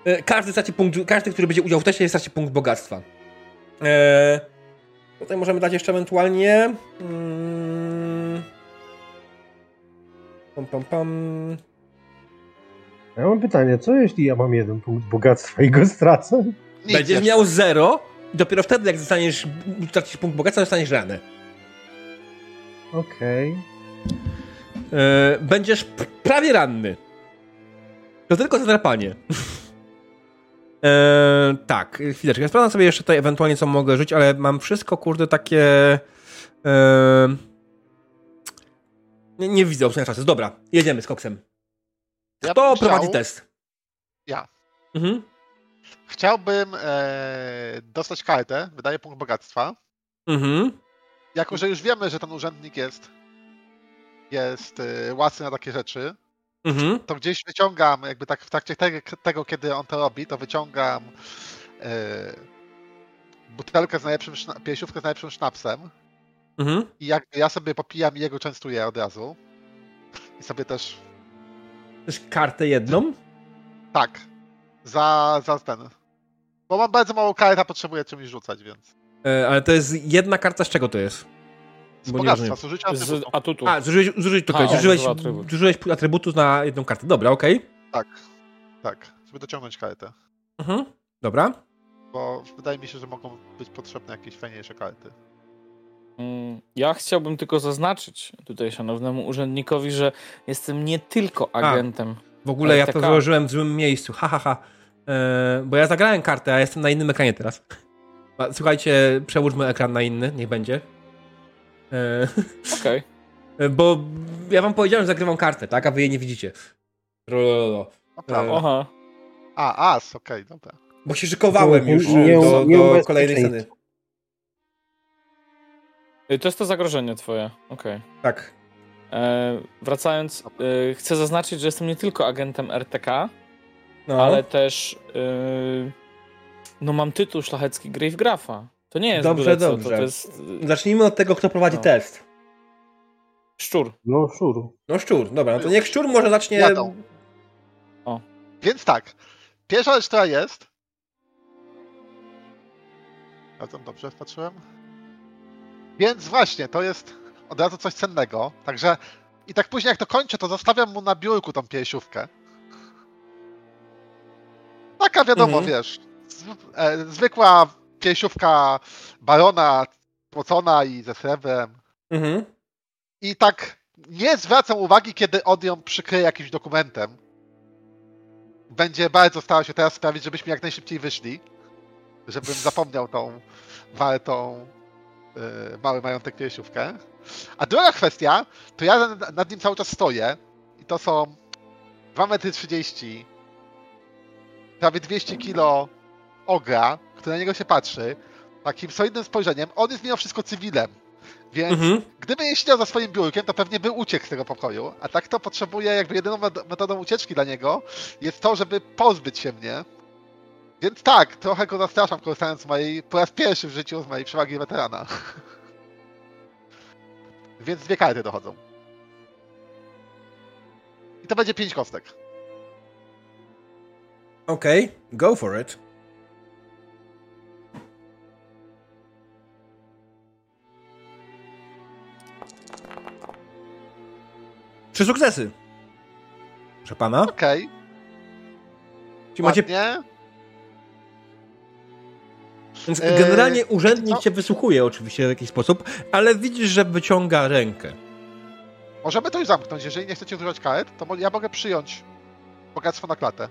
E, Każdy straci punkt, każdy, który będzie udział w teście, straci punkt bogactwa. E, tutaj możemy dać jeszcze ewentualnie. Mm, pam, pam, pam. Ja mam pytanie, co jeśli ja mam jeden punkt bogactwa i go stracę? Nic Będziesz jeszcze. miał zero i dopiero wtedy, jak zostaniesz, stracisz punkt bogactwa, dostaniesz ranę. Okej. E, będziesz prawie ranny. To tylko zadrapanie. e, tak, chwileczkę. Ja sprawdzam sobie jeszcze tutaj ewentualnie, co mogę żyć, ale mam wszystko, kurde, takie... E, nie, nie widzę obsługi czasu. Dobra, jedziemy z koksem. Ja Kto chciał- prowadzi test? Ja. Mhm. Chciałbym e, dostać kartę, wydaje punkt bogactwa. Mhm. Jako, że już wiemy, że ten urzędnik jest jest e, łasny na takie rzeczy, Mhm. to gdzieś wyciągam, jakby tak w trakcie tego, tego kiedy on to robi, to wyciągam e, butelkę z najlepszym, piersiówkę z najlepszym sznapsem Mhm. i jakby ja sobie popijam i jego częstuję od razu. I sobie też, Też kartę jedną? tak, za, za ten. Bo mam bardzo mało kart, a potrzebuję czymś rzucać, więc. E, ale to jest jedna karta, z czego to jest? Z bogactwa, Z atrybutu. atutu. A, zużyłeś, zużyłeś, A, okay, on zużyłeś, zużył atrybut. zużyłeś atrybutu na jedną kartę. Dobra, okej. Tak, tak, żeby dociągnąć kartę. Mhm. Dobra. Bo wydaje mi się, że mogą być potrzebne jakieś fajniejsze karty. Mm, Ja chciałbym tylko zaznaczyć tutaj szanownemu urzędnikowi, że jestem nie tylko agentem. W ogóle ja to RTK. założyłem w złym miejscu. Ha, ha, ha. E, bo ja zagrałem kartę, a jestem na innym ekranie teraz. Słuchajcie, przełóżmy ekran na inny, niech będzie. E, Okej. bo ja wam powiedziałem, że zagrywam kartę, tak? A wy jej nie widzicie. Rololo. No prawo. Aha. A, as, okej, dobra. Bo się szykowałem już nie- do, nie do kolejnej sceny. To jest to zagrożenie twoje. Okej. Tak. E, Wracając, e, chcę zaznaczyć, że jestem nie tylko agentem RTK, No. ale też e, no mam tytuł szlachecki Gravegrapha. To nie jest Dobrze, co, dobrze. To, to jest Zacznijmy od tego, kto prowadzi No. test. szczur. No, szur. No szczur, dobra, no to niech szczur może zacznie... Jadą. Więc tak, pierwsza rzecz, która jest. Ja tam dobrze wpatrzyłem. Więc właśnie, to jest od razu coś cennego. Także i tak później jak to kończę, to zostawiam mu na biurku tą piersiówkę. Taka wiadomo, Mhm. wiesz, z, e, zwykła piersiówka barona, płocona i ze srebrem. Mhm. I tak nie zwracam uwagi, kiedy on ją przykryje jakimś dokumentem. Będzie bardzo starał się teraz sprawić, żebyśmy jak najszybciej wyszli. Żebym zapomniał tą wartą mały majątek piersiówkę. A druga kwestia, to ja nad, nim cały czas stoję. I to są 2 metry 30 prawie 200 kilo ogra, który na niego się patrzy, takim solidnym spojrzeniem, on jest mimo wszystko cywilem. Więc Mhm. gdyby nie siedział za swoim biurkiem, to pewnie by uciekł z tego pokoju. A tak to potrzebuje, jakby jedyną met- metodą ucieczki dla niego jest to, żeby pozbyć się mnie. Więc tak, trochę go zastraszam, korzystając z mojej, po raz pierwszy w życiu z mojej przewagi weterana. Więc dwie karty dochodzą. I to będzie pięć kostek. Okej, go for it. Trzy sukcesy. Proszę pana. Okej, Czyli macie. Więc Eee, generalnie urzędnik co? cię wysłuchuje oczywiście w jakiś sposób, ale widzisz, że wyciąga rękę. Możemy to już zamknąć. Jeżeli nie chcecie używać kart, to ja mogę przyjąć bogactwo na klatę.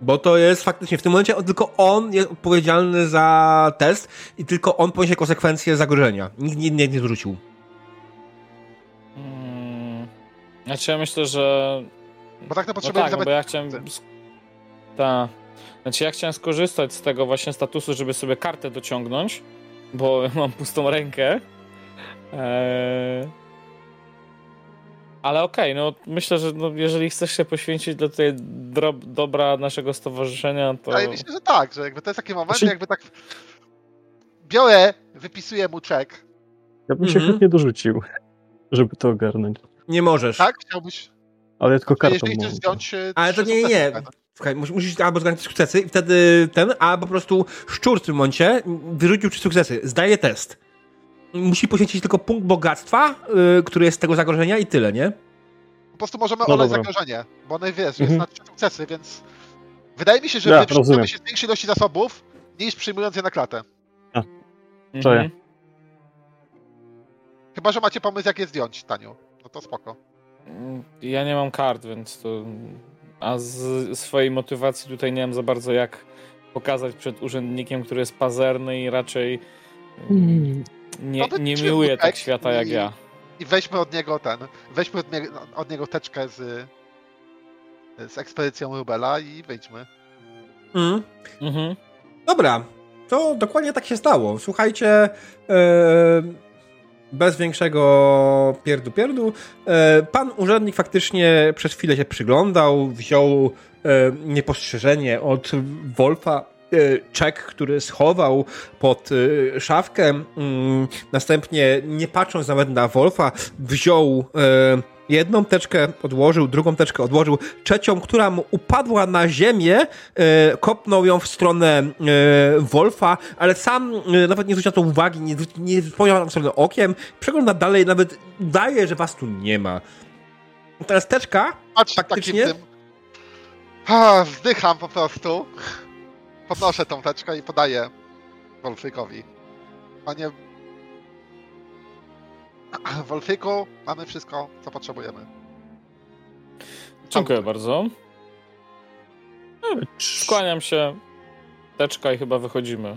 Bo to jest faktycznie w tym momencie tylko on jest odpowiedzialny za test i tylko on poniesie konsekwencje zagrożenia. Nikt inny nie zwrócił. Mm, Znaczy ja myślę, że... Bo tak to No potrzebujemy tak, no bo ja chciałem... Tak. Znaczy ja chciałem skorzystać z tego właśnie statusu, żeby sobie kartę dociągnąć, bo mam pustą rękę. Eee... Ale okej, no myślę, że no, jeżeli chcesz się poświęcić dla tej drob- dobra naszego stowarzyszenia, to... Wydaje mi się, że tak, że jakby to jest taki moment, Znaczy- jakby tak biorę, wypisuję mu czek, Ja bym się Mhm. chętnie dorzucił, żeby to ogarnąć. Nie możesz. tak? Chciałbyś, Ale ja tylko kartą jeżeli chcesz mogę. zdjąć e, Ale to nie, nie, musisz albo zgarnąć sukcesy i wtedy ten, albo po prostu szczur w tym momencie wyrzucił trzy sukcesy. Zdaje test. Musi poświęcić tylko punkt bogactwa, yy, który jest z tego zagrożenia i tyle, nie? Po prostu możemy No olać zagrożenie, bo one wiesz, jest Mhm. na trzy sukcesy, więc wydaje mi się, że Ja, się z większej ilości zasobów, niż przyjmując je na klatę. Czaję. Mhm. Chyba, że macie pomysł, jak je zdjąć, Taniu. No to spoko. Ja nie mam kart, więc to. A z swojej motywacji tutaj nie mam za bardzo jak pokazać przed urzędnikiem, który jest pazerny i raczej mm, nie, To nie miłuje tak świata jak ja. I weźmy od niego ten, weźmy od, nie, od niego teczkę z, z ekspedycją Rubela i wyjdźmy. Mm. Mhm. Dobra, to dokładnie tak się stało. Słuchajcie, e, bez większego pierdu pierdu, e, pan urzędnik faktycznie przez chwilę się przyglądał, wziął e, niepostrzeżenie od Wolfa e, czek, który schował pod szafkę. Mm, następnie, nie patrząc nawet na Wolfa, wziął jedną teczkę, odłożył, drugą teczkę odłożył, trzecią, która mu upadła na ziemię, e, kopnął ją w stronę e, Wolfa, ale sam e, nawet nie zwrócił na to uwagi, nie, nie spojrzał na stronę okiem, przegląda dalej, nawet udaje, że was tu nie ma. Teraz teczka, Patrz Faktycznie? takim tym. Ha, wzdycham po prostu. Podnoszę tą teczkę i podaję Wolfykowi. Panie Wolfyku, mamy wszystko, co potrzebujemy. Dziękuję bardzo. Skłaniam się. Teczka i chyba wychodzimy.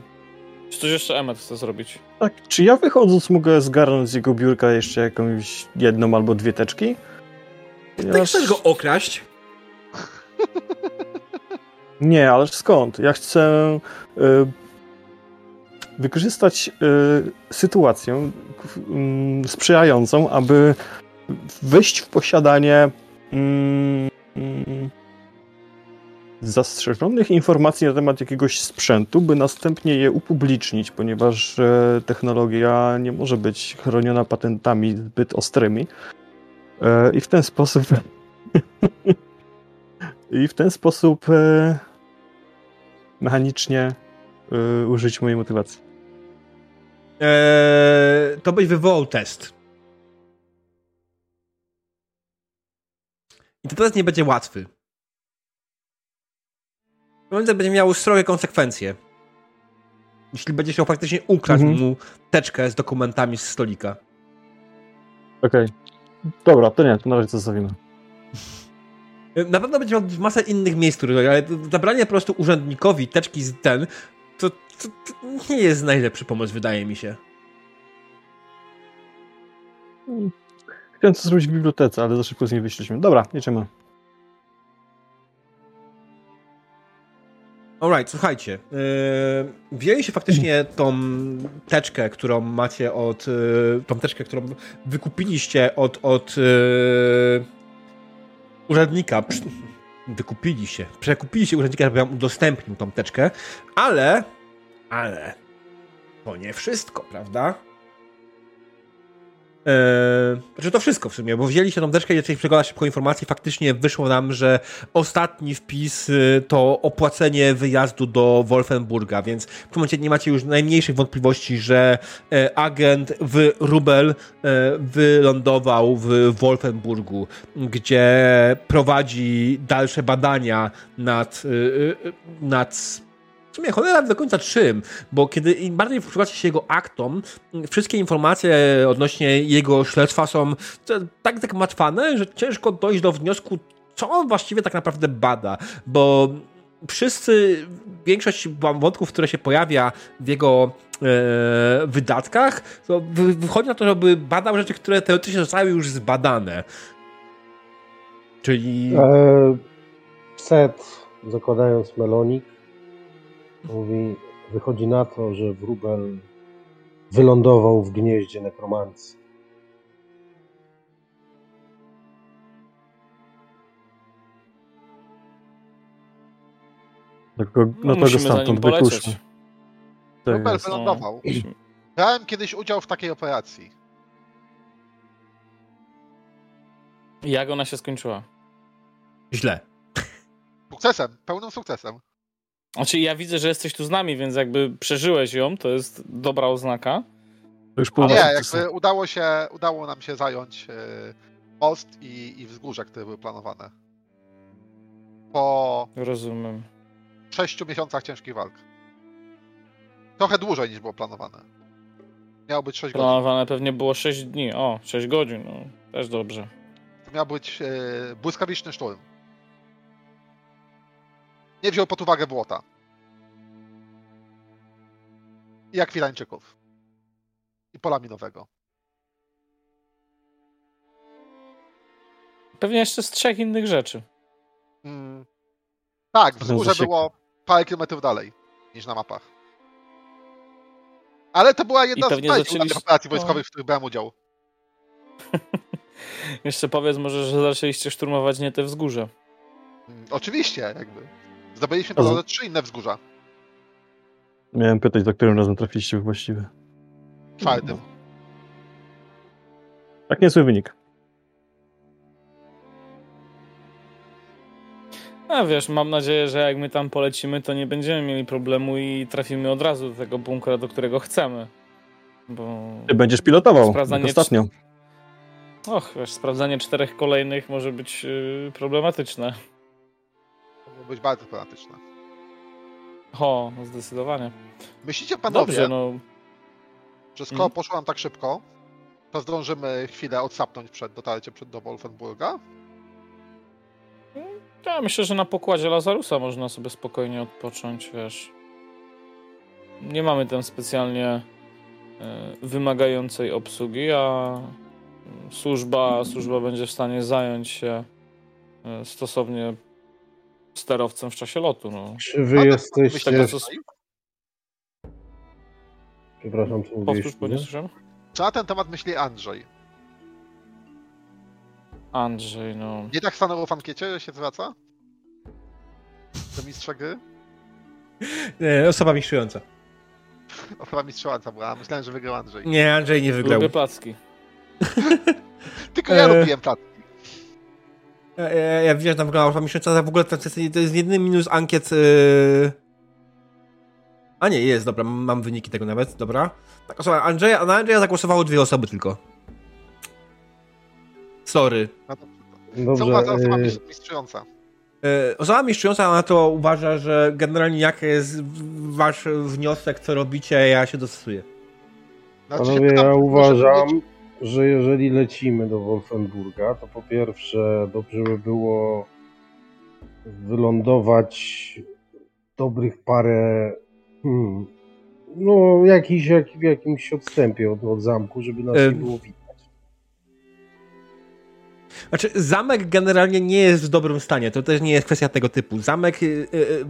Czy coś jeszcze Emmet chce zrobić? Tak, czy ja wychodząc mogę zgarnąć z jego biurka jeszcze jakąś jedną albo dwie teczki? ty Ponieważ- chcesz go okraść? Nie, ale skąd? Ja chcę y, wykorzystać y, sytuację y, sprzyjającą, aby wejść w posiadanie mm, mm, zastrzeżonych informacji na temat jakiegoś sprzętu, by następnie je upublicznić, ponieważ e, technologia nie może być chroniona patentami zbyt ostrymi. I w ten sposób i w ten sposób mechanicznie użyć mojej motywacji. Eee, to byś wywołał test. I to test nie będzie łatwy. To będzie miało srogie konsekwencje. Jeśli będziesz chciał faktycznie ukraść Mhm. mu teczkę z dokumentami z stolika. Okej. Dobra, to nie, to na razie zostawimy. Na pewno będzie miał masę innych miejsc, ale zabranie po prostu urzędnikowi teczki z ten, to, to, to nie jest najlepszy pomysł, wydaje mi się. Chciałem to zrobić w bibliotece, ale za szybko z niej wyszliśmy. Dobra, jedziemy. Alright, słuchajcie. Yy, wzięliście faktycznie tą teczkę, którą macie od. Yy, tą teczkę, którą wykupiliście od, od yy, urzędnika. Psz, wykupiliście. Przekupiliście urzędnika, żeby wam udostępnił tą teczkę, ale. Ale. To nie wszystko, prawda? Eee, to wszystko w sumie, bo wzięliście tą deczkę i zaczęli przeglądać szybko informacje. Faktycznie wyszło nam, że ostatni wpis y, to opłacenie wyjazdu do Wolfenburga, więc w tym momencie nie macie już najmniejszych wątpliwości, że e, agent w Rubel e, wylądował w Wolfenburgu, gdzie prowadzi dalsze badania nad, y, y, nad w sumie cholera do końca czym, bo kiedy bardziej przyglądacie się jego aktom, wszystkie informacje odnośnie jego śledztwa są tak zagmatwane, że ciężko dojść do wniosku, co on właściwie tak naprawdę bada, bo wszyscy, większość wątków, które się pojawia w jego e, wydatkach, to wychodzi na to, żeby badał rzeczy, które teoretycznie zostały już zbadane. Czyli... E, set, zakładając melonik, Mówi, wychodzi na to, że wróbel wylądował w gnieździe nekromancji. No, no to go stamtąd wypuszczę. Wróbel wylądował. Brałem kiedyś udział w takiej operacji. Jak ona się skończyła? Źle. Sukcesem, pełnym sukcesem. Znaczy ja widzę, że jesteś tu z nami, więc jakby przeżyłeś ją, to jest dobra oznaka. To już pół Nie, jakby udało, się, udało nam się zająć e, most i, i wzgórze, które były planowane. Po Rozumiem. sześciu miesiącach ciężkich walk. Trochę dłużej niż było planowane. Miało być 6 godzin. Planowane pewnie było 6 dni. O, 6 godzin, no też dobrze. To miał być e, błyskawiczny szturm nie wziął pod uwagę błota. I akwirańczyków. I pola minowego. Pewnie jeszcze z trzech innych rzeczy. Mm. Tak, wzgórze było parę kilometrów dalej niż na mapach. Ale to była jedna z zaczęli... operacji wojskowych, w których brałem udział. jeszcze powiedz może, że zaczęliście szturmować nie te wzgórze. Mm, oczywiście, jakby. Zdobyliśmy po drodze trzy inne wzgórza. Miałem pytać, za którym razem trafiliście właściwie. Czwartym. Tak niezły wynik. A wiesz, mam nadzieję, że jak my tam polecimy, to nie będziemy mieli problemu i trafimy od razu do tego bunkra, do którego chcemy. Bo... Ty będziesz pilotował, sprawdzanie ostatnio. Och, wiesz, sprawdzanie czterech kolejnych może być yy, problematyczne być bardzo fanatyczne. O, no zdecydowanie. Myślicie panowie, Dobrze, no. że skoro mm. poszło nam tak szybko, to zdążymy chwilę odsapnąć przed dotarciem przed do Wolfenburga? Ja myślę, że na pokładzie Lazarusa można sobie spokojnie odpocząć, wiesz. Nie mamy tam specjalnie e, wymagającej obsługi, a służba, służba będzie w stanie zająć się e, stosownie sterowcem w czasie lotu. No. Czy wy jesteście... Tego, co... Przepraszam, co Powtórz, bo nie słyszałem. Co na ten temat myśli Andrzej? Andrzej, no... Nie tak stanęło w ankiecie, że się zwraca? Do mistrza gry? Nie, osoba mistrzująca. Osoba mistrzująca była, myślałem, że wygrał Andrzej. Nie, Andrzej nie wygrał. Lubię placki. Tylko ja e... lubiłem placki. Ja, ja, ja widziałem, że tam wyglądała miesiąca, w ogóle to, to jest jedyny minus ankiet. Yy... A nie, jest, dobra, mam wyniki tego nawet, dobra. Tak, osoba, Andrzeja, na Andrzeja zagłosowało dwie osoby tylko. Sorry. Dobrze, Co uważa osoba yy... mistrzująca? Yy, osoba mistrzująca na to uważa, że generalnie jaki jest wasz wniosek, co robicie, ja się dostosuję. Znaczy, Panowie, ja uważam, że jeżeli lecimy do Wolfenburga, to po pierwsze dobrze by było wylądować dobrych parę hmm, no jakiś, jak, w jakimś odstępie od, od zamku, żeby nas nie było widać. Znaczy, zamek generalnie nie jest w dobrym stanie. To też nie jest kwestia tego typu. Zamek y, y,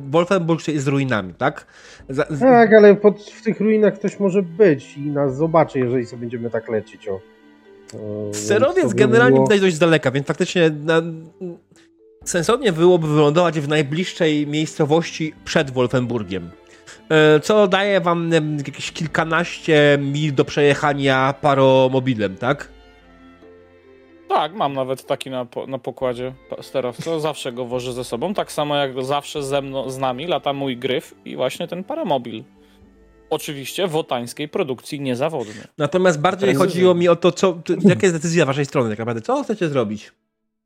Wolfenburg jest ruinami, tak? Za, z, Tak, ale pod, w tych ruinach ktoś może być i nas zobaczy, jeżeli sobie będziemy tak lecieć. O. To by generalnie było- widać dość z daleka, więc faktycznie na, sensownie byłoby wylądować w najbliższej miejscowości przed Wolfenburgiem. E, Co daje wam jakieś kilkanaście mil do przejechania paromobilem, tak? Tak, mam nawet taki na, po, na pokładzie sterowca. Zawsze go wożę ze sobą. Tak samo jak zawsze ze mną, z nami lata mój gryf i właśnie ten paramobil. Oczywiście wotańskiej produkcji niezawodny. Natomiast bardziej chodziło mi o to, co, to, jaka jest decyzja waszej strony tak naprawdę. Co chcecie zrobić?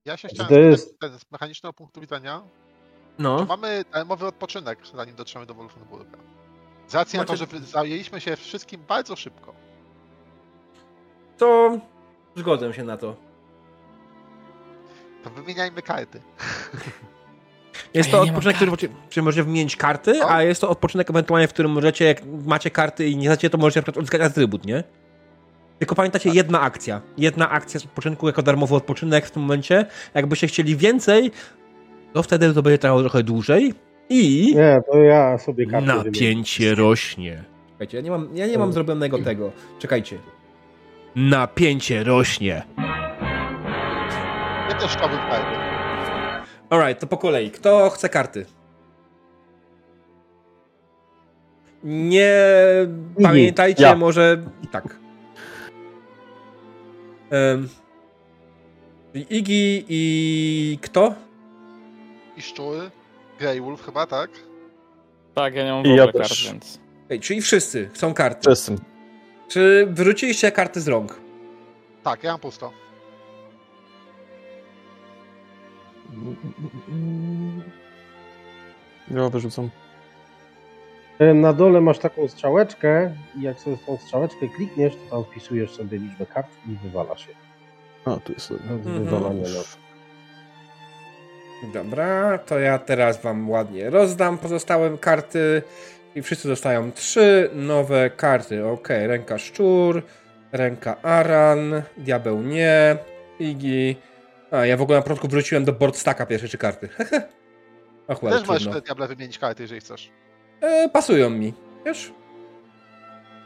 Ja się To chciałem spytać jest- z mechanicznego punktu widzenia, No. czy mamy darmowy odpoczynek, zanim dotrzemy do Wolfenburga? Z racji na to, że Macie- wy- zajęliśmy się wszystkim bardzo szybko. To zgodzę się na to. To wymieniajmy karty. Jest to ja odpoczynek, który możecie, czy możecie wymienić karty, Co? a jest to odpoczynek ewentualnie, w którym możecie, jak macie karty i nie znacie, to możecie na przykład odzyskać atrybut, nie? Tylko pamiętacie, jedna akcja. Jedna akcja z odpoczynku jako darmowy odpoczynek w tym momencie. Jakbyście chcieli więcej, to wtedy to będzie trwało trochę dłużej i Nie, to ja sobie wymienię. napięcie rośnie. Czekajcie, ja nie mam, ja nie mam zrobionego tego. Czekajcie. Napięcie rośnie. Ja też chciałbym karty. Alright, to po kolei. Kto chce karty? Nie pamiętajcie, Ja. może tak. Um, Igi i kto? I szczur, Grey Wolf chyba, tak? Tak, ja nie mam w ogóle ja kart, więc... Ej, czyli wszyscy chcą karty. Wszyscy. Czy wyrzuciliście karty z rąk? Tak, ja mam pusto. Ja wyrzucam. E, Na dole masz taką strzałeczkę i jak sobie tą strzałeczkę klikniesz, to tam wpisujesz sobie liczbę kart i wywalasz je. A, tu jest. Mhm. Wywalanie los. Dobra, to ja teraz wam ładnie rozdam pozostałe karty i wszyscy dostają trzy nowe karty. Ok, ręka szczur, ręka aran, diabeł nie, igi. A, ja w ogóle na początku wróciłem do boardstacka pierwsze trzy karty. Hehe. Och, Też możesz trudno. te diable wymienić karty, jeżeli chcesz. E, pasują mi, wiesz?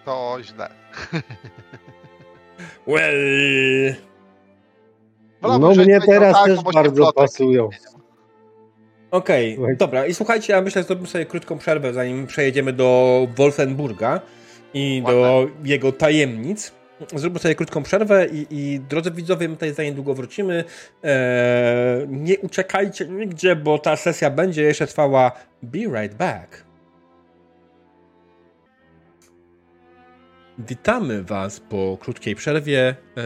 To źle. Well... No żebyś mnie teraz tak, też bardzo plotek pasują. Okej, Słuchaj. dobra. I słuchajcie, ja myślę, że zrobimy sobie krótką przerwę, zanim przejedziemy do Wolfenburga i do jego tajemnic. Zróbmy sobie krótką przerwę i, i drodzy widzowie, my tutaj za niedługo wrócimy. Eee, nie uciekajcie nigdzie, bo ta sesja będzie jeszcze trwała. Be right back. Witamy Was po krótkiej przerwie. Eee,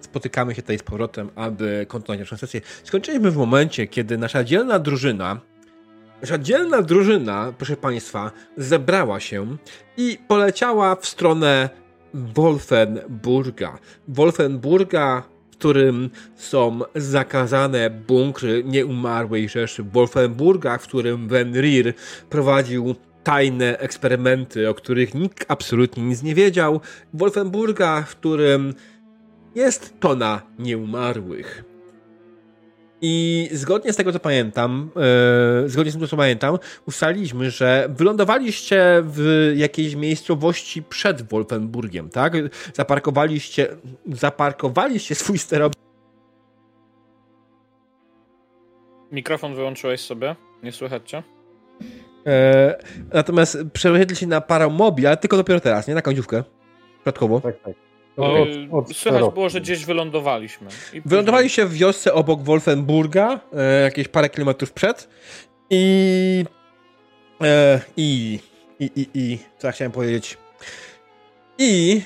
spotykamy się tutaj z powrotem, aby kontynuować naszą sesję. Skończyliśmy w momencie, kiedy nasza dzielna drużyna, nasza dzielna drużyna, proszę Państwa, zebrała się i poleciała w stronę Wolfenburga. Wolfenburga, w którym są zakazane bunkry nieumarłej Rzeszy. Wolfenburga, w którym Venrir prowadził tajne eksperymenty, o których nikt absolutnie nic nie wiedział. Wolfenburga, w którym jest tona nieumarłych. I zgodnie z tego, co pamiętam, e, zgodnie z tym, co pamiętam, ustaliliśmy, że wylądowaliście w jakiejś miejscowości przed Wolfenburgiem, tak? Zaparkowaliście, zaparkowaliście swój sterownik. Mikrofon wyłączyłeś sobie? Nie słychać cię? E, natomiast przewieźliście na paramobil, ale tylko dopiero teraz, nie na końcówkę. Przypadkowo. Tak, tak. Od- od Słychać sterowki. było, że gdzieś wylądowaliśmy. I Wylądowaliście w wiosce obok Wolfenburga, e, jakieś parę kilometrów przed. I. E, I. I, i, i. Co ja chciałem powiedzieć? I.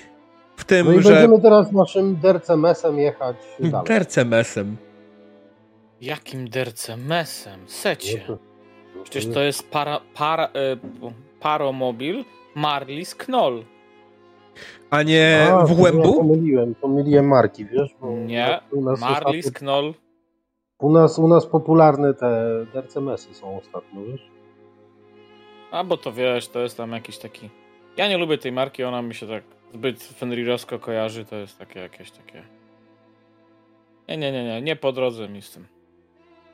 W tym, No i że. będziemy teraz naszym DRCMS-em jechać dalej. Tercemesem. Jakim dercemesem? Secie. To- Przecież to jest para, para, e, paromobil Marlis Knoll. A nie A, w to Ja pomyliłem, pomyliłem marki, wiesz? Bo Nie, u nas, Marlis ostatnio, Knoll. u nas, u nas popularne te DRCMS-y są ostatnio, wiesz? A bo to wiesz, to jest tam jakiś taki. Ja nie lubię tej marki, ona mi się tak zbyt Fenrirowsko kojarzy, to jest takie jakieś takie. Nie, nie, nie, nie, nie po drodze mi z tym.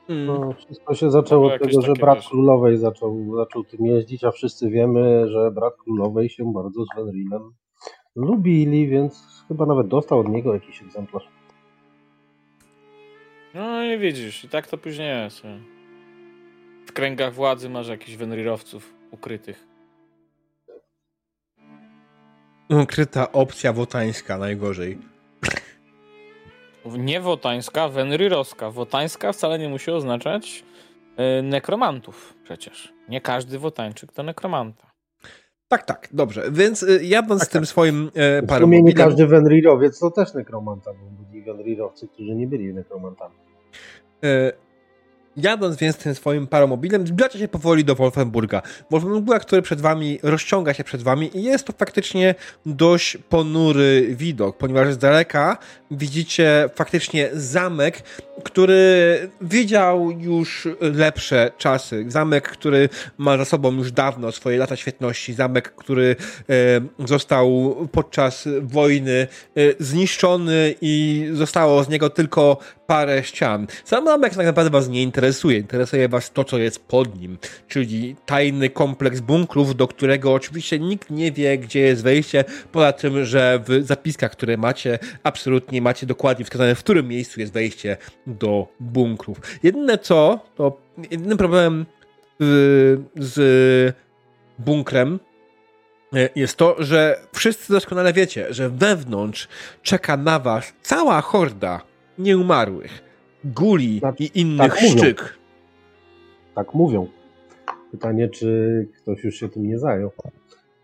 Mm. No, wszystko się zaczęło od tego, że brat wiesz- królowej zaczął, zaczął tym jeździć, a wszyscy wiemy, że brat królowej się bardzo z Fenrirem lubili, więc chyba nawet dostał od niego jakiś egzemplarz. No i widzisz, i tak to później jest. W kręgach władzy masz jakichś Wenrirowców ukrytych. Ukryta opcja wotańska, najgorzej. Nie wotańska, Wenrirowska. Wotańska wcale nie musi oznaczać e, nekromantów przecież. Nie każdy wotańczyk to nekromanta. Tak, tak, dobrze. Więc y, jadąc Tak, z tym tak. swoim e, W sumie nie każdy Wenrirowiec to też nekromanta, bo byli Wenrirowcy, którzy nie byli nekromantami. E, Jadąc więc tym swoim paramobilem, zbliżacie się powoli do Wolfenburga. Wolfenburga, który przed wami rozciąga się przed wami i jest to faktycznie dość ponury widok, ponieważ z daleka widzicie faktycznie zamek, który widział już lepsze czasy. Zamek, który ma za sobą już dawno swoje lata świetności. Zamek, który e, został podczas wojny e, zniszczony i zostało z niego tylko parę ścian. Sam zamek tak naprawdę was nie interesuje. Interesuje was to, co jest pod nim, czyli tajny kompleks bunkrów, do którego oczywiście nikt nie wie, gdzie jest wejście, poza tym, że w zapiskach, które macie, absolutnie macie dokładnie wskazane, w którym miejscu jest wejście do bunkrów. Jedyne co, to jedynym problemem y, z bunkrem y, jest to, że wszyscy doskonale wiecie, że wewnątrz czeka na was cała horda nieumarłych, guli Tak- i innych tak mówią. szczyk. Tak mówią. Pytanie, czy ktoś już się tym nie zajął.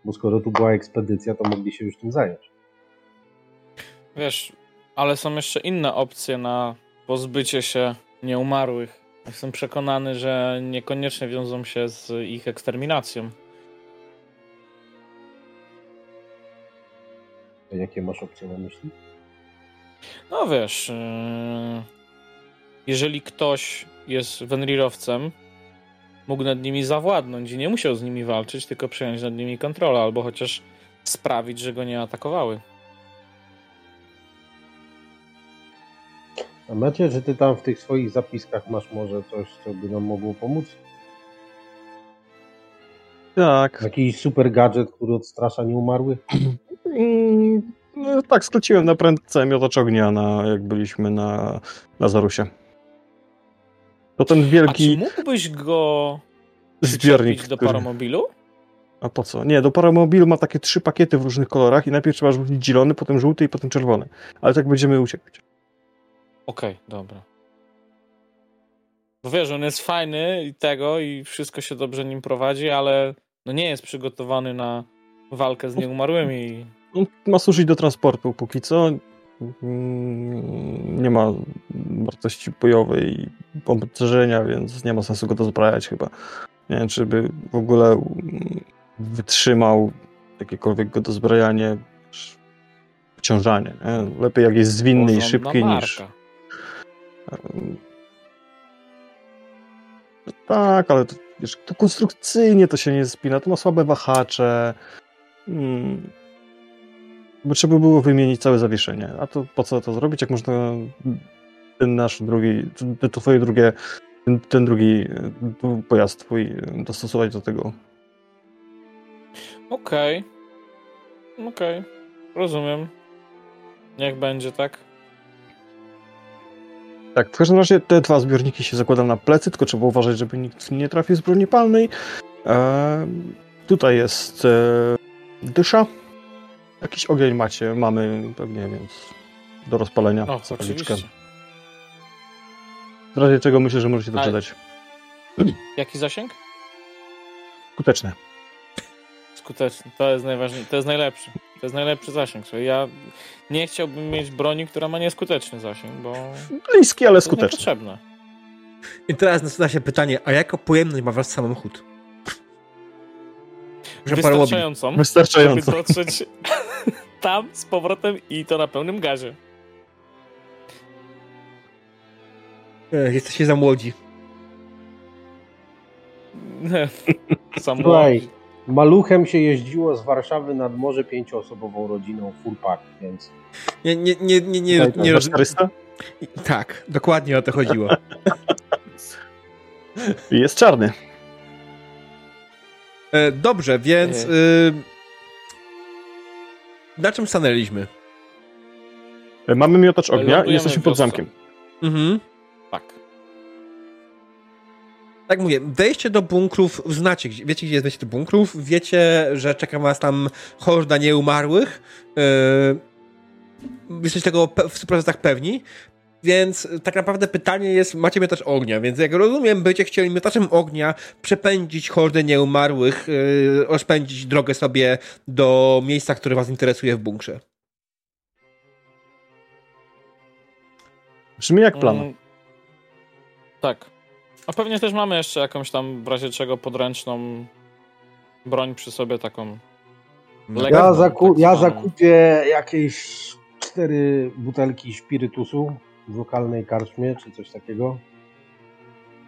Bo skoro tu była ekspedycja, to mogli się już tym zająć. Wiesz, ale są jeszcze inne opcje na pozbycie się nieumarłych. Jestem przekonany, że niekoniecznie wiążą się z ich eksterminacją. Jakie masz opcje na myśli? No wiesz, yy, jeżeli ktoś jest Wenrirowcem, mógł nad nimi zawładnąć i nie musiał z nimi walczyć, tylko przejąć nad nimi kontrolę, albo chociaż sprawić, że go nie atakowały. A Macie, czy ty tam w tych swoich zapiskach masz może coś, co by nam mogło pomóc? Tak. Jakiś super gadżet, który odstrasza nieumarłych? No, tak, skróciłem na prędce miotacz ognia, na, jak byliśmy na Lazarusie. To ten A czy wielki mógłbyś go zbiornik. do paramobilu? A po co? Nie, do paramobilu ma takie trzy pakiety w różnych kolorach i najpierw trzeba rzucić zielony, potem żółty i potem czerwony. Ale tak będziemy uciekać. Okej, dobra. Bo wiesz, on jest fajny i tego i wszystko się dobrze nim prowadzi, ale no nie jest przygotowany na walkę z nieumarłymi. On ma służyć do transportu póki co. Mm, Nie ma wartości bojowej i pompocerzenia, więc nie ma sensu go dozbrajać chyba. Nie wiem, czy by w ogóle mm, wytrzymał jakiekolwiek go dozbrajanie, czy wciążanie. Nie? Lepiej jak jest zwinny i szybki niż... no Tak, ale to, wiesz, to konstrukcyjnie to się nie spina, to ma słabe wahacze. Hmm. Bo trzeba było wymienić całe zawieszenie. A to po co to zrobić, jak można ten nasz drugi, to, twoje drugie, ten, ten drugi e, pojazd twój dostosować do tego. Okej. Okej. Rozumiem. Niech będzie tak. Tak, w każdym razie te dwa zbiorniki się zakłada na plecy, tylko trzeba uważać, żeby nikt nie trafił z broni palnej. E, tutaj jest e, dysza. Jakiś ogień macie, mamy pewnie, więc do rozpalenia zapalniczkę. oczywiście. W razie czego myślę, że możecie przydać. Jaki zasięg? Skuteczne. Skuteczny. To jest najważniejsze. To jest najlepszy. To jest najlepszy zasięg. Ja nie chciałbym mieć broni, która ma nieskuteczny zasięg, bo Bliski, ale skuteczny. niepotrzebne. I teraz nasuwa się pytanie, a jaką pojemność ma wasz samochód? Wystarczającą, Wystarczająco. żeby dotrzeć tam z powrotem i to na pełnym gazie. E, Jesteście za młodzi. Sam Słuchaj, maluchem się jeździło z Warszawy nad morze pięcioosobową rodziną full pack, więc Nie, nie, nie, nie, nie, Tak, tak. nie, Za roz, 400? I, tak, dokładnie o to chodziło. Jest czarny. E, dobrze, więc Nie. y, na czym stanęliśmy? E, Mamy miotacz ognia i jesteśmy pod zamkiem. Mhm. Tak. Tak mówię, wejście do bunkrów, znacie, gdzie- wiecie gdzie jest wejście do bunkrów, wiecie, że czeka was tam horda nieumarłych, yy, jesteście tego w 100% pewni, więc tak naprawdę pytanie jest, macie miotacz ognia, więc jak rozumiem, będziecie chcieli miotaczem ognia przepędzić hordę nieumarłych, yy, rozpędzić drogę sobie do miejsca, które was interesuje w bunkrze. Brzmi jak plan. Mm, tak. A pewnie też mamy jeszcze jakąś tam w razie czego podręczną broń przy sobie taką. Ja, zaku- tak ja zakupię jakieś cztery butelki spirytusu w lokalnej karczmie, czy coś takiego.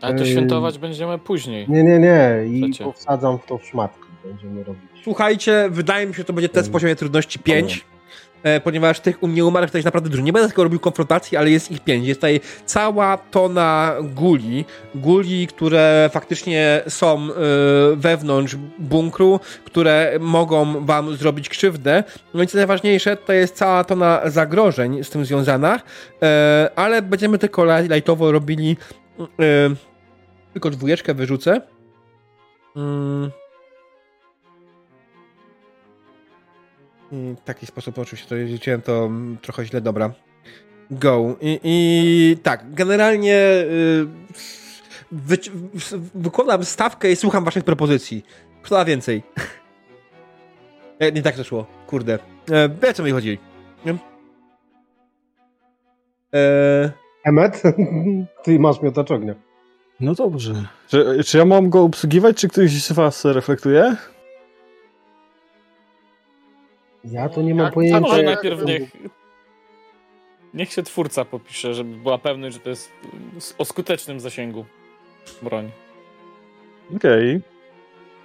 Ale to świętować będziemy później. Nie, nie, nie. I powsadzam w to w szmatki. Będziemy robić. Słuchajcie, wydaje mi się, że to będzie test w Mm. poziomie trudności 5, e, ponieważ tych nieumarłych to jest naprawdę dużo. Nie będę tylko robił konfrontacji, ale jest ich 5. Jest tutaj cała tona guli, guli, które faktycznie są e, wewnątrz bunkru, które mogą wam zrobić krzywdę. No i co najważniejsze, to jest cała tona zagrożeń z tym związana, e, ale będziemy tylko laj- lajtowo robili e, tylko dwójeczkę wyrzucę. Mm. W taki sposób oczywiście to liczyłem to mm, trochę źle, dobra. Go. I, i tak, generalnie y, wyci- w- wykładam stawkę i słucham waszych propozycji. Kto da więcej? E, Nie tak to szło, kurde. E, Wie o co mi chodzi. Nie? E, Emet, ty masz miotacz ognia. No dobrze. Czy, czy ja mam go obsługiwać, czy ktoś z was reflektuje? Ja to nie mam pojęcia. A może najpierw niech. Niech się twórca popisze, żeby była pewność, że to jest o skutecznym zasięgu broń. Okej.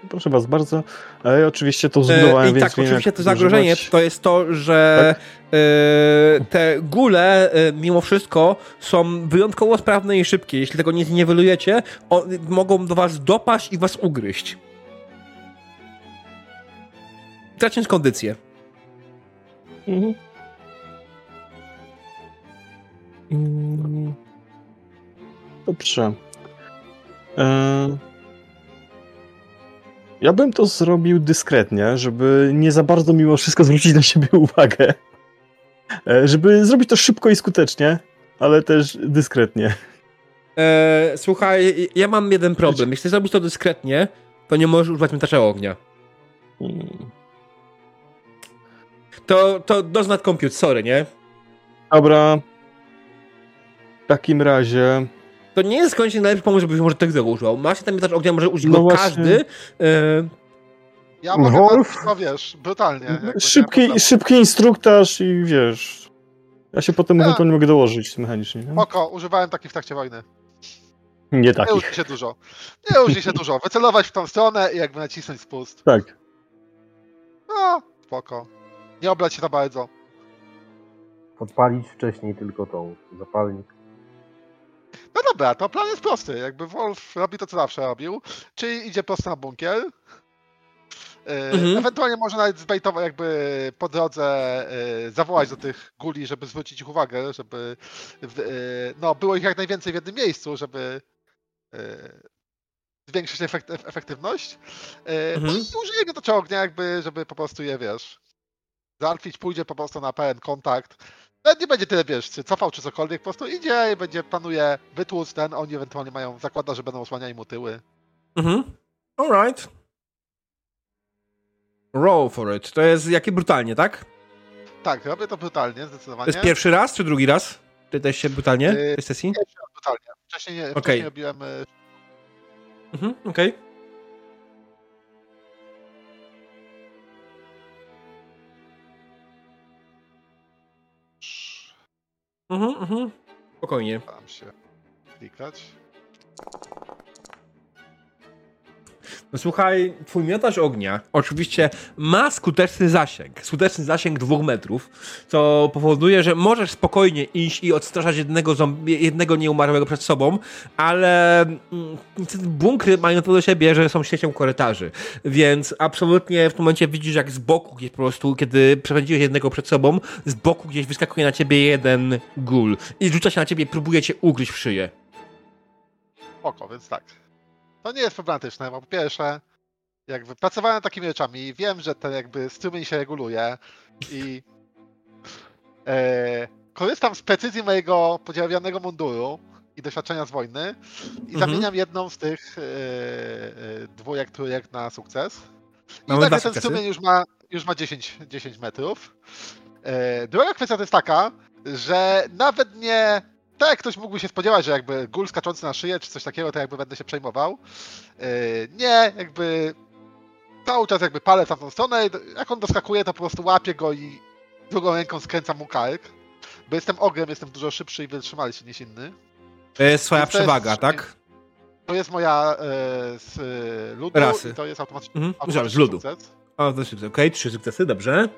Proszę was bardzo. Ja oczywiście to zbudowałem, E, I więc tak, oczywiście to zagrożenie używać. to jest to, że e, te gule e, mimo wszystko są wyjątkowo sprawne i szybkie. Jeśli tego nie zniwelujecie, o, mogą do was dopaść i was ugryźć. Tracić kondycję. Mhm. Dobrze. E... Ja bym to zrobił dyskretnie, żeby nie za bardzo mimo wszystko zwrócić na siebie uwagę. E, żeby zrobić to szybko i skutecznie, ale też dyskretnie. E, słuchaj, ja mam jeden problem. Jeśli zrobisz to dyskretnie, to nie możesz używać miotacza ognia. Mm. To, to does not compute, sorry, nie? Dobra. W takim razie. To nie jest koniecznie najlepszy pomysł, żebyś może tego używał. Masz ten miotacz ognia, może użyć No go właśnie. każdy. E, Ja mogę Wolf? no wiesz, brutalnie. jakby nie Szybki, szybki instruktaż i wiesz. Ja się potem Ja. ewentualnie mogę dołożyć mechanicznie. Nie, używałem takich w trakcie wojny. nie Nie takich. użyj się dużo. Nie użyj się dużo. Wycelować w tą stronę i jakby nacisnąć spust. Tak. No, spoko. Nie oblać się za bardzo. Podpalić wcześniej tylko tą zapalnik. No dobra, to plan jest prosty. Jakby Wolf robi to, co zawsze robił, czyli idzie prosto na bunkier. Yy, Mhm. Ewentualnie może nawet zbejtować, jakby po drodze yy, zawołać do tych guli, żeby zwrócić ich uwagę, żeby yy, no, było ich jak najwięcej w jednym miejscu, żeby zwiększyć efekt, ef- efektywność. Mhm. No i użyje miotacza ognia, jakby, żeby po prostu je, wiesz, załatwić, pójdzie po prostu na pełen kontakt. Nawet nie będzie tyle, wiesz, czy cofał, czy cokolwiek, po prostu idzie i będzie, planuje wytłuc ten, oni ewentualnie mają, zakłada, że będą osłaniali mu tyły. Mhm. Alright. Roll for it. To jest jakie brutalnie, tak? Tak, robię to brutalnie, To zdecydowanie. jest pierwszy raz, czy drugi raz? Czy też się brutalnie w Yy, tej sesji? Pierwszy raz brutalnie. Wcześniej, nie, Okej. wcześniej robiłem y, Mhm, okej. Mhm, mhm. Spokojnie. Staram się klikać. Słuchaj, twój miotacz ognia oczywiście ma skuteczny zasięg, skuteczny zasięg dwóch metrów, co powoduje, że możesz spokojnie iść i odstraszać jednego, zombie, jednego nieumarłego przed sobą, ale mm, niestety bunkry mają to do siebie, że są siecią korytarzy, więc absolutnie w tym momencie widzisz jak z boku gdzieś po prostu, kiedy przepędziłeś jednego przed sobą, z boku gdzieś wyskakuje na ciebie jeden gul i rzuca się na ciebie i próbuje cię ugryźć w szyję. Spoko, więc tak. To nie jest problematyczne, bo po pierwsze, jakby pracowałem takimi rzeczami, wiem, że ten jakby strumień się reguluje i e, korzystam z precyzji mojego podziałowionego munduru i doświadczenia z wojny i Mhm. zamieniam jedną z tych e, e, dwójek, trójek na sukces. I Mamy nagle dwa ten strumień już ma, już ma 10, 10 metrów. E, druga kwestia to jest taka, że nawet nie tak ktoś mógłby się spodziewać, że jakby gul skaczący na szyję czy coś takiego, to jakby będę się przejmował. Yy, nie, jakby cały czas jakby palę w tamtą stronę, i jak on doskakuje, to po prostu łapię go i drugą ręką skręcam mu kark. Bo jestem ogrem, jestem dużo szybszy i wytrzymalszy niż inny. To jest jest- przewaga, tak? To jest moja e, z e, ludu Rasy. i to jest automatycznie, Mhm. automatyczny Z ludu. sukces. O, to sukces. Okej, trzy sukcesy, dobrze.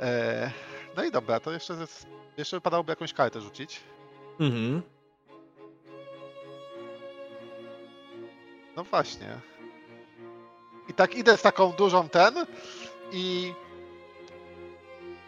E, no i dobra, to jeszcze, z- jeszcze wypadałoby jakąś kartę rzucić. Mhm. No właśnie. I tak idę z taką dużą ten i.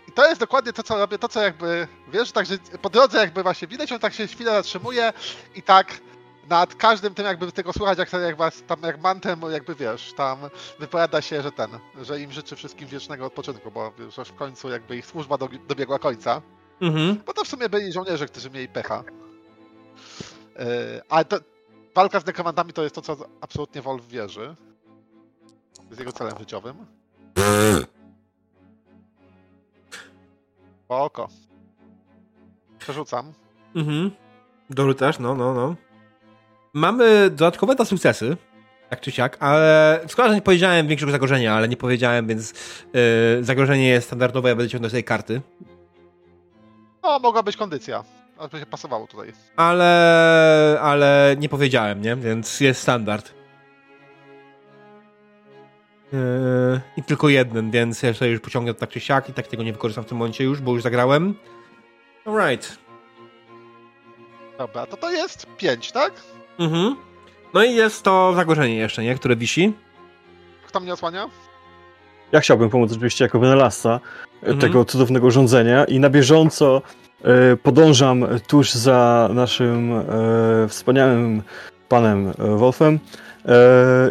I to jest dokładnie to, co robię, to co jakby, wiesz, także po drodze jakby właśnie widać, on tak się chwilę zatrzymuje i tak nad każdym tym jakby tego słuchać, jak, jak was tam jak mantem, jakby wiesz, tam wypowiada się, że ten, że im życzy wszystkim wiecznego odpoczynku, bo już aż w końcu jakby ich służba do, dobiegła końca. Mhm. Bo to w sumie byli żołnierze, którzy mieli pecha. Yy, ale to, walka z nekromantami to jest to, co absolutnie Wolf wierzy. Jest jego celem życiowym. Oko. Przerzucam. Mhm. Dorzucasz, no, no, no. Mamy dodatkowe dwa sukcesy, tak czy siak, ale że nie powiedziałem większego zagrożenia, ale nie powiedziałem, więc yy, zagrożenie jest standardowe, ja będę ciągnął z tej karty. No, mogła być kondycja. Ale by się pasowało tutaj. Ale, ale nie powiedziałem, nie? Więc jest standard. Yy, I tylko jeden, więc ja sobie już pociągnę tak czy siak i tak tego nie wykorzystam w tym momencie już, bo już zagrałem. Alright. Dobra, to to jest 5, tak? Mhm. No i jest to zagrożenie jeszcze, nie? Które wisi. Kto mnie osłania? Ja chciałbym pomóc oczywiście jako wynalazca e, Mhm. tego cudownego urządzenia i na bieżąco e, podążam tuż za naszym e, wspaniałym panem Wolfem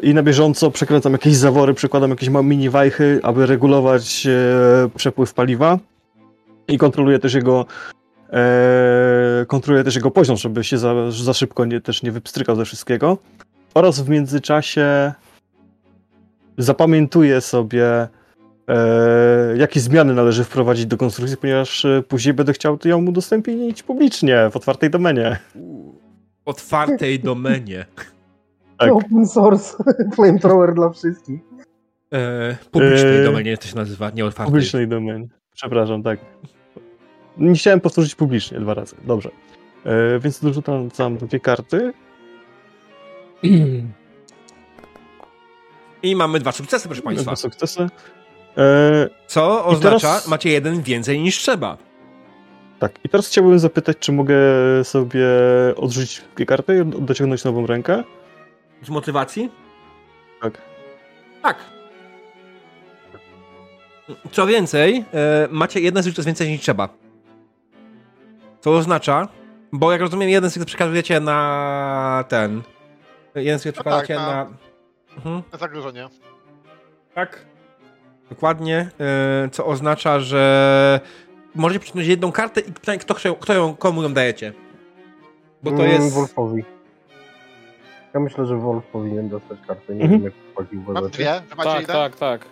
i na bieżąco przekręcam jakieś zawory, przykładam jakieś mini wajchy, aby regulować przepływ paliwa i kontroluję też jego kontroluję też jego poziom, żeby się za, za szybko nie, też nie wypstrykał ze wszystkiego oraz w międzyczasie zapamiętuję sobie, e, jakie zmiany należy wprowadzić do konstrukcji, ponieważ e, później będę chciał ją udostępnić publicznie, w otwartej domenie. W otwartej domenie. Tak. Open source, flamethrower dla wszystkich. E, publicznej Eee. domenie to się nazywa, nie otwartej. Publicznej domenie. Przepraszam, tak. Nie chciałem powtórzyć publicznie dwa razy. Dobrze. E, więc dorzucam tam dwie karty. I mamy dwa sukcesy, proszę Państwa. Dwa sukcesy. E, Co oznacza, teraz- macie jeden więcej niż trzeba. tak, i teraz chciałbym zapytać, czy mogę sobie odrzucić dwie karty i dociągnąć nową rękę? Z motywacji? Tak. Tak. Co więcej, e, macie jeden sukces więcej niż trzeba. Co oznacza, bo jak rozumiem, jeden sukces przekazujecie na ten. Jeden sukces No przekładacie tak, na. na- Mhm. Zagrożenie. Tak. Dokładnie. e, Co oznacza, że możecie przyciągnąć jedną kartę i pytanie, kto, kto ją, komu ją dajecie. Bo to Mm, jest. Wolfowi. Ja myślę, że Wolf powinien dostać kartę. Nie Mhm. wiem, jak chłopaki Mam dwie, wy macie Tak, jeden? tak, tak.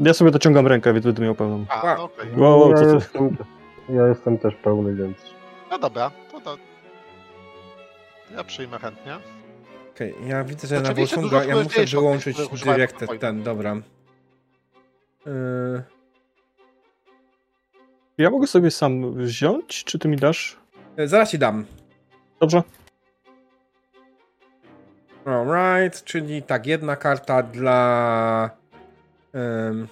Ja sobie dociągam rękę, więc będę miał pełną. A, Wow. no okej. Wow, wow, ja, co ty? jestem, ja jestem też pełny, więc... No dobra, to to... Ja przyjmę chętnie. Okej, ja widzę, że na dużo ja muszę wyłączyć Wojny. ten, dobra. Yy, Ja mogę sobie sam wziąć, czy ty mi dasz? zaraz ci dam. Dobrze. Alright, czyli tak, jedna karta dla um,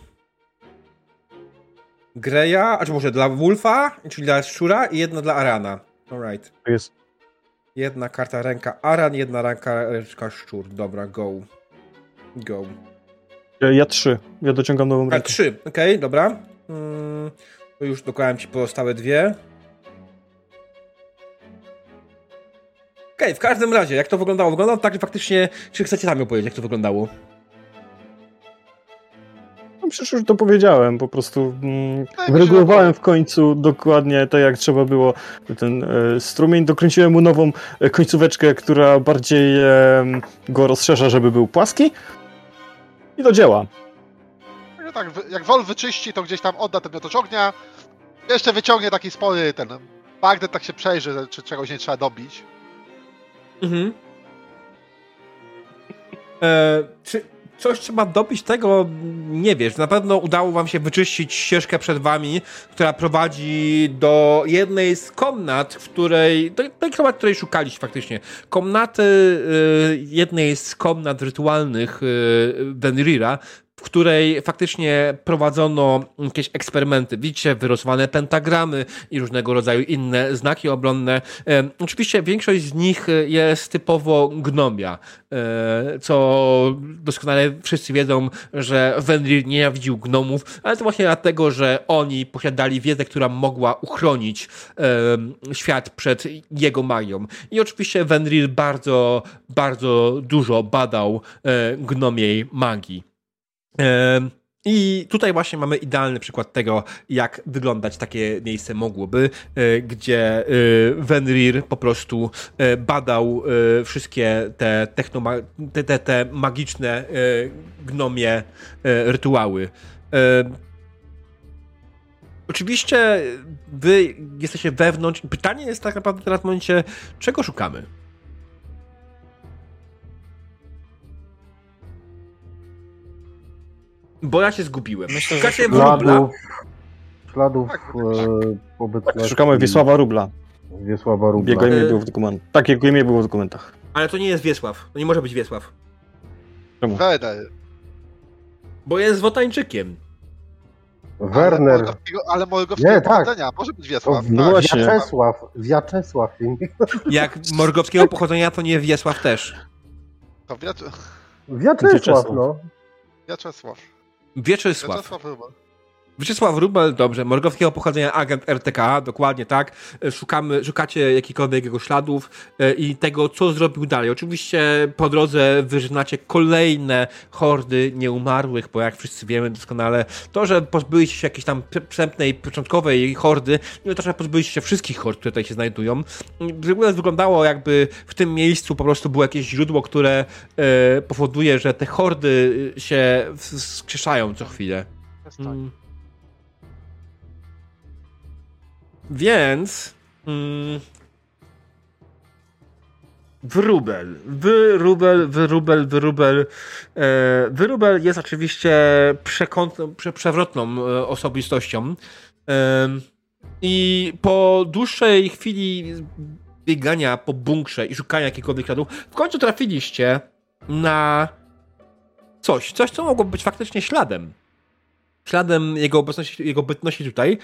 Greya, a czy może dla Wolfa, czyli dla Szczura i jedna dla Arana. Alright. To jest. Jedna karta ręka Aran, jedna ręka, ręka Szczur. Dobra, go. Go. Ja, ja trzy. Ja dociągam nową A, rękę. trzy, okej, dobra. Mm, to już dokładam ci pozostałe dwie. Okej, w każdym razie, jak to wyglądało? Wyglądało tak, że faktycznie, czy chcecie sami opowiedzieć, jak to wyglądało? No przecież już to powiedziałem, po prostu mm, Tak, wyregulowałem w końcu dokładnie tak jak trzeba było ten e, strumień, dokręciłem mu nową e, końcóweczkę, która bardziej e, go rozszerza, żeby był płaski i do dzieła. że tak, jak Wol wyczyści, to gdzieś tam odda ten miotacz ognia. Jeszcze wyciągnie taki spory ten bagnet, tak się przejrzy, czy czegoś nie trzeba dobić. Mhm. E, czy coś trzeba dobić tego? Nie wiesz. Na pewno udało wam się wyczyścić ścieżkę przed wami, która prowadzi do jednej z komnat, w której. Do tej komnat, której szukaliście faktycznie. Komnaty e, jednej z komnat rytualnych e, Venrira. W której faktycznie prowadzono jakieś eksperymenty. Widzicie wyrysowane pentagramy i różnego rodzaju inne znaki obronne. E, oczywiście większość z nich e, jest typowo gnomia, e, co doskonale wszyscy wiedzą, że Wenrir nienawidził gnomów, ale to właśnie dlatego, że oni posiadali wiedzę, która mogła uchronić świat przed jego magią. I oczywiście Wenrir bardzo, bardzo dużo badał gnomiej magii. I tutaj właśnie mamy idealny przykład tego, jak wyglądać takie miejsce mogłoby, e, gdzie e, Venrir po prostu e, badał wszystkie te, technoma- te, te, te magiczne gnomie rytuały. Oczywiście wy jesteście wewnątrz. Pytanie jest tak naprawdę teraz w momencie, czego szukamy? Bo ja się zgubiłem. Myślę, że Szukacie wróbla. Śladów, śladów Tak, e, obecności Szukamy Wiesława Rubla. Wiesława Rubla. Jego imię E, było w dokumentach. Tak, jego imię było w dokumentach. Ale to nie jest Wiesław. To nie może być Wiesław. Werner. Bo jest Wotańczykiem. Ale Werner. Ale Morgowskiego Nie, tak. pochodzenia. Może być O, Wiesław. no tak. właśnie. Wiaczesław. Wiaczesław. Jak morgowskiego pochodzenia, to nie Wiesław też. To Wiac... Wiaczesław, Wiaczesław. no. Wiaczesław. Wieczysław. Wiaczesław Rubel. Wieczysław Rubel, dobrze. Morgowskiego pochodzenia agent RTK, dokładnie tak. E, Szukamy, szukacie jakichkolwiek jego śladów e, i tego, co zrobił dalej. Oczywiście po drodze wyrzynacie kolejne hordy nieumarłych, bo jak wszyscy wiemy doskonale, to, że pozbyliście się jakiejś tam pr- wstępnej, początkowej hordy, nie to, że pozbyliście się wszystkich hord, które tutaj się znajdują. W ogóle wyglądało jakby w tym miejscu po prostu było jakieś źródło, które e, powoduje, że te hordy się wskrzeszają co chwilę. Mm. Więc. Mm, wróbel. Wyrubel, wyrubel, wyrubel. E, wyrubel jest oczywiście przekątną, prze, przewrotną e, osobistością. E, I po dłuższej chwili biegania po bunkrze i szukania jakichkolwiek śladów, w końcu trafiliście na coś. Coś, co mogło być faktycznie śladem śladem jego obecności, jego bytności tutaj.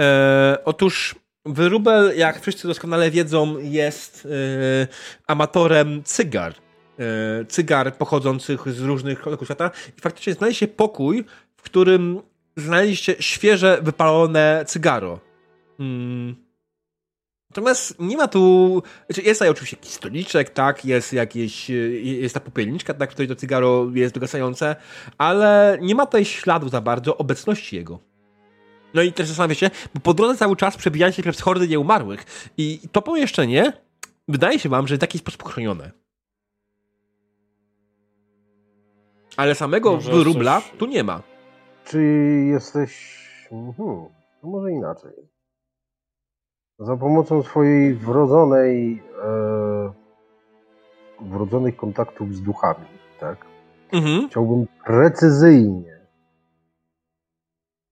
E, otóż Wyrubel, jak wszyscy doskonale wiedzą, jest e, amatorem cygar. E, cygar pochodzących z różnych kątów świata. I faktycznie znaleźli się pokój, w którym znaleźliście świeże, wypalone cygaro. Mm. Natomiast nie ma tu. Znaczy jest tutaj oczywiście jakiś stoliczek, tak, jest jakieś. Jest ta popielniczka, tak, której to cygaro jest dogasające, ale nie ma tutaj śladu za bardzo obecności jego. No i też zastanawiam się, bo po drodze cały czas przebijali się przez hordy nieumarłych. I to pomieszczenie wydaje się wam, że w taki sposób chronione. Ale samego Może wyrubla coś- tu nie ma. Czy jesteś. To może inaczej. Za pomocą swojej wrodzonej. E, wrodzonych kontaktów z duchami, tak? Mhm. Chciałbym precyzyjnie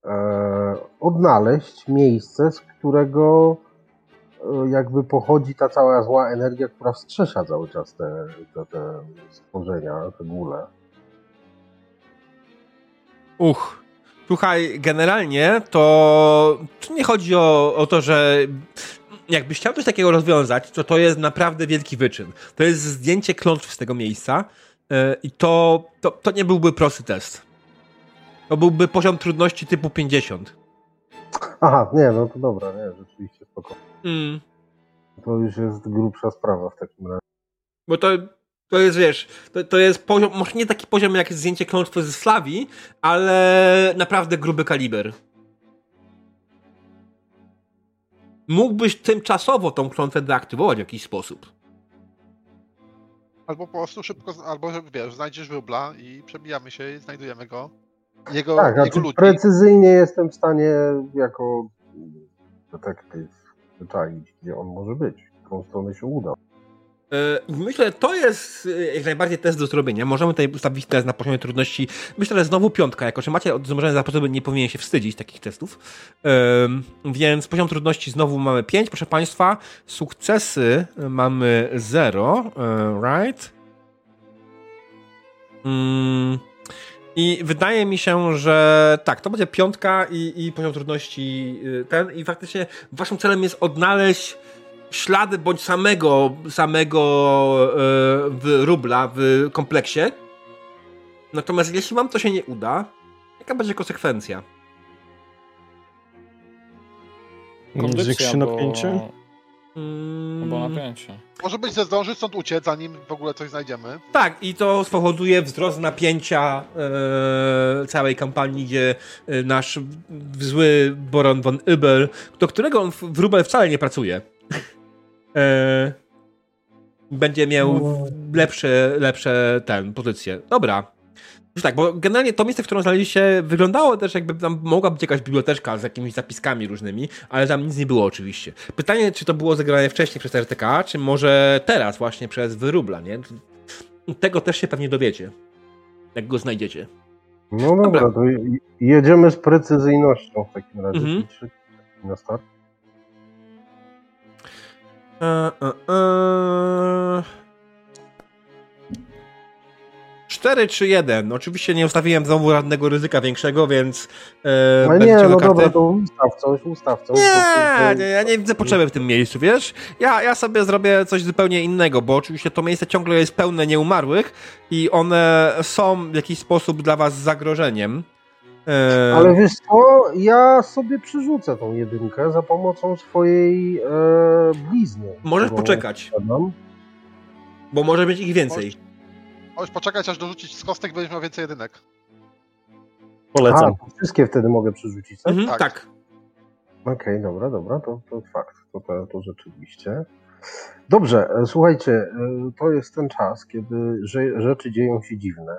e, odnaleźć miejsce, z którego e, jakby pochodzi ta cała zła energia, która wstrzesza cały czas te, te, te stworzenia, te góle. Uch. Słuchaj, generalnie to, to nie chodzi o, o to, że jakbyś chciał coś takiego rozwiązać, to to jest naprawdę wielki wyczyn. To jest zdjęcie klątw z tego miejsca yy, i to, to, to nie byłby prosty test. To byłby poziom trudności typu 50. Aha, nie, no to dobra, nie, rzeczywiście spokojnie. Mm. To już jest grubsza sprawa w takim razie. Bo to, to jest, wiesz, to, to jest poziom, może nie taki poziom jak zdjęcie klątwy ze Slawii, ale naprawdę gruby kaliber. Mógłbyś tymczasowo tą klątwę deaktywować w jakiś sposób. Albo po prostu szybko, albo wiesz, znajdziesz wróbla i przebijamy się i znajdujemy go. Jego, Tak, jego znaczy ludzi. precyzyjnie jestem w stanie jako detektyw wyczaić, gdzie on może być, w którą stronę się uda. Yy, Myślę, to jest yy, jak najbardziej test do zrobienia. Możemy tutaj ustawić test na poziomie trudności. Myślę, że znowu piątka, jako że macie odmrożone zapotrzeby, nie powinien się wstydzić takich testów. Więc poziom trudności znowu mamy 5, proszę Państwa. Sukcesy mamy 0, right? Mm, I wydaje mi się, że tak, to będzie piątka i, i poziom trudności ten. I faktycznie waszym celem jest odnaleźć ślady bądź samego, samego e, w rubla w kompleksie. Natomiast jeśli wam to się nie uda, jaka będzie konsekwencja? Zwiększy napięcie? Mm, Albo napięcie. Może być, że zdąży stąd uciec, zanim w ogóle coś znajdziemy. Tak, i to spowoduje wzrost napięcia e, całej kampanii, gdzie e, nasz zły Boron von Übel, do którego on w, w Rubel wcale nie pracuje, będzie miał lepsze, lepsze ten, pozycje. Dobra. Już tak, bo generalnie to miejsce, w którym znaleźliście, wyglądało też jakby tam mogła być jakaś biblioteczka z jakimiś zapiskami różnymi, ale tam nic nie było oczywiście. Pytanie, czy to było zagrane wcześniej przez RTK, czy może teraz właśnie przez Wyrubla, nie? Tego też się pewnie dowiecie, jak go znajdziecie. No dobra, Dobra. to je- jedziemy z precyzyjnością w takim razie. Mhm. Na start. E, e, e... 4 czy 1. Oczywiście nie ustawiłem znowu żadnego ryzyka większego, więc e, Ale bez nie, no karty- dobra, to ustaw coś, ustaw coś. Nie, nie, ja nie widzę potrzeby w tym miejscu, wiesz? Ja, ja sobie zrobię coś zupełnie innego, bo oczywiście to miejsce ciągle jest pełne nieumarłych i one są w jakiś sposób dla was zagrożeniem. E, Ale wiesz co, ja sobie przerzucę tą jedynkę za pomocą swojej e, blizny. Możesz poczekać, posiadam. bo może być ich więcej. Możesz poczekać, aż dorzucić z kostek, będziesz miał więcej jedynek. A, Polecam. to wszystkie wtedy mogę przerzucić, tak? Mhm, tak. tak. Okej, dobra, dobra, to, to fakt, to, to, to rzeczywiście. Dobrze, e, słuchajcie, e, to jest ten czas, kiedy rze- rzeczy dzieją się dziwne.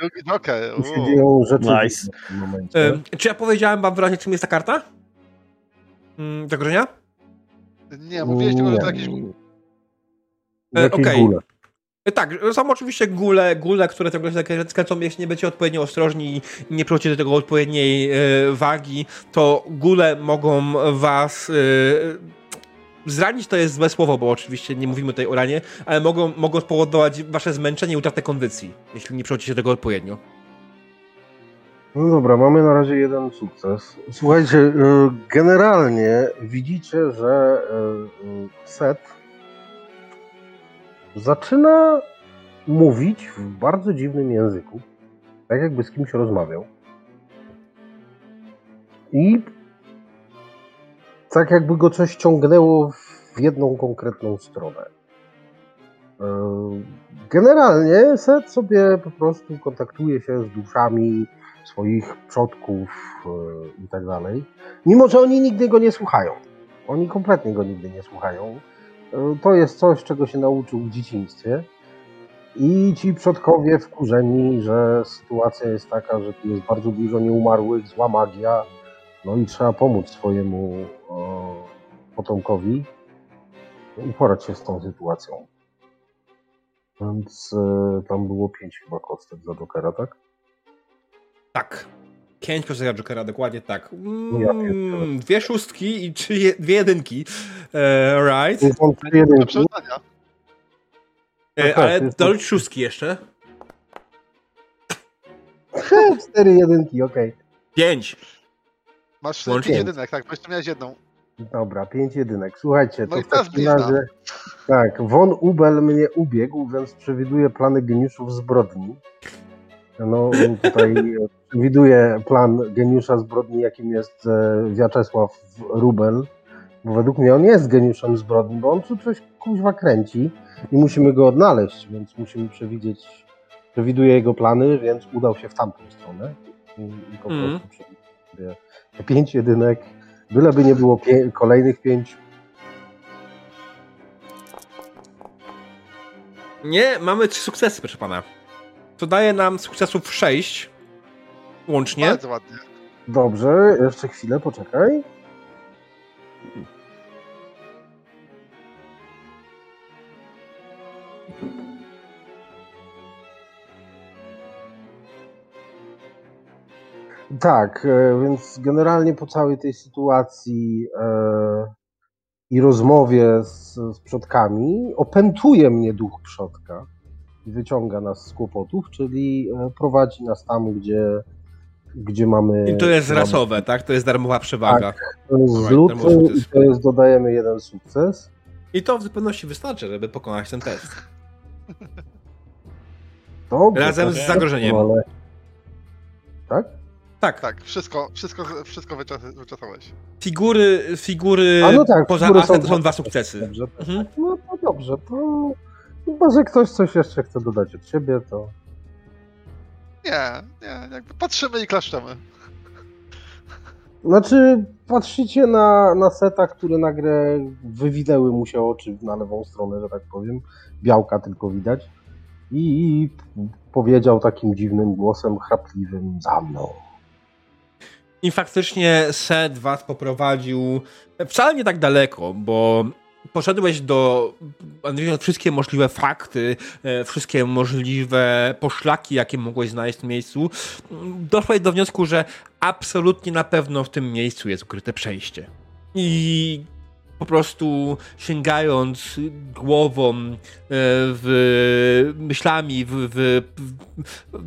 Drugi Joker. dzieją rzeczy Nice. dziwne w tym momencie. E, czy ja powiedziałem wam wyraźnie, czym jest ta karta? Mm, zagrożenia? Nie, mówiłeś tylko, że to jakieś... e, okej. góle. Tak, są oczywiście gule, gule które tego skręcą, jeśli nie będziecie odpowiednio ostrożni i nie przywrócicie do tego odpowiedniej e, wagi, to gule mogą was e, zranić to jest złe słowo, bo oczywiście nie mówimy tutaj o ranie, ale mogą, mogą spowodować wasze zmęczenie i utratę kondycji, jeśli nie przywrócicie tego odpowiednio. No dobra, mamy na razie jeden sukces. Słuchajcie, e, generalnie widzicie, że e, e, Set zaczyna mówić w bardzo dziwnym języku, tak jakby z kimś rozmawiał. I tak jakby go coś ciągnęło w jedną konkretną stronę. E, Generalnie Set sobie po prostu kontaktuje się z duszami swoich przodków e, i tak dalej. Mimo, że oni nigdy go nie słuchają. Oni kompletnie go nigdy nie słuchają. E, To jest coś, czego się nauczył w dzieciństwie. I ci przodkowie wkurzeni, że sytuacja jest taka, że tu jest bardzo dużo nieumarłych, zła magia, no i trzeba pomóc swojemu potomkowi uporać się z tą sytuacją. Więc e, tam było pięć chyba kostek za Jokera, tak? Tak. Pięć kostek Jokera, dokładnie tak. Ja Mm, dwie szóstki i trzy, je- dwie jedynki. E, right. Do jedynki. przeczytania. E, tak, ale dorzuć szóstki jeszcze. Cztery jedynki, okej. Pięć. Masz Łącznie. pięć jedynek, tak, bo jeszcze miałeś jedną. Dobra, pięć jedynek. Słuchajcie, No to i w takim razie... Tak, Von Ubel mnie ubiegł, więc przewiduje plany geniuszów zbrodni. No tutaj przewiduje plan geniusza zbrodni, jakim jest e, Wiaczesław Rubel. Bo według mnie on jest geniuszem zbrodni, bo on tu coś kuźwa kręci i musimy go odnaleźć, więc musimy przewidzieć, przewiduje jego plany, więc udał się w tamtą stronę i, i po Mhm. prostu przewiduje te pięć jedynek, byleby nie było pię- kolejnych pięć. Nie, mamy trzy sukcesy, proszę pana. To daje nam sukcesów sześć łącznie. Bardzo ładnie. Dobrze, jeszcze chwilę, poczekaj. Tak, e, więc generalnie po całej tej sytuacji e, i rozmowie z, z przodkami opętuje mnie duch przodka i wyciąga nas z kłopotów, czyli e, prowadzi nas tam, gdzie, gdzie mamy. I to jest mamy rasowe, tak? To jest darmowa przewaga. To jest i to jest dodajemy jeden sukces. I to w zupełności wystarczy, żeby pokonać ten test. Dobrze, Razem z zagrożeniem. Ale... Tak? Tak, Tak, wszystko, wszystko, wszystko wyczas- wyczesałeś. figury, figury A no tak, poza figury są są dwa sukcesy. Dobrze, to, Mhm. no to dobrze, to chyba, że ktoś coś jeszcze chce dodać od siebie, to Nie, nie, jakby patrzymy i klaszczemy. znaczy patrzycie na, na seta, które nagle wywinęły mu się oczy na lewą stronę, że tak powiem, białka tylko widać i, i powiedział takim dziwnym głosem chrapliwym za mną. I faktycznie Seth was poprowadził wcale nie tak daleko, bo poszedłeś do analizując wszystkie możliwe fakty, e, wszystkie możliwe poszlaki, jakie mogłeś znaleźć w tym miejscu, doszłeś do wniosku, że absolutnie na pewno w tym miejscu jest ukryte przejście. I po prostu sięgając głową, e, w, myślami w, w,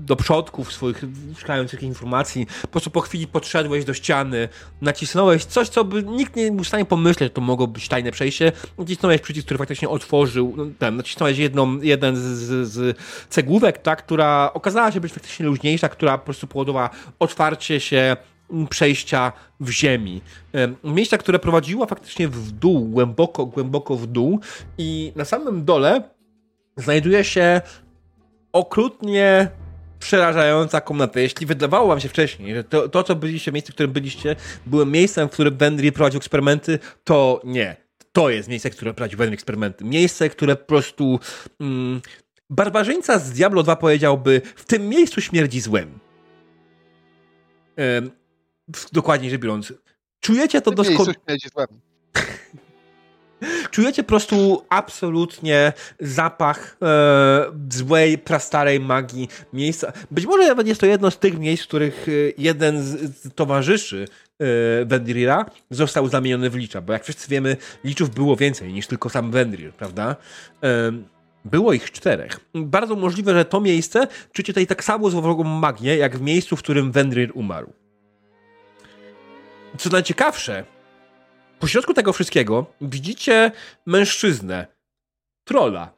do przodków swoich, szukając jakichś informacji, po prostu po chwili podszedłeś do ściany, nacisnąłeś coś, co by nikt nie był w stanie pomyśleć, że to mogło być tajne przejście, nacisnąłeś przycisk, który faktycznie otworzył, no, ten, nacisnąłeś jedną, jeden z, z, z cegłówek, tak, która okazała się być faktycznie luźniejsza, która po prostu powodowała otwarcie się przejścia w ziemi. Em, Miejsca, które prowadziło faktycznie w dół, głęboko, głęboko w dół i na samym dole znajduje się okrutnie przerażająca komnata. Jeśli wydawało wam się wcześniej, że to, to co byliście, miejsce, w którym byliście, było miejscem, w którym Wendry prowadził eksperymenty, to nie. To jest miejsce, które prowadził Wendry eksperymenty. Miejsce, które po prostu... Mm, barbarzyńca z Diablo 2 powiedziałby, w tym miejscu śmierdzi złem. Em, w- dokładniej rzecz biorąc. Czujecie to doskonale. Czujecie po prostu absolutnie zapach e, złej, prastarej magii miejsca. Być może nawet jest to jedno z tych miejsc, w których e, jeden z, z towarzyszy e, Vendrira został zamieniony w licza, bo jak wszyscy wiemy, liczów było więcej niż tylko sam Vendrir, prawda? E, było ich czterech. Bardzo możliwe, że to miejsce czujecie tutaj tak samo złowrogą magię, jak w miejscu, w którym Vendrir umarł. Co najciekawsze, po środku tego wszystkiego widzicie mężczyznę, trola.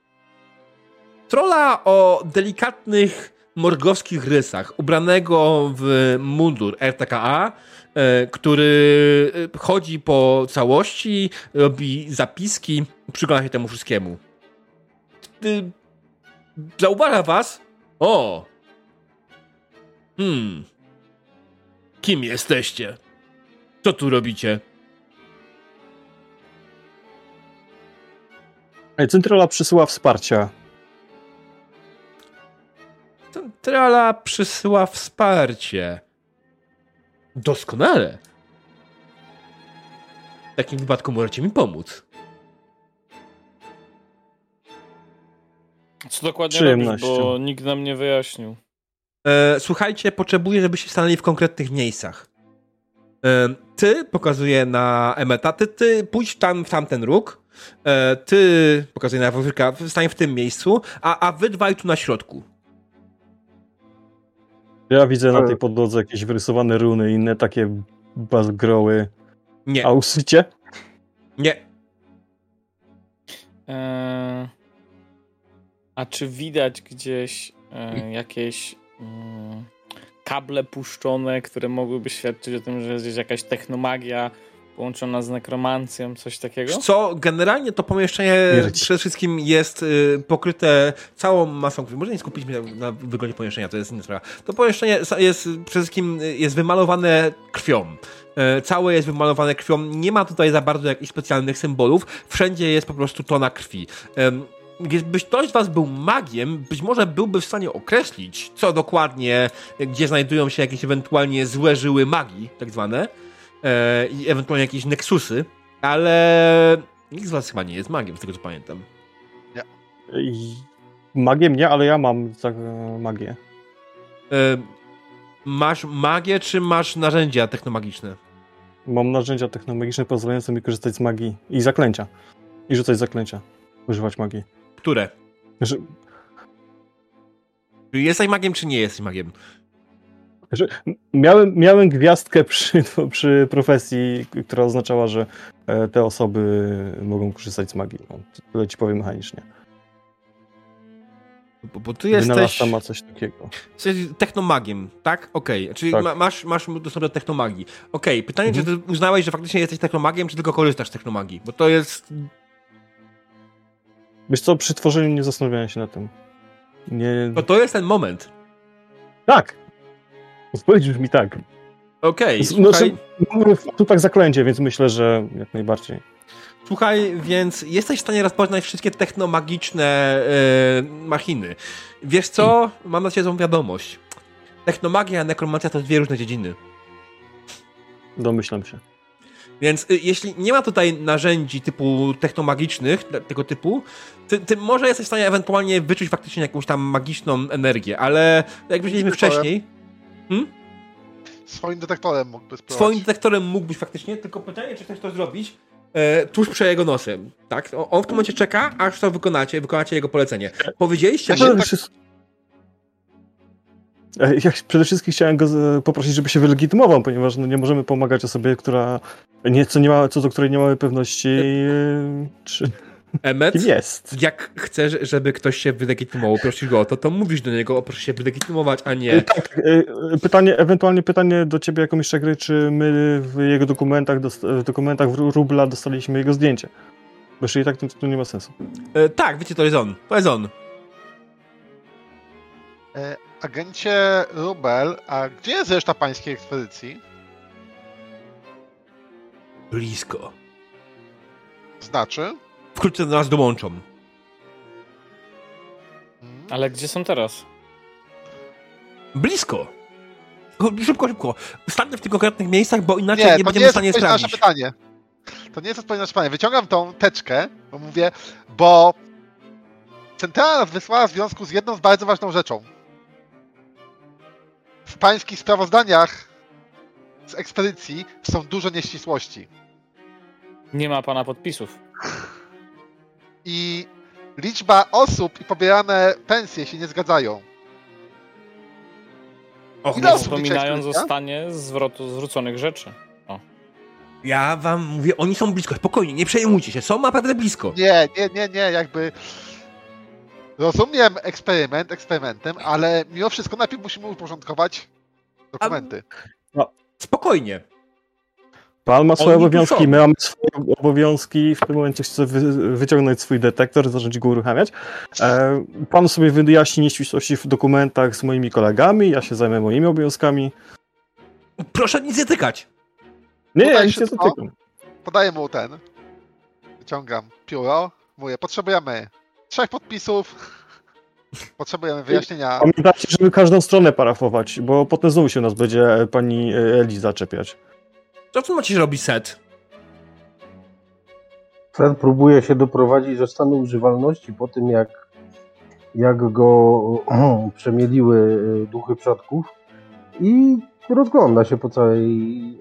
Trola o delikatnych morgowskich rysach, ubranego w mundur RTKA, e, który e, chodzi po całości, robi zapiski, przygląda się temu wszystkiemu. Zauważa was. O! Hmm. Kim jesteście? Co tu robicie? Centrala przysyła wsparcia. Centrala przysyła wsparcie. Doskonale. W takim wypadku możecie mi pomóc. Co dokładnie robisz, bo nikt nam nie wyjaśnił. E, słuchajcie, potrzebuję, żebyście stanęli w konkretnych miejscach. E, ty, pokazuję na Emeta, ty, ty pójdź tam w tamten róg, e, ty, pokazuję na Wawrzyka, stań w tym miejscu, a, a wy dwaj tu na środku. Ja widzę na tej podłodze jakieś wyrysowane runy, inne takie bazgroły. Nie, A usycie? nie. Eee, a czy widać gdzieś e, jakieś mm, kable puszczone, które mogłyby świadczyć o tym, że jest gdzieś jakaś technomagia połączona z nekromancją, coś takiego? Co, generalnie to pomieszczenie Śmierć. przede wszystkim jest y, pokryte całą masą krwi. Może nie skupić się na, na wyglądzie pomieszczenia, to jest inna sprawa. To pomieszczenie jest przede wszystkim y, jest wymalowane krwią. E, Całe jest wymalowane krwią. Nie ma tutaj za bardzo jakichś specjalnych symbolów. Wszędzie jest po prostu tona krwi. Gdybyś ktoś z was był magiem, być może byłby w stanie określić, co dokładnie, gdzie znajdują się jakieś ewentualnie złe żyły magii, tak zwane, e, i ewentualnie jakieś neksusy, ale nikt z was chyba nie jest magiem, z tego co pamiętam. I magiem nie, ale ja mam za, magię. E, masz magię, czy masz narzędzia technomagiczne? Mam narzędzia technologiczne pozwalające mi korzystać z magii i zaklęcia. I rzucać zaklęcia. Używać magii. Które? Że, Czy jesteś magiem, czy nie jesteś magiem? że miałem, miałem gwiazdkę przy, przy profesji, która oznaczała, że e, te osoby mogą korzystać z magii. No, tyle ci powiem mechanicznie. Bo, bo ty jesteś, ma coś takiego. jesteś technomagiem, tak? Okej, czyli Tak. Ma, masz, masz dostęp do technomagii. Okej, pytanie, Mhm. czy ty uznałeś, że faktycznie jesteś technomagiem, czy tylko korzystasz z technomagii? Bo to jest... Wiesz co, przy tworzeniu nie zastanawiałem się na tym. Nie... To, to jest ten moment. Tak! Odpowiedź brzmi tak. Okej, Z- słuchaj, Znaczy, tu tak zaklęcie, więc myślę, że jak najbardziej. Słuchaj, więc jesteś w stanie rozpoznać wszystkie technomagiczne e, machiny. Wiesz co? Mam na ciebie złą wiadomość. Technomagia nekromancja to dwie różne dziedziny. Domyślam się. Więc y, jeśli nie ma tutaj narzędzi typu technomagicznych, te- tego typu, ty, ty może jesteś w stanie ewentualnie wyczuć faktycznie jakąś tam magiczną energię, ale jak widzieliśmy wcześniej, Swoim detektorem mógłby spróbować. swoim detektorem mógłbyś faktycznie, tylko pytanie, czy chcesz to zrobić e, tuż przed jego nosem, tak? On w tym momencie czeka, aż to wykonacie, wykonacie jego polecenie. Powiedzieliście Ja mu, tak- Ja przede wszystkim chciałem go poprosić, żeby się wylegitymował, ponieważ no, nie możemy pomagać osobie, która nie, co, nie ma, co do której nie mamy pewności, e, czy Emmet, kim jest. jak chcesz, żeby ktoś się wylegitymował, prosisz go o to, to mówisz do niego, o proszę się wylegitymować, a E, nie... Tak, e, e, pytanie, ewentualnie pytanie do ciebie jako mistrza gry, czy my w jego dokumentach, w dokumentach Rubla dostaliśmy jego zdjęcie? Bo jeżeli tak, to, to nie ma sensu. E, tak, wiecie, to jest on. To jest on. E, agencie Rubel, a gdzie jest reszta pańskiej ekspedycji? Blisko. Znaczy? Wkrótce do nas dołączą. Mm, Ale gdzie są teraz? Blisko. Szybko, szybko. Stanę w tych konkretnych miejscach, bo inaczej Nie, nie, to nie będziemy w jest stanie na nasze sprawdzić. pytanie. To nie jest odpowiedź na nasze pytanie. Wyciągam tą teczkę, bo mówię, bo centrala nas wysłała w związku z jedną z bardzo ważną rzeczą. W pańskich sprawozdaniach z ekspedycji są dużo nieścisłości. Nie ma pana podpisów. I liczba osób i pobierane pensje się nie zgadzają. Och, Ile no, osób? Wspominając o stanie zwrotu zwróconych rzeczy. ja wam mówię, oni są blisko. Spokojnie, nie przejmujcie się. Są naprawdę blisko. Nie, nie, nie, nie, jakby. Rozumiem eksperyment eksperymentem, ale mimo wszystko najpierw musimy uporządkować dokumenty. Spokojnie. Pan ma swoje Oni obowiązki, my mamy swoje obowiązki. W tym momencie chcę wy, wyciągnąć swój detektor, zacząć go uruchamiać. E, pan sobie wyjaśni nieścisłości w dokumentach z moimi kolegami, ja się zajmę moimi obowiązkami. Proszę nic nie tykać. Nie, Tutaj ja nic nie dotykam. Podaję mu ten. Wyciągam pióro. Mówię, potrzebujemy trzech podpisów. Potrzebujemy wyjaśnienia. Pamiętajcie, żeby każdą stronę parafować, bo potem znowu się nas będzie pani e, Eli zaczepiać. Co w tym macie robi set? Fred próbuje się doprowadzić do stanu używalności po tym, jak jak go przemieliły y, duchy przodków i rozgląda się po całej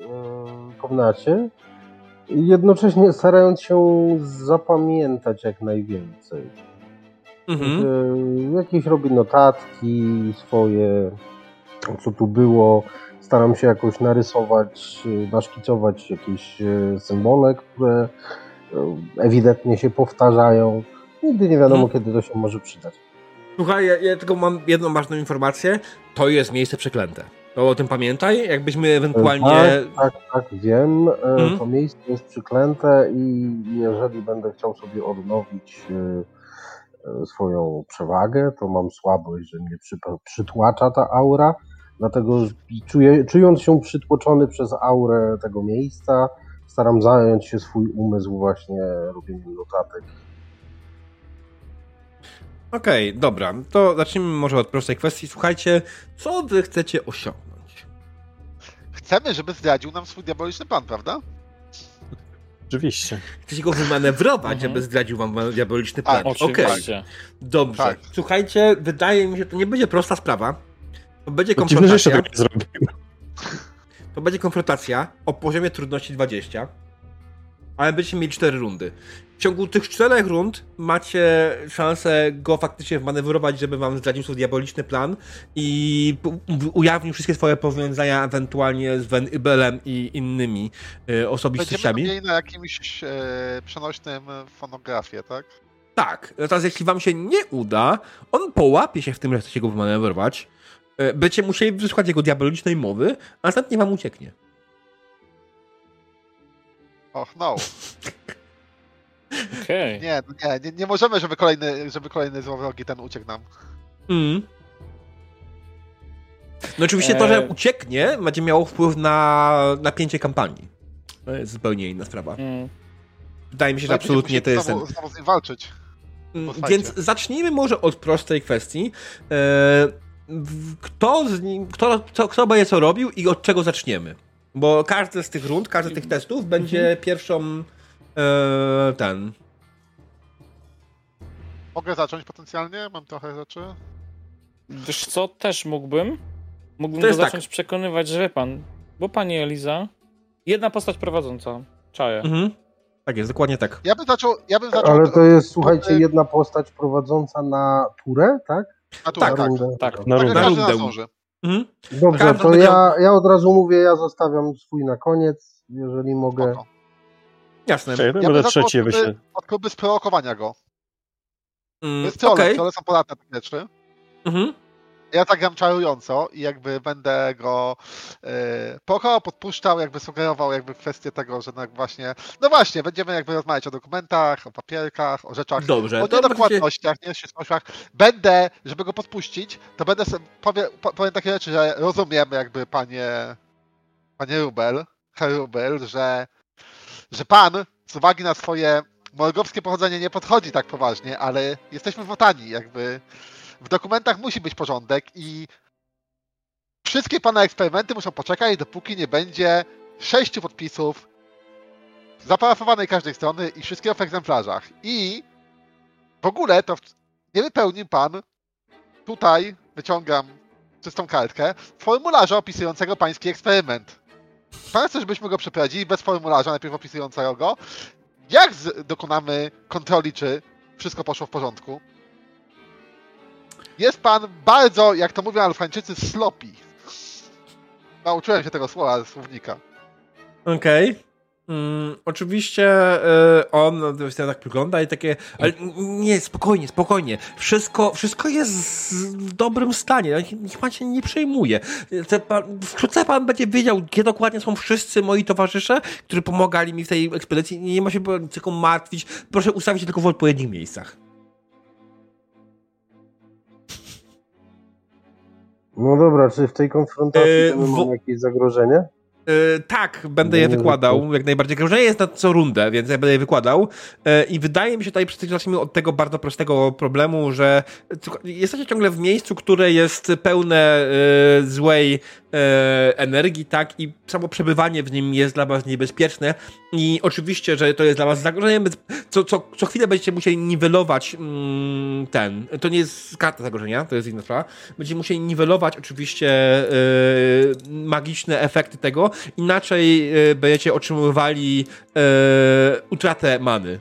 komnacie, jednocześnie starając się zapamiętać jak najwięcej. Mhm. Jakieś robi notatki swoje, co tu było. Staram się jakoś narysować, y, naszkicować jakieś y, symbole, które y, ewidentnie się powtarzają. Nigdy nie wiadomo, Mhm. kiedy to się może przydać. Słuchaj, ja, ja tylko mam jedną ważną informację. To jest miejsce przeklęte. To o tym pamiętaj, jakbyśmy ewentualnie... Tak, tak, tak, wiem. E, Mhm. To miejsce jest przyklęte i jeżeli będę chciał sobie odnowić e, e, swoją przewagę, to mam słabość, że mnie przy, przytłacza ta aura. Dlatego czuję, czując się przytłoczony przez aurę tego miejsca, staram zająć się swój umysł właśnie robieniem notatek. Okej, dobra. To zacznijmy może od prostej kwestii. Słuchajcie, co wy chcecie osiągnąć? Chcemy, żeby zdradził nam swój diaboliczny plan, prawda? Oczywiście. Chcecie go wymanewrować, Mhm. żeby zdradził wam diaboliczny Tak, plan. Okej, Oczywiście. dobrze. Tak. Słuchajcie, wydaje mi się, to nie będzie prosta sprawa. To będzie dziwne, jeszcze konfrontacja. tak zrobił. To będzie konfrontacja o poziomie trudności 20, ale będziecie mieli 4 rundy. W ciągu tych 4 rund macie szansę go faktycznie wmanewrować, żeby wam zdradził swój diaboliczny plan i ujawnił wszystkie swoje powiązania ewentualnie z Van Ibelem i innymi Będziemy osobistościami. mieli na jakimś e, przenośnym fonografie, tak? Tak, natomiast jeśli wam się nie uda, on połapie się w tym, że chcecie go wymanewrować. E, Będziecie musieli wysłuchać jego diabolicznej mowy, a następnie wam ucieknie. Och no. Okej. Nie, no nie, nie, nie możemy, żeby kolejny, żeby kolejny złowrogi ten uciekł nam. Mm. No oczywiście to, że Eee. ucieknie, będzie miało wpływ na napięcie kampanii. To jest zupełnie inna sprawa. Mm. Wydaje mi się, że No absolutnie to jest ten... znowu, znowu z nim walczyć. Mm. Więc zacznijmy może od prostej kwestii. E, Kto, z nim, kto, kto, kto będzie co robił i od czego zaczniemy? Bo każdy z tych rund, każdy z tych testów będzie pierwszą e, ten... Mogę zacząć potencjalnie? Mam trochę rzeczy. Wiesz co, też mógłbym. Mógłbym To tak. zacząć przekonywać, że wie pan, bo pani Eliza, jedna postać prowadząca, czaję. Mhm. Tak jest, dokładnie tak. Ja bym zaczął. Ja bym zaczął Ale to jest, słuchajcie, od- jedna postać prowadząca na turę, tak? na turę, tak, tak. rundę. tak. Na Tak, rundę. Na rundę. Mhm. Dobrze, to ja, ja od razu mówię, ja zostawiam swój na koniec, jeżeli mogę. Spoko. Jasne. Ja bym będę zaczął trzeci od próby, wyślę. od sprowokowania go. Mm, jest trolle, Okej. trolle są podatne takie rzeczy. Mhm. Ja tak gram czarująco i jakby będę go e, prowokował, podpuszczał, jakby sugerował jakby kwestię tego, że tak właśnie, no właśnie, będziemy jakby rozmawiać o dokumentach, o papierkach, o rzeczach, Dobrze, o niedokładnościach, nie ścisłościach. Będę, żeby go podpuścić, to będę sobie, powie, po- powiem takie rzeczy, że rozumiemy jakby panie, panie Rubel, Herr Rubel, że, że pan z uwagi na swoje morgowskie pochodzenie nie podchodzi tak poważnie, ale jesteśmy wotani, jakby w dokumentach musi być porządek i wszystkie pana eksperymenty muszą poczekać, dopóki nie będzie sześciu podpisów zaparafowanej każdej strony i wszystkiego w egzemplarzach. I w ogóle to w- nie wypełnił pan tutaj, wyciągam czystą kartkę, formularza opisującego pański eksperyment. Chce, żebyśmy go przeprowadzili bez formularza, najpierw opisującego go. Jak z- dokonamy kontroli, czy wszystko poszło w porządku? Jest pan bardzo, jak to mówią Alfańczycy, sloppy. Nauczyłem się tego słowa słownika. Okej. Mm, oczywiście y, on no, tak wygląda i takie. Ale nie, spokojnie, spokojnie. Wszystko, wszystko jest w dobrym stanie. Niech- Niech pan się nie przejmuje. Te Pan, wkrótce pan będzie wiedział, gdzie dokładnie są wszyscy moi towarzysze, którzy pomagali mi w tej ekspedycji. Nie ma się tylko martwić. Proszę ustawić się tylko w odpowiednich miejscach. No dobra, czy w tej konfrontacji Yy, mamy jakieś zagrożenie? E, tak, będę je wykładał jak najbardziej. Grożenie jest na co rundę, więc ja będę je wykładał. E, I wydaje mi się tutaj, zacznijmy od tego bardzo prostego problemu, że jesteście ciągle w miejscu, które jest pełne e, złej energii, tak? I samo przebywanie w nim jest dla was niebezpieczne. I oczywiście, że to jest dla was zagrożeniem. więc co, co, co chwilę będziecie musieli niwelować mm, ten. To nie jest karta zagrożenia, to jest inna sprawa. Będziecie musieli niwelować oczywiście y, magiczne efekty tego, inaczej y, będziecie otrzymywali y, utratę many.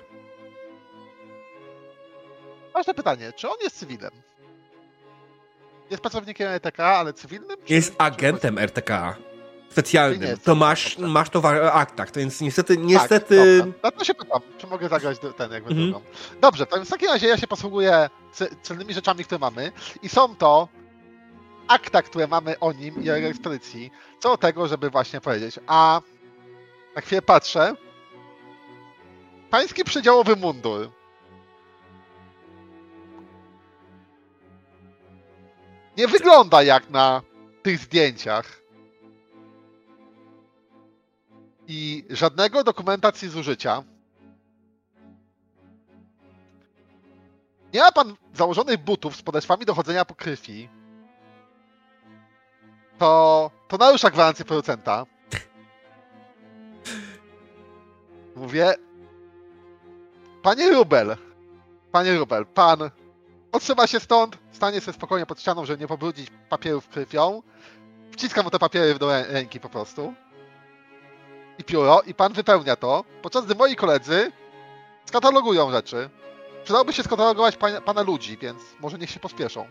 Ważne pytanie, czy on jest cywilem? Jest pracownikiem ETK, ale cywilnym? Czy, Jest agentem RTK. Specjalnym. jest To masz, dobrze. masz to w aktach, to więc niestety, Tak, niestety. dobra. No to się pytam, czy mogę zagrać ten jakby Mhm. drugą. Dobrze, to w takim razie ja się posługuję ce- celnymi rzeczami, które mamy i są to akta, które mamy o nim i o jego ekspedycji, co do tego, żeby właśnie powiedzieć. A na chwilę patrzę. Pański przedziałowy mundur. Nie wygląda jak na tych zdjęciach. I żadnego dokumentacji zużycia. Nie ma pan założonych butów z podeszwami do chodzenia po krwi. To, to narusza gwarancję producenta. Mówię. Panie Rubel. Panie Rubel, pan odsuwa się stąd, stanie sobie spokojnie pod ścianą, żeby nie pobrudzić papierów krwią. Wciskam mu te papiery do rę- ręki po prostu. I pióro, i pan wypełnia to, podczas gdy moi koledzy skatalogują rzeczy. Przydałoby się skatalogować pana ludzi, więc może niech się pospieszą.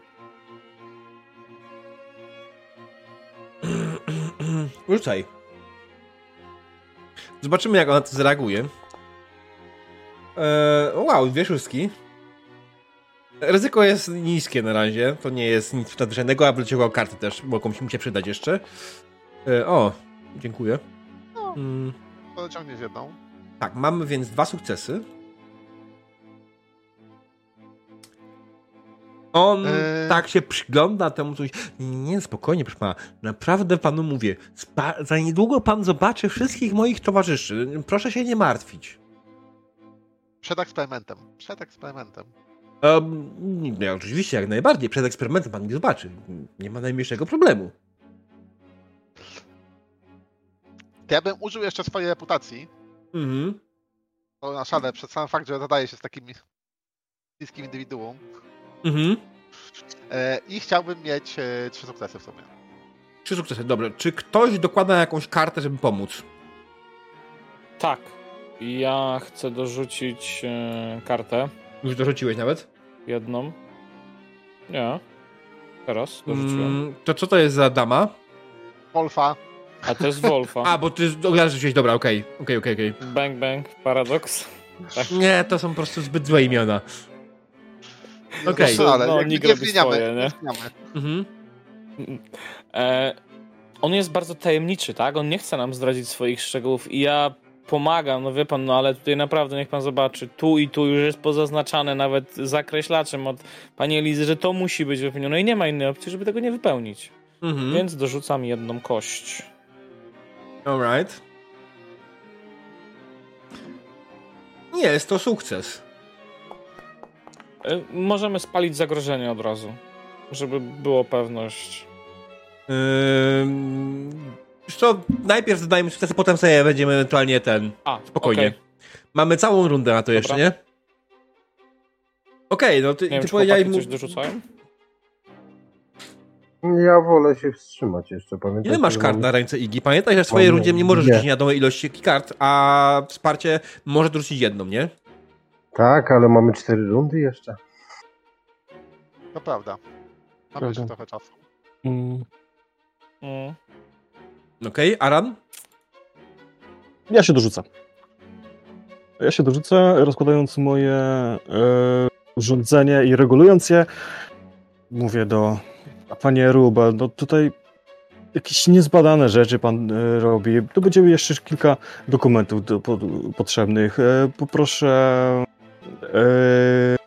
Rzucaj. Zobaczymy, jak ona to zareaguje. Eee, wow, dwie szóstki. Ryzyko jest niskie na razie. To nie jest nic nadzwyczajnego, a wyciągał karty też. Mogą mi się przydać jeszcze. Eee, o, dziękuję. No. Mm, To ciągniesz jedną. tak, mamy więc dwa sukcesy. On Eee. tak się przygląda temu coś. Nie, nie, spokojnie, proszę pana. Naprawdę panu mówię. Spa- za niedługo pan zobaczy wszystkich moich towarzyszy. Proszę się nie martwić. Przed eksperymentem. Przed eksperymentem. Um, oczywiście, jak najbardziej. Przed eksperymentem pan mnie zobaczy. Nie ma najmniejszego problemu. To ja bym użył jeszcze swojej reputacji. Mhm. To na szale, przed sam fakt, że zadaje się z takim bliskim indywiduum. Mhm. E, I chciałbym mieć e, trzy sukcesy w sumie. Trzy sukcesy, dobrze. Czy ktoś dokłada jakąś kartę, żeby pomóc? Tak. Ja chcę dorzucić e, kartę. Już dorzuciłeś nawet? Jedną. Nie. Teraz dorzuciłem. Mm, to co to jest za dama? Wolfa. A to jest Wolfa. A, bo ty ja rzuciłeś, dobra, okej, okej, okej, okej. Bang bang, paradoks. Nie, to są po prostu zbyt złe imiona. Okej. No, ale No, nie robi zmieniamy. swoje, nie? nie zmieniamy. Mhm. E, on jest bardzo tajemniczy, tak? On nie chce nam zdradzić swoich szczegółów i ja pomagam, no wie pan, no ale tutaj naprawdę niech pan zobaczy, tu i tu już jest pozaznaczane nawet zakreślaczem od pani Elizy, że to musi być wypełnione i nie ma innej opcji, żeby tego nie wypełnić. Mhm. Więc dorzucam jedną kość. Alright. Nie, jest to sukces. E, możemy spalić zagrożenie od razu, żeby było pewność. Wiesz co, najpierw dodajmy sukcesy, potem sobie będziemy ewentualnie ten... A, Spokojnie. okej. Mamy całą rundę na to jeszcze, Dobra. nie? Okej, no ty, Nie wiem, ty czy powiedziałeś mu... coś dorzucają? Ja wolę się wstrzymać jeszcze, pamiętaj. Ile masz kart mam- na ręce Igi? Pamiętaj, że w swojej rundzie nie możesz rzucić dole ilości kart, a wsparcie może dorzucić jedną, nie? Tak, ale mamy cztery rundy jeszcze. To prawda. Mamy jeszcze trochę czasu. Mm, Mm. Okej, Aran? Ja się dorzucę. Ja się dorzucę, rozkładając moje e, urządzenie i regulując je. Mówię do panie Ruba, no tutaj jakieś niezbadane rzeczy pan e, robi. Tu będzie jeszcze kilka dokumentów do, po, potrzebnych. E, poproszę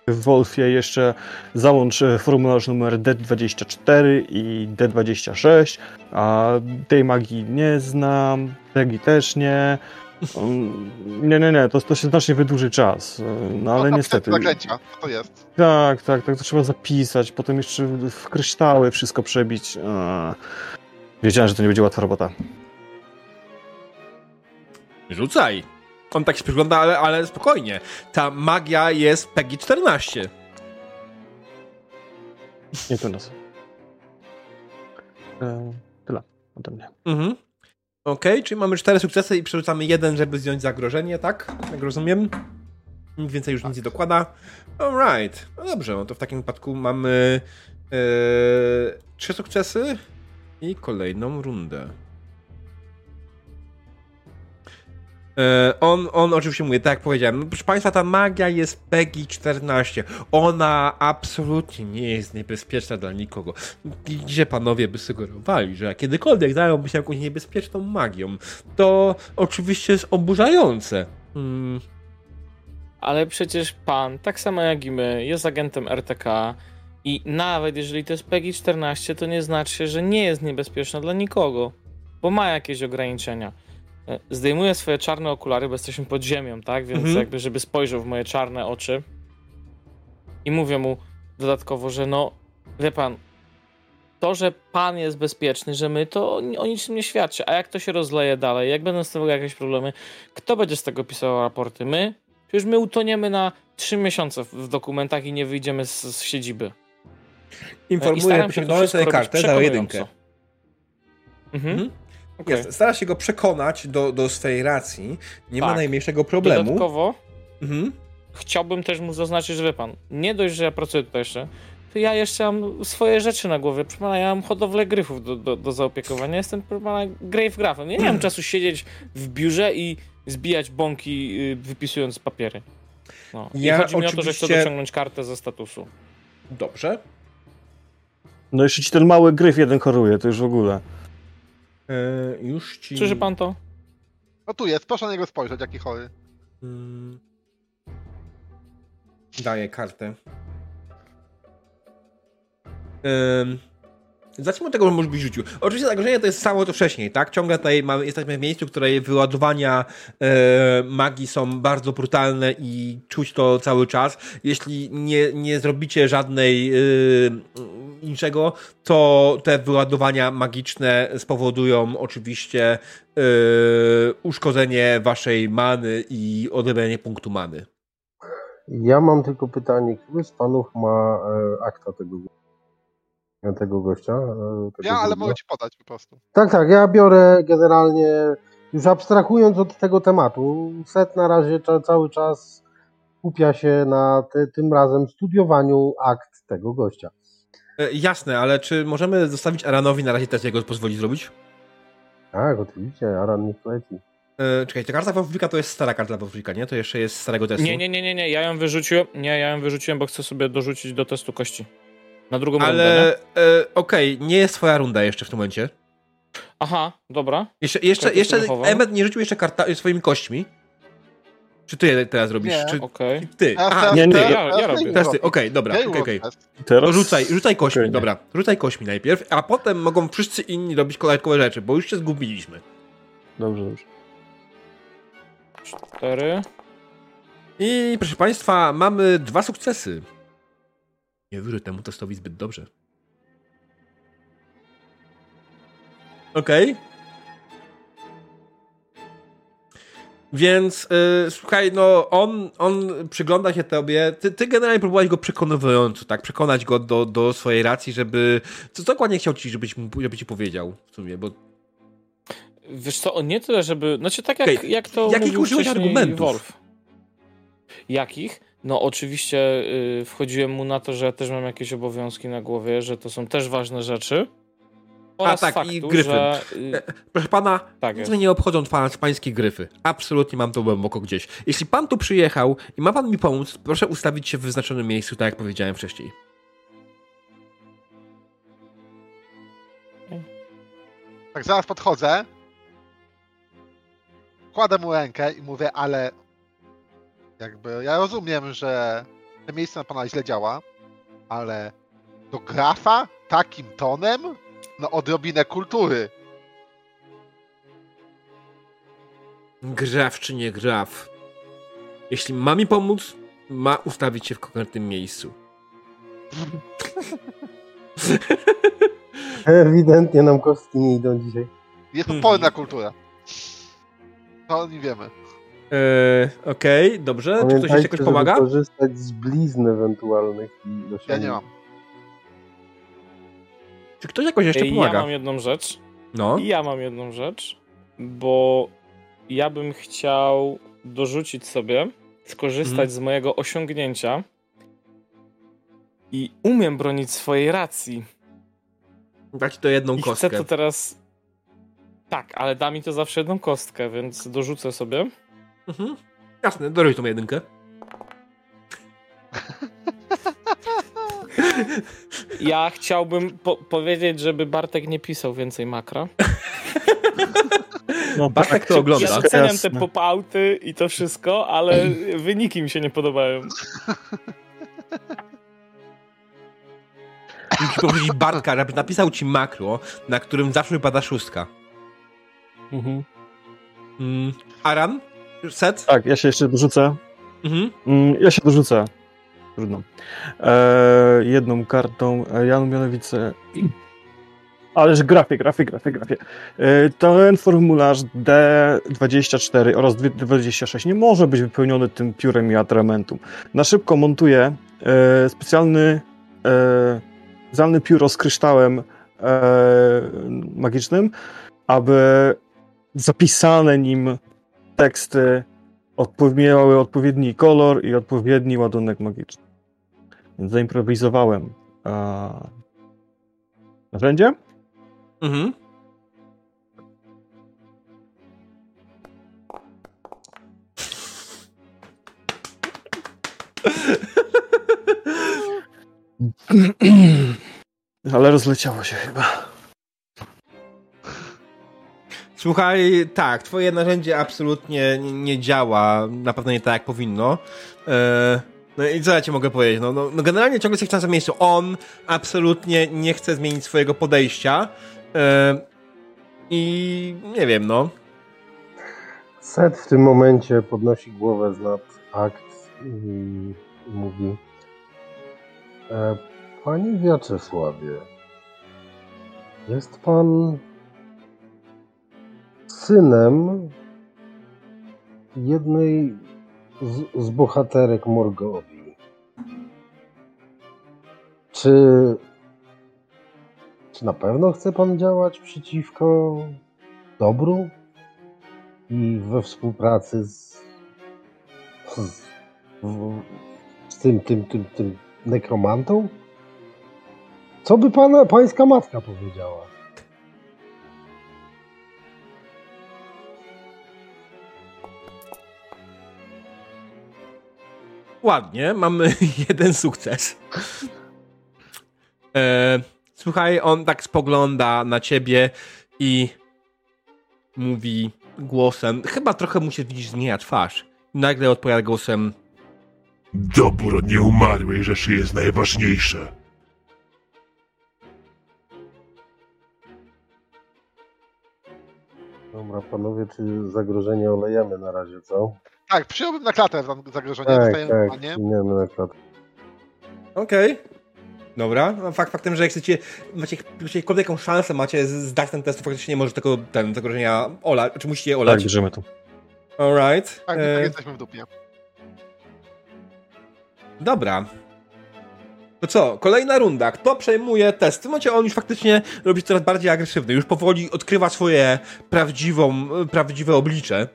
e, Wolfie jeszcze załącz e, formularz numer D24 i D26, a tej magii nie znam, Tegi też nie. Um, Nie, nie, nie, to, to się znacznie wydłuży czas, e, no ale No, niestety. Zaklęcia, to jest? Tak, tak, tak, to trzeba zapisać, potem jeszcze w kryształy wszystko przebić. Wiedziałem, że to nie będzie łatwa robota. Rzucaj. On tak się przygląda, ale, ale spokojnie. Ta magia jest PEGI 14. Nie to nas. E, tyle ode mnie. Mhm. Okej, czyli mamy cztery sukcesy i przerzucamy jeden, żeby zdjąć zagrożenie, tak? Jak rozumiem. Nikt więcej już nic nie dokłada. Alright. No dobrze, no to w takim wypadku mamy e, trzy sukcesy i kolejną rundę. On, on oczywiście mówi, tak jak powiedziałem, no, proszę Państwa, ta magia jest PEGI 14. Ona absolutnie nie jest niebezpieczna dla nikogo. Gdzie panowie by sugerowali, że kiedykolwiek zająłby się jakąś niebezpieczną magią, to oczywiście jest oburzające. Hmm. Ale przecież pan, tak samo jak i my, jest agentem RTK i nawet jeżeli to jest PEGI 14, to nie znaczy, że nie jest niebezpieczna dla nikogo, bo ma jakieś ograniczenia. E, Zdejmuję swoje czarne okulary, bo jesteśmy pod ziemią, tak? Więc Mhm. jakby, żeby spojrzał w moje czarne oczy i mówię mu dodatkowo, że no, wie pan, to, że pan jest bezpieczny, że my, to o ni- o niczym nie świadczy. A jak to się rozleje dalej, jak będą z tego jakieś problemy, kto będzie z tego pisał raporty? My? Przecież my utoniemy na trzy miesiące w- dokumentach i nie wyjdziemy z, z siedziby. Informuję, wszystko sobie kartę, za przekonująco. jedynkę. Mhm. Mhm. Okej. Jest, stara się go przekonać do, do swojej racji. Nie ma Tak. najmniejszego problemu. Dodatkowo Mhm. chciałbym też mu zaznaczyć, że wie pan, nie dość, że ja pracuję tutaj jeszcze, to ja jeszcze mam swoje rzeczy na głowie. Proszę pana, ja mam hodowlę gryfów do, do, do zaopiekowania. Jestem, proszę pana, grave grafem. Ja nie mam czasu siedzieć w biurze i zbijać bąki, y, wypisując papiery. No. Ja I chodzi mi o to, że chcę dociągnąć kartę ze statusu. Dobrze. No jeszcze ci ten mały gryf jeden choruje, to już w ogóle. E, już ci. Słyszy pan to? No tu jest, proszę na niego spojrzeć, jaki chory. Mm. Daję kartę. Zacznijmy od tego, że może być rzucił. Oczywiście zagrożenie to jest samo to wcześniej, tak? Ciągle tutaj mamy, jesteśmy w miejscu, której wyładowania e, magii są bardzo brutalne i czuć to cały czas. Jeśli nie, nie zrobicie żadnej e, niczego, to te wyładowania magiczne spowodują oczywiście e, uszkodzenie waszej many i odebranie punktu many. Ja mam tylko pytanie, który z panów ma e, akta tego, tego gościa? E, tego Ja, ale drugiego? mogę ci podać po prostu. Tak, tak, ja biorę generalnie, już abstrahując od tego tematu, set na razie cały czas skupia się na te, tym razem studiowaniu akt tego gościa. E, jasne, ale czy możemy zostawić Aranowi na razie też jego pozwolić zrobić? Tak, oczywiście, Aran niech leci. E, czekajcie, karta Wawrika to jest stara karta Wawrika, nie? To jeszcze jest starego testu. Nie, nie, nie, nie, nie, ja ją wyrzuciłem. Nie, ja ją wyrzuciłem, bo chcę sobie dorzucić do testu kości. Na drugą rundę, nie? Ale e, okej, nie jest twoja runda jeszcze w tym momencie. Aha, dobra. Jeszcze, jeszcze, jeszcze. Emmet nie rzucił jeszcze karta, swoimi kośćmi. Czy ty je teraz robisz? Nie. Czy Okej. ty? Aha, nie, nie, ja- ja teraz robię. teraz ty, okej, dobra, Ja okej, test. Teraz... To rzucaj, rzucaj kośćmi, Spokojnie. dobra. Rzucaj kośćmi najpierw, a potem mogą wszyscy inni robić dodatkowe rzeczy, bo już się zgubiliśmy. Dobrze, dobrze. Cztery. I proszę Państwa, mamy dwa sukcesy. Nie wierzę temu testowi zbyt dobrze. Okej. Więc y, słuchaj, no on, on przygląda się tobie. Ty, ty generalnie próbowałeś go przekonywująco, tak? Przekonać go do, do swojej racji, żeby. Co dokładnie chciał ci, żebyś, mu- żeby ci powiedział w sumie, bo Wiesz co, nie tyle, żeby... Znaczy tak jak, Okej, jak to jakich użyłeś argumentów? Wolf. Jakich? No oczywiście y, wchodziłem mu na to, że ja też mam jakieś obowiązki na głowie, że to są też ważne rzeczy. Oraz tak, faktu, i gryfy. że... y, proszę pana, tak Nic mnie nie obchodzą pana, pańskie gryfy. Absolutnie mam to głęboko gdzieś. Jeśli pan tu przyjechał i ma pan mi pomóc, proszę ustawić się w wyznaczonym miejscu, tak jak powiedziałem wcześniej. Tak zaraz podchodzę, kładę mu rękę i mówię, ale jakby ja rozumiem, że to miejsce na pana źle działa, ale do grafa takim tonem? No odrobinę kultury. Graf czy nie graf. Jeśli ma mi pomóc, ma ustawić się w konkretnym miejscu. Ewidentnie nam kostki nie idą dzisiaj. Jest Mhm. uporna kultura. To nie wiemy. Eee, Okej, dobrze. Czy ktoś jeszcze jakoś żeby pomaga? korzystać z blizn ewentualnych i Ja nie mam. Czy ktoś jakoś jeszcze Ja pomaga? mam jedną rzecz. No. I ja mam jedną rzecz, bo ja bym chciał dorzucić sobie, skorzystać Mhm. z mojego osiągnięcia i umiem bronić swojej racji. Dać to jedną I kostkę. chcę to teraz. Tak, ale da mi to zawsze jedną kostkę, więc dorzucę sobie. Mhm. Jasne, dorzuć tą jedynkę. Ja chciałbym po powiedzieć, żeby Bartek nie pisał więcej makra. No, Bartek to Ja ogląda. doceniam Jasne. te pop-outy i to wszystko, ale wyniki mi się nie podobają. Musisz poprosić Bartka, żeby napisał ci makro, na którym zawsze wypada szóstka. Mhm. Mm. Aran? Set? Tak, ja się jeszcze dorzucę. Mhm. Mm, Ja się dorzucę. Trudno. E, jedną kartą. E, ja mianowicie. Ależ grafie, grafie, grafie, grafie. E, ten formularz D24 oraz D26 nie może być wypełniony tym piórem i atramentum. Na szybko montuję specjalny, specjalny pióro z kryształem magicznym, aby zapisane nim teksty miały odpowiedni kolor i odpowiedni ładunek magiczny. Więc zaimprowizowałem a, narzędzie. Mhm. Ale rozleciało się chyba. Słuchaj, tak, twoje narzędzie absolutnie nie, działa, na pewno nie tak jak powinno. E, no i co ja ci mogę powiedzieć? No, no, no generalnie ciągle jesteś w tym miejscu. On absolutnie nie chce zmienić swojego podejścia. E, I nie wiem, no. Set w tym momencie podnosi głowę z nad akt i mówi e, Panie Wiaczesławie, jest pan synem jednej z, z bohaterek Morgowi. Czy, czy na pewno chce pan działać przeciwko dobru? i we współpracy z, z, z tym, tym, tym, tym nekromantą? Co by pana, pańska matka powiedziała? Ładnie, mamy jeden sukces. E, słuchaj, on tak spogląda na ciebie i mówi głosem, chyba trochę mu się widzisz zmienia twarz. I nagle odpowiada głosem, Dobro nieumarłej rzeszy jest najważniejsze. Dobra, panowie, czy zagrożenie olejemy na razie, co? Tak, przyjąłbym na klatę za- zagrożenie. Tak, Dostajemy tak, przyjmiemy na klatkę. okej. Dobra, no fakt faktem, że jak chcecie, macie macie jakąkolwiek szansę macie zdać ten test, to faktycznie nie może tego ten, zagrożenia olać, czy musicie je Tak, olać. bierzemy to. Alright. Tak, E, tak jesteśmy w dupie. Dobra. To co, kolejna runda. Kto przejmuje test? W tym momencie on już faktycznie robi się coraz bardziej agresywny. Już powoli odkrywa swoje prawdziwą, prawdziwe oblicze.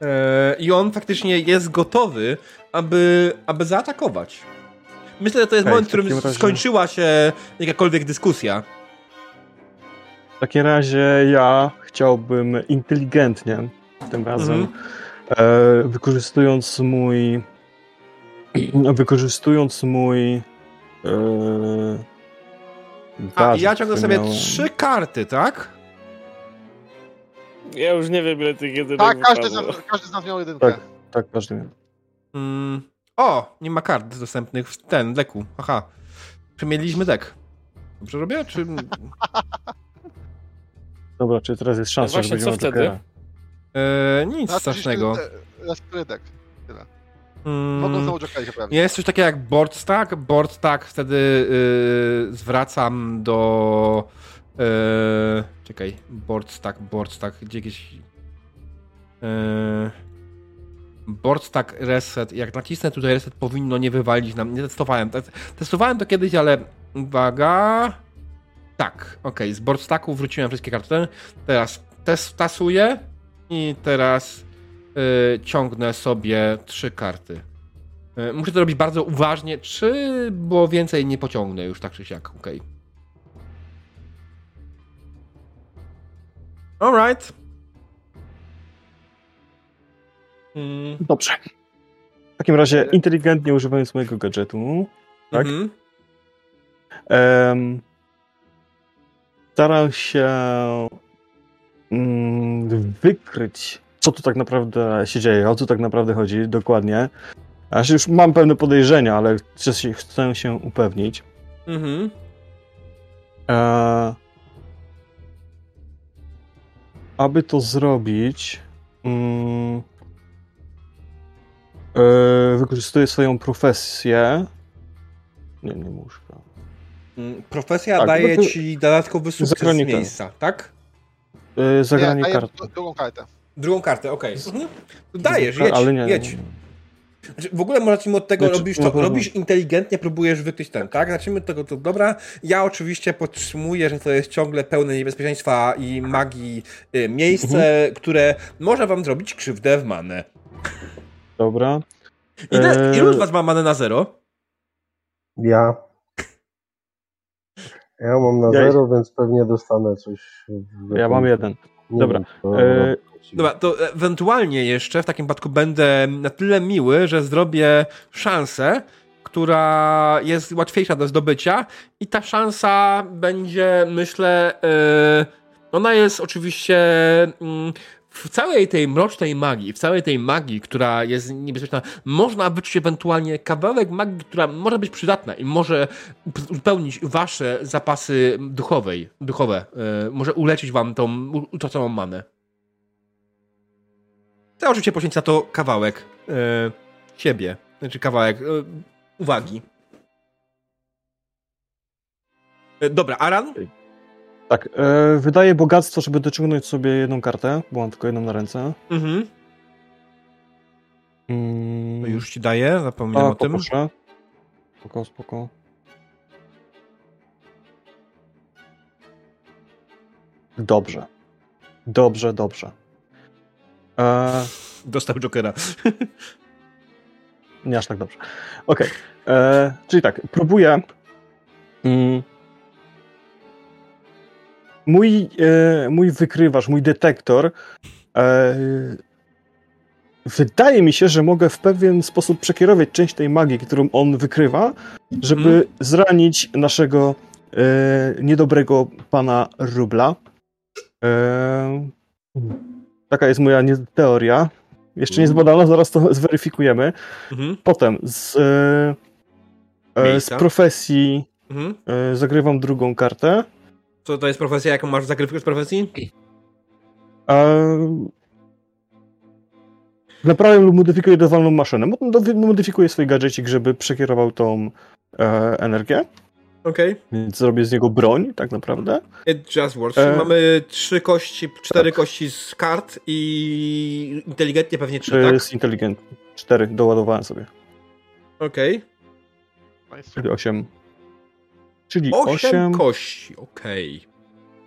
Eee, I on faktycznie jest gotowy, aby, aby zaatakować. Myślę, że to jest Okej, moment, w którym razie- skończyła się jakakolwiek dyskusja. W takim razie ja chciałbym inteligentnie tym razem, Mhm. e, wykorzystując mój wykorzystując mój e, A, ja ciągnę który sobie trzy karty, tak? Ja już nie wiem, ile tych jedynek Tak, każdy z, nas, każdy z nas miał jedynkę. Tak. Tak, każdy miał. Mm. O, nie ma kart dostępnych w ten deku. Aha. Przemieliliśmy dek. Dobrze robię? Czy... Dobra, czy teraz jest szansa, właśnie, że co będziemy wtedy? Eee, nic Znaczy, strasznego. Respirydek. Mm, Mogą znowu Jokera się pojawić. jest coś takiego jak board stack. Board stack wtedy yy, zwracam do. Yy, czekaj, board stack, board stack, gdzie jakieś. Yy, Board stack reset. Jak nacisnę tutaj reset, powinno nie wywalić nam. Nie testowałem. Te- Testowałem to kiedyś, ale uwaga. Tak, okej. Z board stacku wróciłem wszystkie karty. Teraz test tasuję i teraz y, ciągnę sobie trzy karty. Y, muszę to robić bardzo uważnie, czy bo więcej nie pociągnę już tak czy siak. Okej. Alright. Mm, Dobrze. W takim razie inteligentnie używając mojego gadżetu, Tak? mhm. em, staram się mm, wykryć, co tu tak naprawdę się dzieje, o co tak naprawdę chodzi dokładnie. Aż już mam pewne podejrzenia, ale chcę się, chcę się upewnić. Mhm. E, aby to zrobić, mm, e, wykorzystuję swoją profesję. Nie, nie muszę. Mm, Profesja Tak, daje no to- ci dodatkowy sukces z Zagranie miejsca, tak? E, zagranie karty. dru- drugą kartę. Drugą kartę, okej. Mhm. To Dajesz, jedź, Ale nie. jedź. Znaczy, w ogóle może zacznijmy od tego, Znaczy, robisz to, robisz inteligentnie, próbujesz wykryć ten, tak? Zacznijmy od tego, to dobra. Ja oczywiście podtrzymuję, że to jest ciągle pełne niebezpieczeństwa i magii y, miejsce, Mhm. które może wam zrobić krzywdę w manę. Dobra. Ile, Eee. Ilu z was ma manę na zero? Ja. Ja mam na Ja- zero, więc pewnie dostanę coś. w Ja mam jeden. nie Dobra. wiem, to- Dobra, to ewentualnie jeszcze w takim przypadku będę na tyle miły, że zrobię szansę, która jest łatwiejsza do zdobycia i ta szansa będzie, myślę, yy, ona jest oczywiście mm, w całej tej mrocznej magii, w całej tej magii, która jest niebezpieczna, można wyczuć ewentualnie kawałek magii, która może być przydatna i może uzupełnić wasze zapasy duchowej, duchowe, yy, może uleczyć wam tą utraconą manę. To oczywiście poświęca to kawałek e, siebie, znaczy kawałek e, uwagi. E, dobra, Aran? tak, e, wydaję bogactwo, żeby dociągnąć sobie jedną kartę, bo mam tylko jedną na ręce. Mhm. Mm, To już ci daję, zapomniałem a, o tym. poproszę. Spoko, spoko. Dobrze. Dobrze, dobrze. E, Dostał Jokera. Nie aż tak dobrze. Okej. E, Czyli tak, próbuję. Mm, mój, e, mój wykrywacz, mój detektor. E, wydaje mi się, że mogę w pewien sposób przekierować część tej magii, którą on wykrywa, żeby Mhm. zranić naszego e, niedobrego pana Rubla. E, taka jest moja nie- teoria. Jeszcze nie zbadana, zaraz to zweryfikujemy. Mhm. Potem z, e, e, z profesji Mhm. e, zagrywam drugą kartę. Co to jest profesja, jaką masz zagrywkę z profesji? E, naprawiam lub modyfikuję dowolną maszynę. Modyfikuję swój gadżecik, żeby przekierował tą e, energię, Okej. więc zrobię z niego broń, tak naprawdę. It just works. E. Mamy trzy kości, cztery Tak. kości z kart i inteligentnie pewnie trzy, To tak? jest inteligentny. Cztery doładowałem sobie. Okej. Nice. Czyli osiem. Czyli Osiem osiem. kości, okej.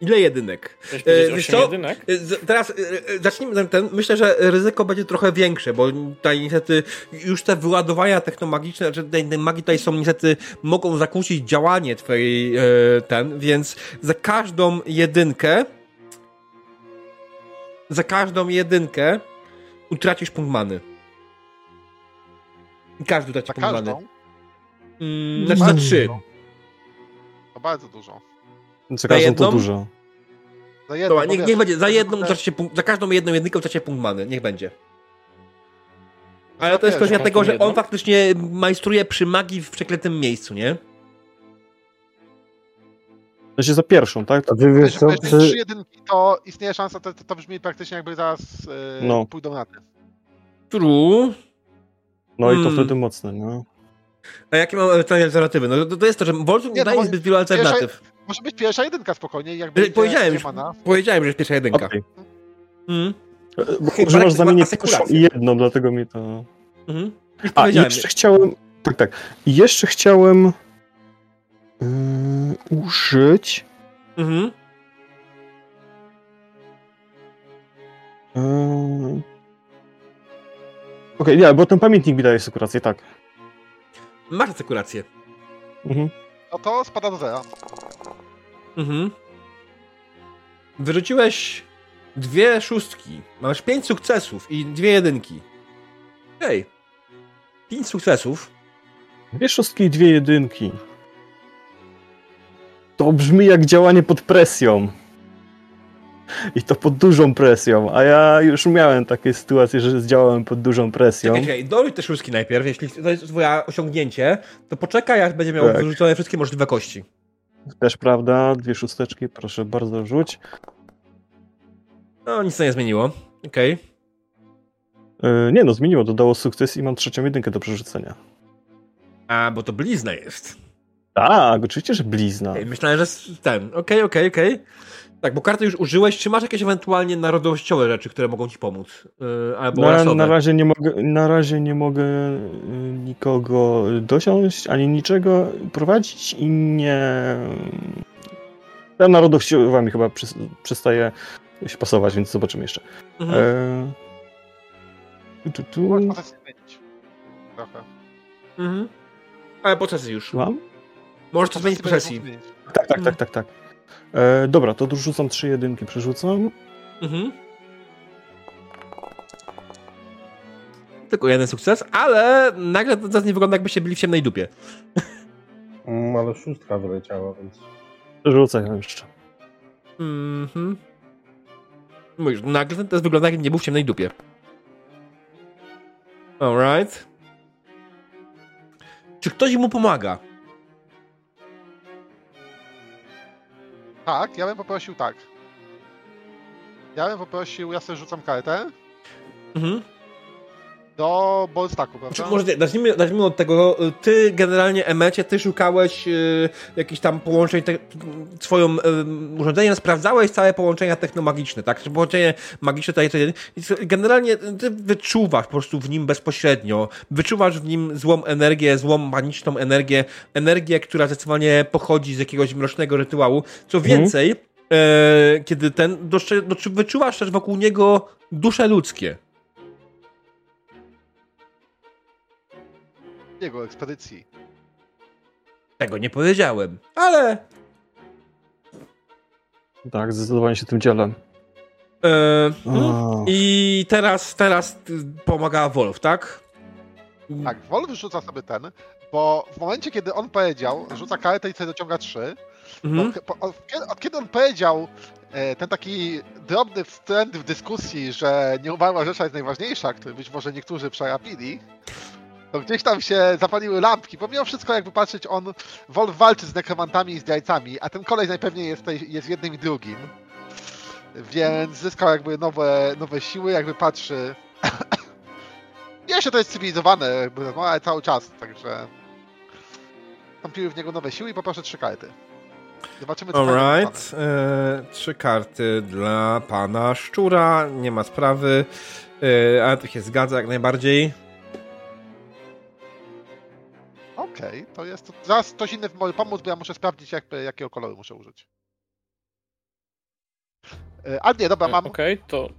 Ile jedynek? E, wiesz 8 co? jedynek? Z- Teraz y, zacznijmy ten, ten. Myślę, że ryzyko będzie trochę większe, bo tutaj niestety już te wyładowania technomagiczne, znaczy tej magii tutaj są niestety, mogą zakłócić działanie twojej e, ten, więc za każdą jedynkę za każdą jedynkę utracisz punkt many. Każdy utraci Za punkt many. każdą? Mm, znaczy za trzy. To bardzo dużo. Za każdą jedną? to dużo. Za jedną, Dobra, niech, niech będzie, za to jedną utracicie punkt, za każdą jedną jedynkę utracicie punkt many, niech będzie. Ale to jest kwestia za tego, że on faktycznie majstruje przy magii w przeklętym miejscu, nie? To się za pierwszą, tak? A ty wiesz Wiesz, co, wiesz, trzy czy, jedynki, to istnieje szansa, to, to brzmi praktycznie jakby zaraz e, No. pójdą na ten. True. No i to Hmm. wtedy mocne, no. A jakie mam alternatywy? No to, to jest to, że Voltron nie Nie, daje zbyt wielu alternatyw. Może być pierwsza jedynka spokojnie, jakby Powiedziałem już, powiedziałem, że jest pierwsza jedynka. Okej. Mm. Bo Chyba używasz tak, zamienić asekuracja. i jedną, dlatego mi to... Mhm. A, jeszcze chciałem... Tak, tak. Jeszcze chciałem yy, użyć... Mhm. Yy... Okej, nie, bo ten pamiętnik mi daje sekurację, tak. Masz asekurację. Mhm. No to spada do zera. Mhm. Wyrzuciłeś dwie szóstki. Masz pięć sukcesów i dwie jedynki. Hej. Pięć sukcesów. Dwie szóstki i dwie jedynki. To brzmi jak działanie pod presją. I to pod dużą presją, a ja już miałem takie sytuacje, że działałem pod dużą presją. Czekaj, czekaj, doruj te szóstki najpierw. Jeśli to jest twoje osiągnięcie, to poczekaj, aż będzie miał Tak. wyrzucone wszystkie możliwe kości. Też prawda, dwie szósteczki, proszę bardzo rzuć. No, nic to nie zmieniło. Okej. Yy, nie no, zmieniło, dodało sukces i mam trzecią jedynkę do przerzucenia. A, bo to blizna jest. Tak, oczywiście, że blizna. Myślałem, że ten. Okej, okej, okej. Tak, bo kartę już użyłeś. Czy masz jakieś ewentualnie narodowościowe rzeczy, które mogą ci pomóc? Yy, albo Na, rasowe? na, razie nie mogę, na razie nie mogę y, nikogo dosiąść, ani niczego prowadzić i nie... Ta narodowościowa mi chyba przestaje się pasować, więc zobaczymy jeszcze. Mhm. E... Tu, tu, potem zmienić. Trochę. Mhm. Ale po sesji już. Mam? Możesz to zmienić po sesji. Tak, tak, tak, tak, tak. E, dobra, to dorzucam trzy jedynki, przerzucam. Mhm. Tylko jeden sukces, ale nagle to teraz nie wygląda jakbyście byli w ciemnej dupie. Mm, ale szóstka wyleciała, więc... Przerzucę jeszcze. Mhm. Mówisz, nagle ten test wygląda jakby nie był w ciemnej dupie. Alright. Czy ktoś mu pomaga? Tak, ja bym poprosił tak. Ja bym poprosił, ja sobie rzucam kartę Mhm. Do ballstacku, Czy prawda? może zacznijmy, zacznijmy od tego, y, ty generalnie, Emecie, ty szukałeś y, jakichś tam połączeń, te, swoją y, urządzeniem, sprawdzałeś całe połączenia technomagiczne, tak? Czy połączenie magiczne i co- generalnie ty wyczuwasz po prostu w nim bezpośrednio, wyczuwasz w nim złą energię, złą magiczną energię, energię, która zdecydowanie pochodzi z jakiegoś mrocznego rytuału. Co Mhm. więcej, e, kiedy ten, no, wyczuwasz też wokół niego dusze ludzkie. Jego ekspedycji. Tego nie powiedziałem, ale Tak, zdecydowanie się tym dzielę. A, I teraz, teraz pomaga Wolf, tak? Tak, Wolf rzuca sobie ten, bo w momencie, kiedy on powiedział, rzuca kartę i sobie dociąga trzy, Mhm. to, od, kiedy, od kiedy on powiedział e, ten taki drobny wtręt w dyskusji, że nieumarła rzecza jest najważniejsza, który być może niektórzy przerapili, to gdzieś tam się zapaliły lampki, bo mimo wszystko jakby patrzeć, on, Wolf walczy z nekromantami i zdrajcami, a ten kolej najpewniej jest, jest jednym i drugim. Więc zyskał jakby nowe, nowe siły, jakby patrzy. Jeszcze to jest cywilizowane, jakby, no, ale cały czas, także. Wstąpiły w niego nowe siły i poproszę trzy karty. Zobaczymy, co Alright. dostanę. E, trzy karty dla pana szczura, nie ma sprawy. E, ale to się zgadza jak najbardziej. Okej, to jest. To zaraz ktoś inny może pomóc, bo ja muszę sprawdzić, jakby, jakiego koloru muszę użyć. E, A nie, dobra, mam. Okej, to...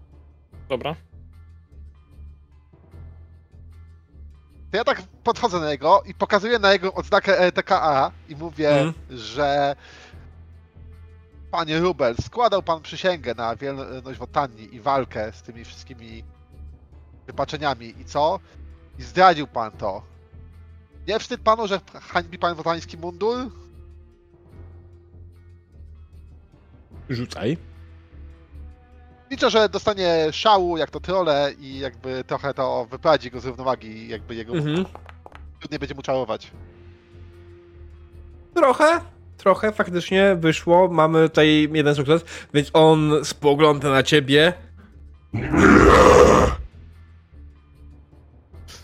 Dobra. To ja tak podchodzę na niego i pokazuję na jego odznakę E ETKA i mówię, Mhm. że panie Rubel, składał pan przysięgę na wierność Wotanii i walkę z tymi wszystkimi wypaczeniami i co? I zdradził pan to. Nie wstyd panu, że hańbi pan wotański mundur? Rzucaj. Liczę, że dostanie szału, jak to trole i jakby trochę to wyprowadzi go z równowagi jakby jego Mhm. trudniej będzie mu czarować. Trochę, trochę faktycznie wyszło. Mamy tutaj jeden sukces, więc on spogląda na ciebie.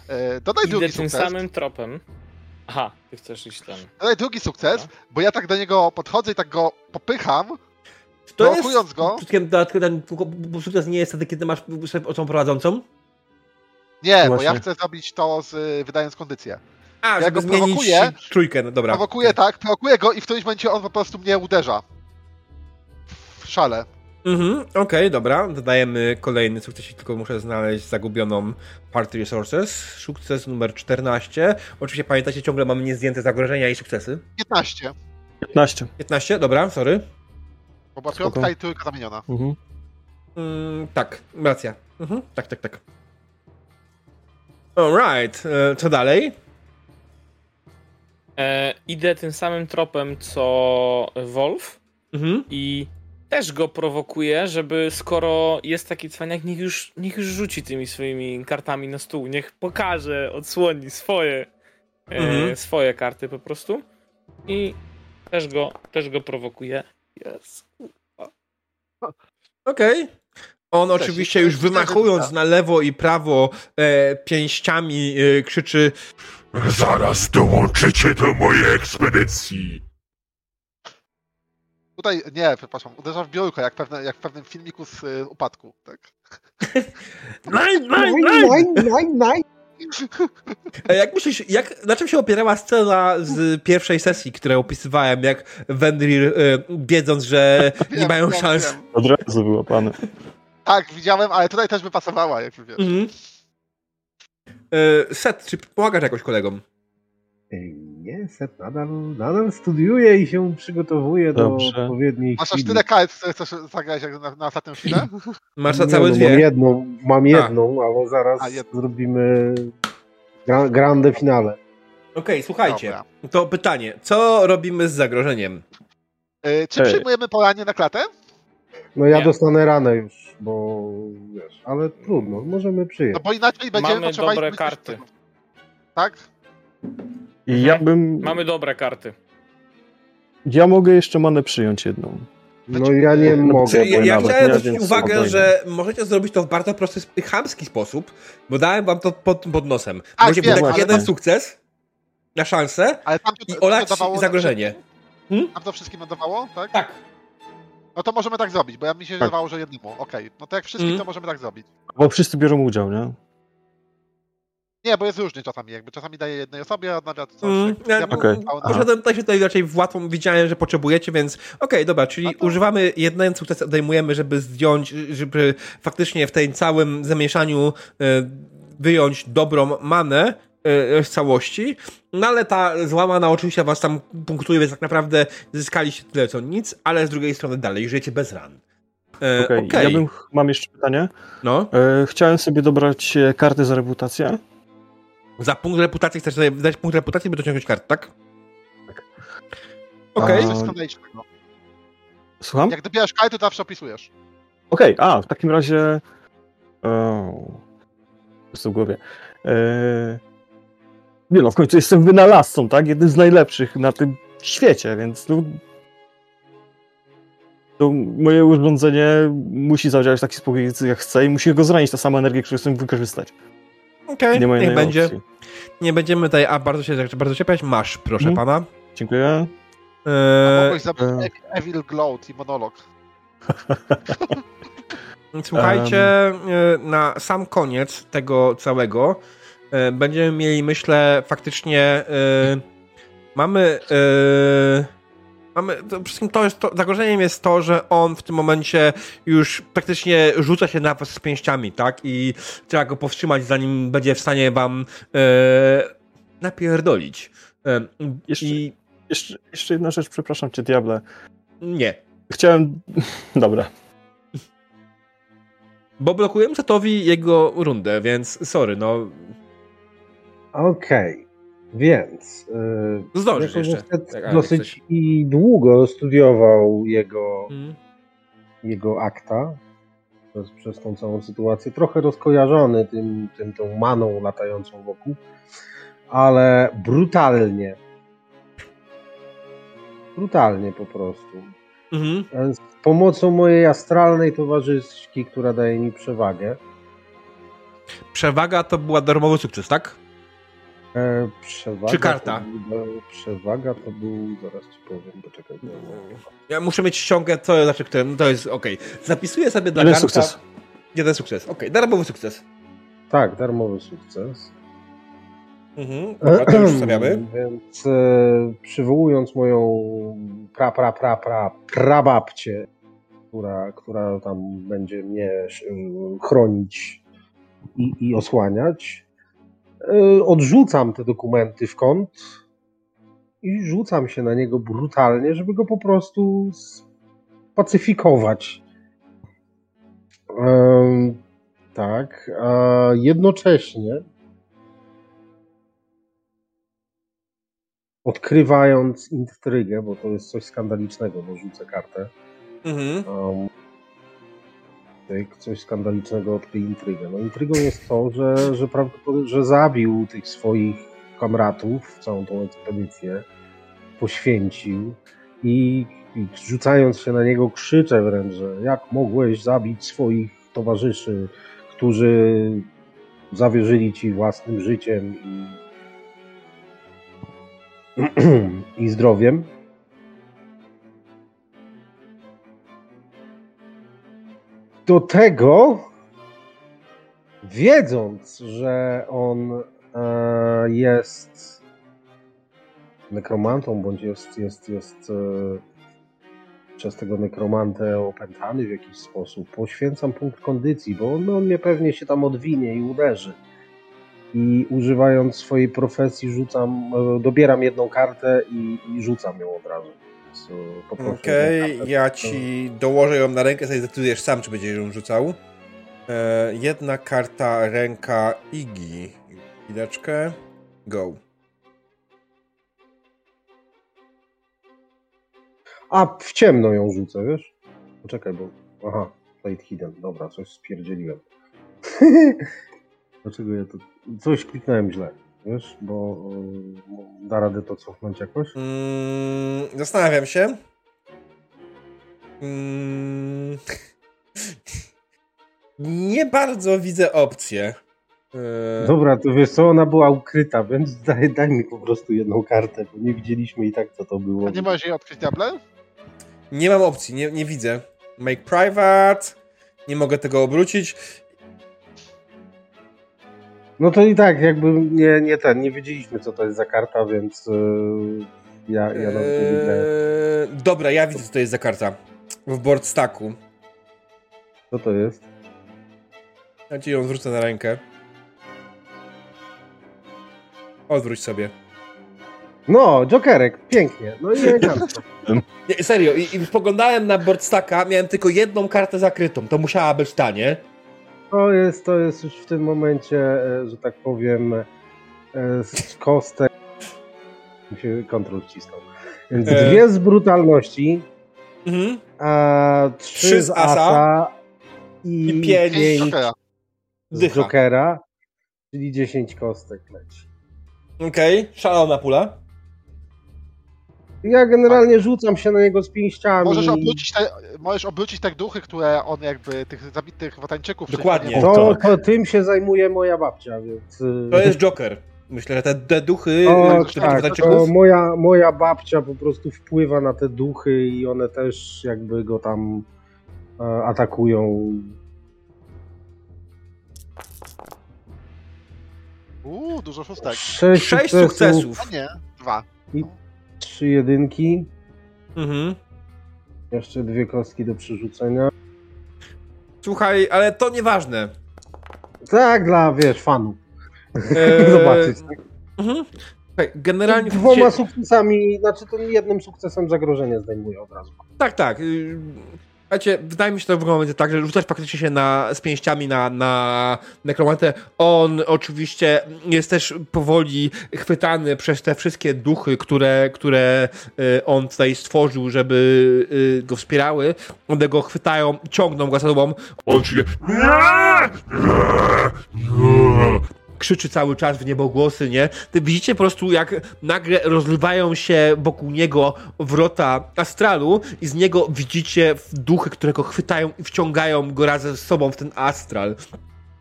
E, dodaj Idę drugi tym sukces. samym tropem. Aha, ty chcesz iść ten. Dodaj drugi sukces, bo ja tak do niego podchodzę i tak go popycham To Prowokując jest, go- Wszystkim dodatkowo ten sukces nie jest wtedy, kiedy masz osobą prowadzącą? Nie, bo ja chcę zrobić to z, y, wydając kondycję. A, Ja go prowokuję. trójkę, no dobra. Prowokuję tak, prowokuję go i w którymś momencie on po prostu mnie uderza. W szale. Mhm, okej, dobra. Dodajemy kolejny sukces, tylko muszę znaleźć zagubioną Party Resources. Sukces numer 14. Oczywiście pamiętacie, ciągle mamy niezdjęte zagrożenia i sukcesy. 15. 15. 15, dobra, sorry. Bo była Spoko. piątka i trójka zamieniona. Mhm. Mm, tak, racja. Mhm, tak, tak, tak. Alright, e, co dalej? E, idę tym samym tropem co Wolf Mhm. i też go prowokuję, żeby skoro jest taki cwaniak, niech już, niech już rzuci tymi swoimi kartami na stół. Niech pokaże, odsłoni swoje, e, Mhm. swoje karty po prostu. I też go, też go prowokuję. Yes. Okej. On Cześć, oczywiście już jest wymachując na lewo i prawo e, pięściami e, krzyczy Zaraz dołączycie do mojej ekspedycji. Tutaj, nie, przepraszam, uderza w biurko, jak, pewne, jak w pewnym filmiku z y, upadku, tak? Nine, nine! nine, nine. E, Jak myślisz, jak, na czym się opierała scena z pierwszej sesji, którą opisywałem, jak Wendrir, e, wiedząc, że nie mają wiem, szans... wiem. Od razu wyłapany. Tak, widziałem, ale tutaj też by pasowała, jak wiesz. Mhm. E, Set, czy pomagasz jakoś kolegom? Ej, Nie, Set nadal, nadal studiuje i się przygotowuje Dobrze. do odpowiedniej Masz aż chwili. tyle kart, które chcesz zagrać jak na, na ostatnią chwilę? Masz za Nie, całe no, dwie. Mam jedną, mam A. jedną, ale zaraz A, zrobimy gra, grande finale. Okej, słuchajcie. Dobra. To pytanie. Co robimy z zagrożeniem? Y, czy Ej. przyjmujemy poranie na klatę? No ja Nie. dostanę ranę już, bo wiesz, ale trudno, możemy przyjąć. No bo inaczej będziemy Mamy potrzebowali dobre zbyt karty. Tak? I ja bym. Mamy dobre karty. Ja mogę jeszcze manę przyjąć jedną. No ja nie No, mogę. Ja nawet chciałem zwrócić uwagę, spokojnie. że możecie zrobić to w bardzo prosty, chamski sposób, bo dałem wam to pod, pod nosem. Tak, Możecie wiem, wydać ale jeden tam- sukces na szansę Ale tam to, i olać zagrożenie. Hmm? Tam to wszystkim nadawało, tak? Tak. No to możemy tak zrobić, bo ja mi się Tak. wydawało, że jednemu. Okej, no to jak wszystkim, Mm. to możemy tak zrobić. Bo wszyscy biorą udział, nie? Nie, bo jest różnie czasami, jakby czasami daje jednej osobie, odnawia coś. Mm, ja- całą- Poszedłem tutaj się tutaj raczej w łatwą, widziałem, że potrzebujecie, więc okej, dobra, czyli A to- używamy jeden sukces, odejmujemy, żeby zdjąć, żeby faktycznie w tym całym zamieszaniu e, wyjąć dobrą manę e, z całości, no ale ta złamana oczywiście was tam punktuje, więc tak naprawdę zyskaliście tyle co nic, ale z drugiej strony dalej żyjecie bez ran. E, Okej. Okej, Ja bym. Mam jeszcze pytanie. no. E, chciałem sobie dobrać e, karty za reputację. Za punkt reputacji chcesz sobie dać punkt reputacji, by dociągnąć kart, tak? Tak. Okej. Coś A-. Słucham? Jak dobierasz karty, to zawsze opisujesz. Okej, a w takim razie. O, jest w głowie. E, nie no, w końcu jestem wynalazcą, tak? Jednym z najlepszych na tym świecie, więc no, to moje urządzenie musi zadziałać w taki sposób, jak chcę i musi go zranić ta sama energia, którą chcę wykorzystać. Okej, Nie ma niech będzie. opcji. Nie będziemy tutaj, a bardzo się bardzo czepiać. Masz, proszę Mhm. pana. Dziękuję. Eee, Mogłeś e. Ev- Evil Gloat i monolog. słuchajcie, e, na sam koniec tego całego e, będziemy mieli, myślę, faktycznie e, mamy. E, Mamy, to przede wszystkim to jest to, zagrożeniem jest to, że on w tym momencie już praktycznie rzuca się na was z pięściami, tak? I trzeba go powstrzymać, zanim będzie w stanie wam e, napierdolić. E, Jeszcze- I Jeszcze, jeszcze jedna rzecz, przepraszam cię, diable. nie. Chciałem... Dobra. Bo blokujemy Setowi jego rundę, więc sorry, no Okej, więc yy, zdążysz jako, jeszcze. Tak, dosyć coś- i długo studiował jego, Mm. jego akta przez, przez tą całą sytuację. Trochę rozkojarzony tym, tym tą maną latającą wokół, ale brutalnie. Brutalnie po prostu. Mhm. Z pomocą mojej astralnej towarzyszki, która daje mi przewagę. Przewaga to była darmowy sukces, tak? E, przewaga Czy karta? To był, przewaga to był, zaraz ci powiem, poczekaj. bo- Ja muszę mieć ściągę, to znaczy, które, no to jest okej. Zapisuję sobie dla Jeden garnka... sukces. Jeden sukces, okej. Darmowy sukces. Tak, darmowy sukces. Mhm, dobra, to już stawiamy. Więc e, przywołując moją pra, pra, pra, pra, prababcię, która, która tam będzie mnie e, chronić i, i osłaniać, odrzucam te dokumenty w kąt i rzucam się na niego brutalnie, żeby go po prostu spacyfikować. Em, tak, a jednocześnie odkrywając intrygę, bo to jest coś skandalicznego, bo rzucę kartę. Mhm. Um, tyk, coś skandalicznego odkryj intrygę. No intrygą jest to, że, że, że zabił tych swoich kamratów, całą tą ekspedycję, poświęcił i, i rzucając się na niego krzyczę wręcz, że jak mogłeś zabić swoich towarzyszy, którzy zawierzyli ci własnym życiem i i zdrowiem. Do tego, wiedząc, że on e, jest nekromantą, bądź jest, jest, jest e, przez tego nekromantę opętany w jakiś sposób, poświęcam punkt kondycji, bo on, on mnie pewnie się tam odwinie i uderzy i używając swojej profesji rzucam, e, dobieram jedną kartę i, i rzucam ją od razu. Poproszę Okej, jedną kartę. ja ci dołożę ją na rękę, sobie zdecydujesz sam, czy będziesz ją rzucał. E, jedna karta, ręka Igi. Chwileczkę. Go. A w ciemno ją rzucę, wiesz? Poczekaj, bo. Aha, Fate Hidden. Dobra, coś spierdzieliłem. Dlaczego ja to. Coś kliknąłem źle, wiesz? Bo e, da radę to cofnąć jakoś. Mm, zastanawiam się. Mm, nie bardzo widzę opcję. E, Dobra, to wiesz co, ona była ukryta, więc daj, daj mi po prostu jedną kartę, bo nie widzieliśmy i tak co to było. A nie możesz jej odkryć diable? Nie mam opcji, nie, nie widzę. Make private. Nie mogę tego obrócić. No to i tak, jakby nie, nie ten, nie wiedzieliśmy co to jest za karta, więc yy, ja, ja nawet nie widzę. Eee, dobra, ja widzę, co to jest za karta. W board stacku. Co to jest? Ja ci ją zwrócę na rękę. Odwróć sobie. No, Jokerek, pięknie. No i elegancko. Nie, serio, i, i spoglądałem na board stacka, miałem tylko jedną kartę zakrytą. To musiała być ta, nie? To jest, to jest już w tym momencie, e, że tak powiem, e, z kostek. Mi się kontrol wcisnął. Więc E. dwie z brutalności, Mhm. a trzy, Trzy z z asa asa i, i pięć Pięć pięć Jokera. z. Jokera, czyli 10 kostek leci. Okej, szalona pula. Ja generalnie rzucam się na niego z pięściami. Możesz obrócić, te, możesz obrócić te duchy, które on jakby, tych zabitych watańczyków... Dokładnie. To, to tym się zajmuje moja babcia, więc. y, To jest Joker. Myślę, że te, te duchy, O, tak, to moja, moja babcia po prostu wpływa na te duchy i one też jakby go tam e, atakują. Uuu, dużo szóstek. Sześć, Sześć sukcesów, sukcesów. A nie, dwa. Trzy jedynki, Mhm. jeszcze dwie kostki do przerzucenia. Słuchaj, ale to nieważne. Tak, dla, wiesz, fanów. Eee, Zobaczyć. Tak? Mhm. Słuchaj, generalnie... Dwoma sukcesami, znaczy to jednym sukcesem zagrożenie zdejmuje od razu. Tak, tak. Słuchajcie, wydaje mi się, że to wygląda tak, że rzucać faktycznie się na, z pięściami na, na nekromantę. On oczywiście jest też powoli chwytany przez te wszystkie duchy, które, które y, on tutaj stworzył, żeby y, go wspierały. One go chwytają, ciągną go za sobą. On się... Krzyczy cały czas w niebogłosy, nie? Ty widzicie po prostu, jak nagle rozlewają się wokół niego wrota astralu i z niego widzicie duchy, które go chwytają i wciągają go razem z sobą w ten astral.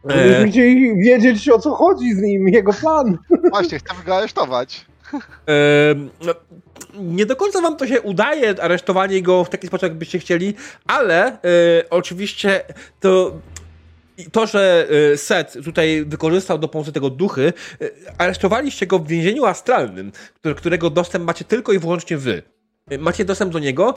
Żebyśmy chcieli wiedzieć o co chodzi z nim, jego plan. Właśnie, chcemy go aresztować. Ehm, no, nie do końca wam to się udaje, aresztowanie go w taki sposób, jakbyście chcieli, ale e, oczywiście to. I To, że e, Seth tutaj wykorzystał do pomocy tego duchy, e, aresztowaliście go w więzieniu astralnym, które- którego dostęp macie tylko i wyłącznie wy. E, Macie dostęp do niego,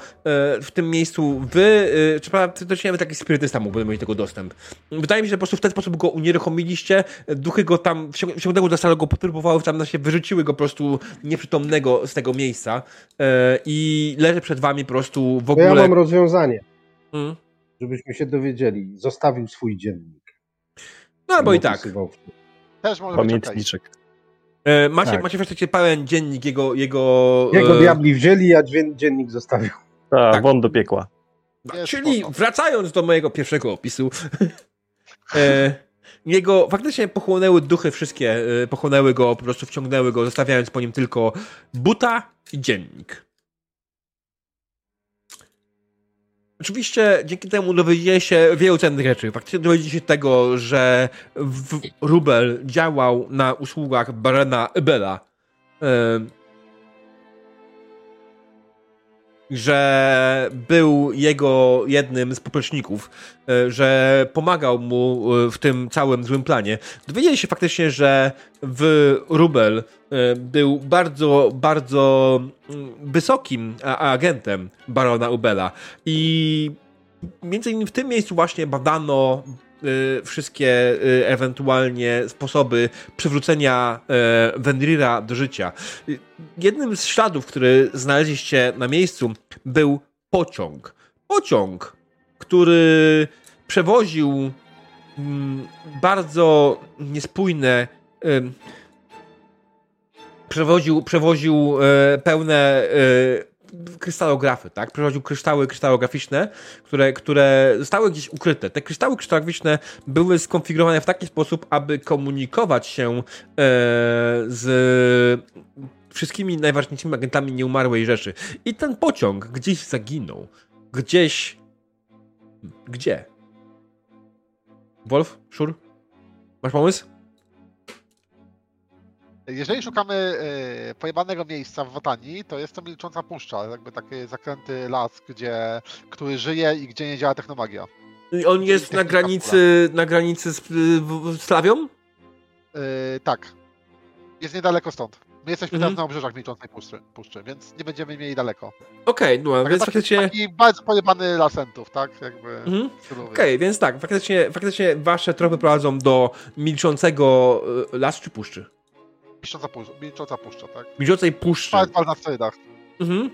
w tym miejscu wy, czy prawda, to nie wiem, taki spirytysta mógłby mieć tego dostęp. Wydaje mi się, że po prostu w ten sposób go unieruchomiliście, duchy go tam wciągnęły do salę, go poturbowały, tam na się wyrzuciły go po prostu nieprzytomnego z tego miejsca i leży przed wami po prostu w To ja ogóle... mam rozwiązanie, Mm. Żebyśmy się dowiedzieli. Zostawił swój dziennik. No albo i tak. Też może być. Pamiętniczek. E, macie, Tak. macie w pełen dziennik jego... jego, Jego e, diabli wzięli, a dziennik zostawił. Tak, Tak. won do piekła. Czyli spoko. wracając do mojego pierwszego opisu, e, jego faktycznie pochłonęły duchy wszystkie, e, pochłonęły go, po prostu wciągnęły go, zostawiając po nim tylko buta i dziennik. Oczywiście dzięki temu dowiedzieli się wielu cennych rzeczy. Faktycznie dowiedzieli się tego, że Rubel działał na usługach Barena Ebela. Że był jego jednym z popleczników, e, że pomagał mu e, w tym całym złym planie. Dowiedzieli się faktycznie, że w Rubel e, był bardzo, bardzo mm, wysokim agentem barona Ubela i między innymi w tym miejscu właśnie badano wszystkie e, ewentualnie sposoby przywrócenia e, Venrira do życia. Jednym z śladów, który znaleźliście na miejscu, był pociąg. Pociąg, który przewoził mm, bardzo niespójne. przewoził, przewoził pełne krystalografy, tak? Przewoził kryształy krystalograficzne, które, które zostały gdzieś ukryte. Te kryształy krystalograficzne były skonfigurowane w taki sposób, aby komunikować się e, z wszystkimi najważniejszymi agentami nieumarłej rzeczy. I ten pociąg gdzieś zaginął. Gdzieś. Gdzie? Wolf? Szur? Masz pomysł? Jeżeli szukamy e, pojebanego miejsca w Wotanii, to jest to milcząca puszcza, jakby taki zakręty las, gdzie, który żyje i gdzie nie działa technomagia. I on jest na granicy, na granicy z, Slawią? E, tak. Jest niedaleko stąd. My jesteśmy Mhm. teraz na obrzeżach milczącej puszczy, puszczy, więc nie będziemy mieli daleko. Okej, no, Tak, więc taki, faktycznie... taki bardzo pojebany lasentów, tak? Jakby Mhm. Okej, więc tak, faktycznie, faktycznie wasze tropy prowadzą do milczącego y, lasu czy puszczy? Milcząca, puszcza, milcząca puszcza, tak? Milczącej puszczy. Wal na sterydach. Mhm.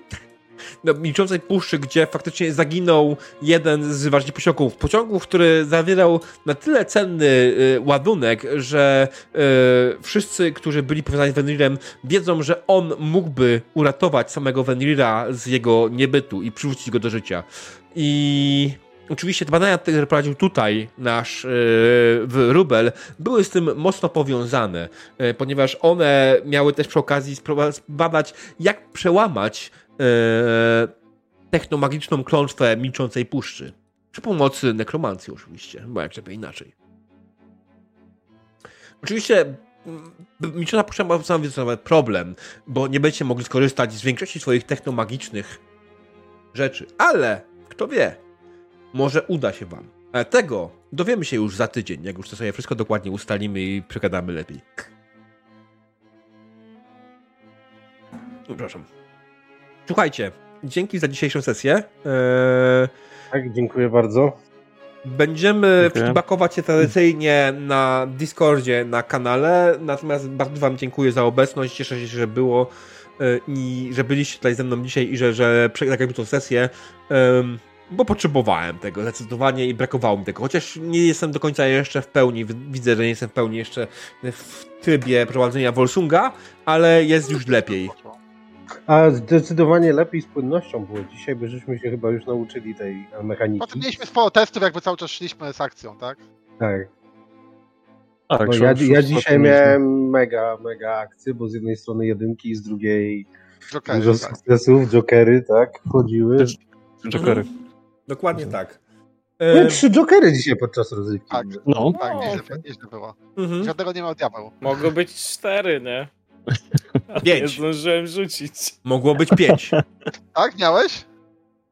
No, milczącej puszczy, gdzie faktycznie zaginął jeden z ważnych pociągów. Pociągów, który zawierał na tyle cenny y, ładunek, że y, wszyscy, którzy byli powiązani z Venrirem, wiedzą, że on mógłby uratować samego Venrira z jego niebytu i przywrócić go do życia. I oczywiście te badania, które prowadził tutaj nasz y, w Rubel, były z tym mocno powiązane, y, ponieważ one miały też przy okazji badać, jak przełamać e, technomagiczną klątwę milczącej puszczy. Przy pomocy nekromancji oczywiście, bo jak żeby inaczej. Oczywiście milczona puszcza ma sam problem, bo nie będziecie mogli skorzystać z większości swoich technomagicznych rzeczy, ale kto wie, może uda się wam. Ale tego dowiemy się już za tydzień, jak już to sobie wszystko dokładnie ustalimy i przegadamy lepiej. Przepraszam. Słuchajcie, dzięki za dzisiejszą sesję. Eee, Tak, dziękuję bardzo. Będziemy feedbackować się tradycyjnie na Discordzie, na kanale, natomiast bardzo Wam dziękuję za obecność, cieszę się, że było e, i że byliście tutaj ze mną dzisiaj i że, że przegraliśmy tą sesję, em, bo potrzebowałem tego zdecydowanie i brakowało mi tego, chociaż nie jestem do końca jeszcze w pełni, widzę, że nie jestem w pełni jeszcze w trybie prowadzenia Volsunga, ale jest już lepiej. A zdecydowanie lepiej z płynnością było dzisiaj, bo żeśmy się chyba już nauczyli tej e, Potem mechaniki. mieliśmy sporo testów, jakby cały czas szliśmy z akcją, tak? Tak. Tak, szur- ja, ja dzisiaj miałem mega, mega akcje, bo z jednej strony jedynki, z drugiej Jokery, dużo tak. sukcesów, jokery, tak, wchodziły. Też- Jokery. Dokładnie tak. E, Były trzy jokery dzisiaj podczas rozrywki. Tak. No. Tak, No. nieźle, nieźle było. mhm. Żadnego nie miał diabeł. Mogło być cztery, nie? Nie Pięć. zdążyłem rzucić. Mogło być pięć, Tak, miałeś?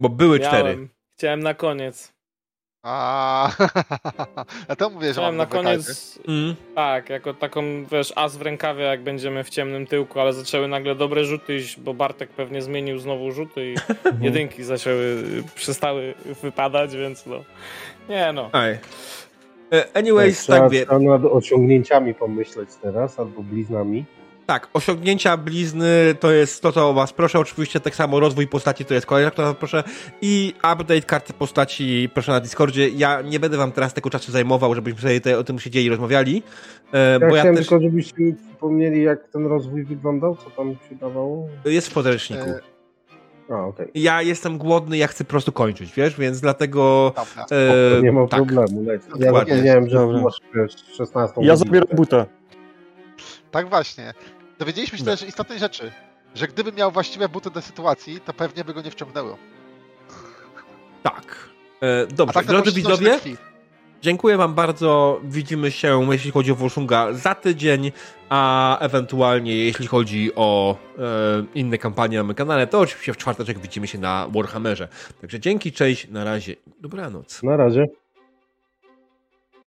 bo były cztery. Miałem. Chciałem na koniec. A, ja to mówię, że mam na koniec, Mm. tak, jako taką, wiesz, as w rękawie, jak będziemy w ciemnym tyłku, ale zaczęły nagle dobre rzuty iść, bo Bartek pewnie zmienił znowu rzuty i jedynki zaczęły, przestały wypadać, więc no. Nie no. Aj. E, Anyways, trzeba, tak wie. trzeba nad osiągnięciami pomyśleć teraz, albo bliznami. Tak, osiągnięcia blizny to jest to, co o was proszę. Oczywiście tak samo rozwój postaci to jest kolejna, która was proszę. I update karty postaci proszę na Discordzie. Ja nie będę wam teraz tego czasu zajmował, żebyśmy sobie tutaj o tym siedzieli i rozmawiali. E, Ja bo ja chciałem też. tylko, żebyście mi przypomnieli, jak ten rozwój wyglądał, co tam się dawało. Jest w podręczniku. E, A, okej. Ja jestem głodny, ja chcę po prostu kończyć, wiesz, więc dlatego. Dobra. E, Nie ma tak. problemu. Ja Dokładnie. zapomniałem, że masz wiesz, 16 Ja zabieram butę. Tak właśnie. Dowiedzieliśmy się też istotnej rzeczy, że gdyby miał właściwe buty do sytuacji, to pewnie by go nie wciągnęło. Tak. E, A dobrze, tak drodzy widzowie, dziękuję wam bardzo. Widzimy się, jeśli chodzi o Wolszunga, za tydzień, a ewentualnie jeśli chodzi o e, inne kampanie na moim kanale, to oczywiście w czwartek widzimy się na Warhammerze. Także dzięki, cześć, na razie, dobranoc. Na razie.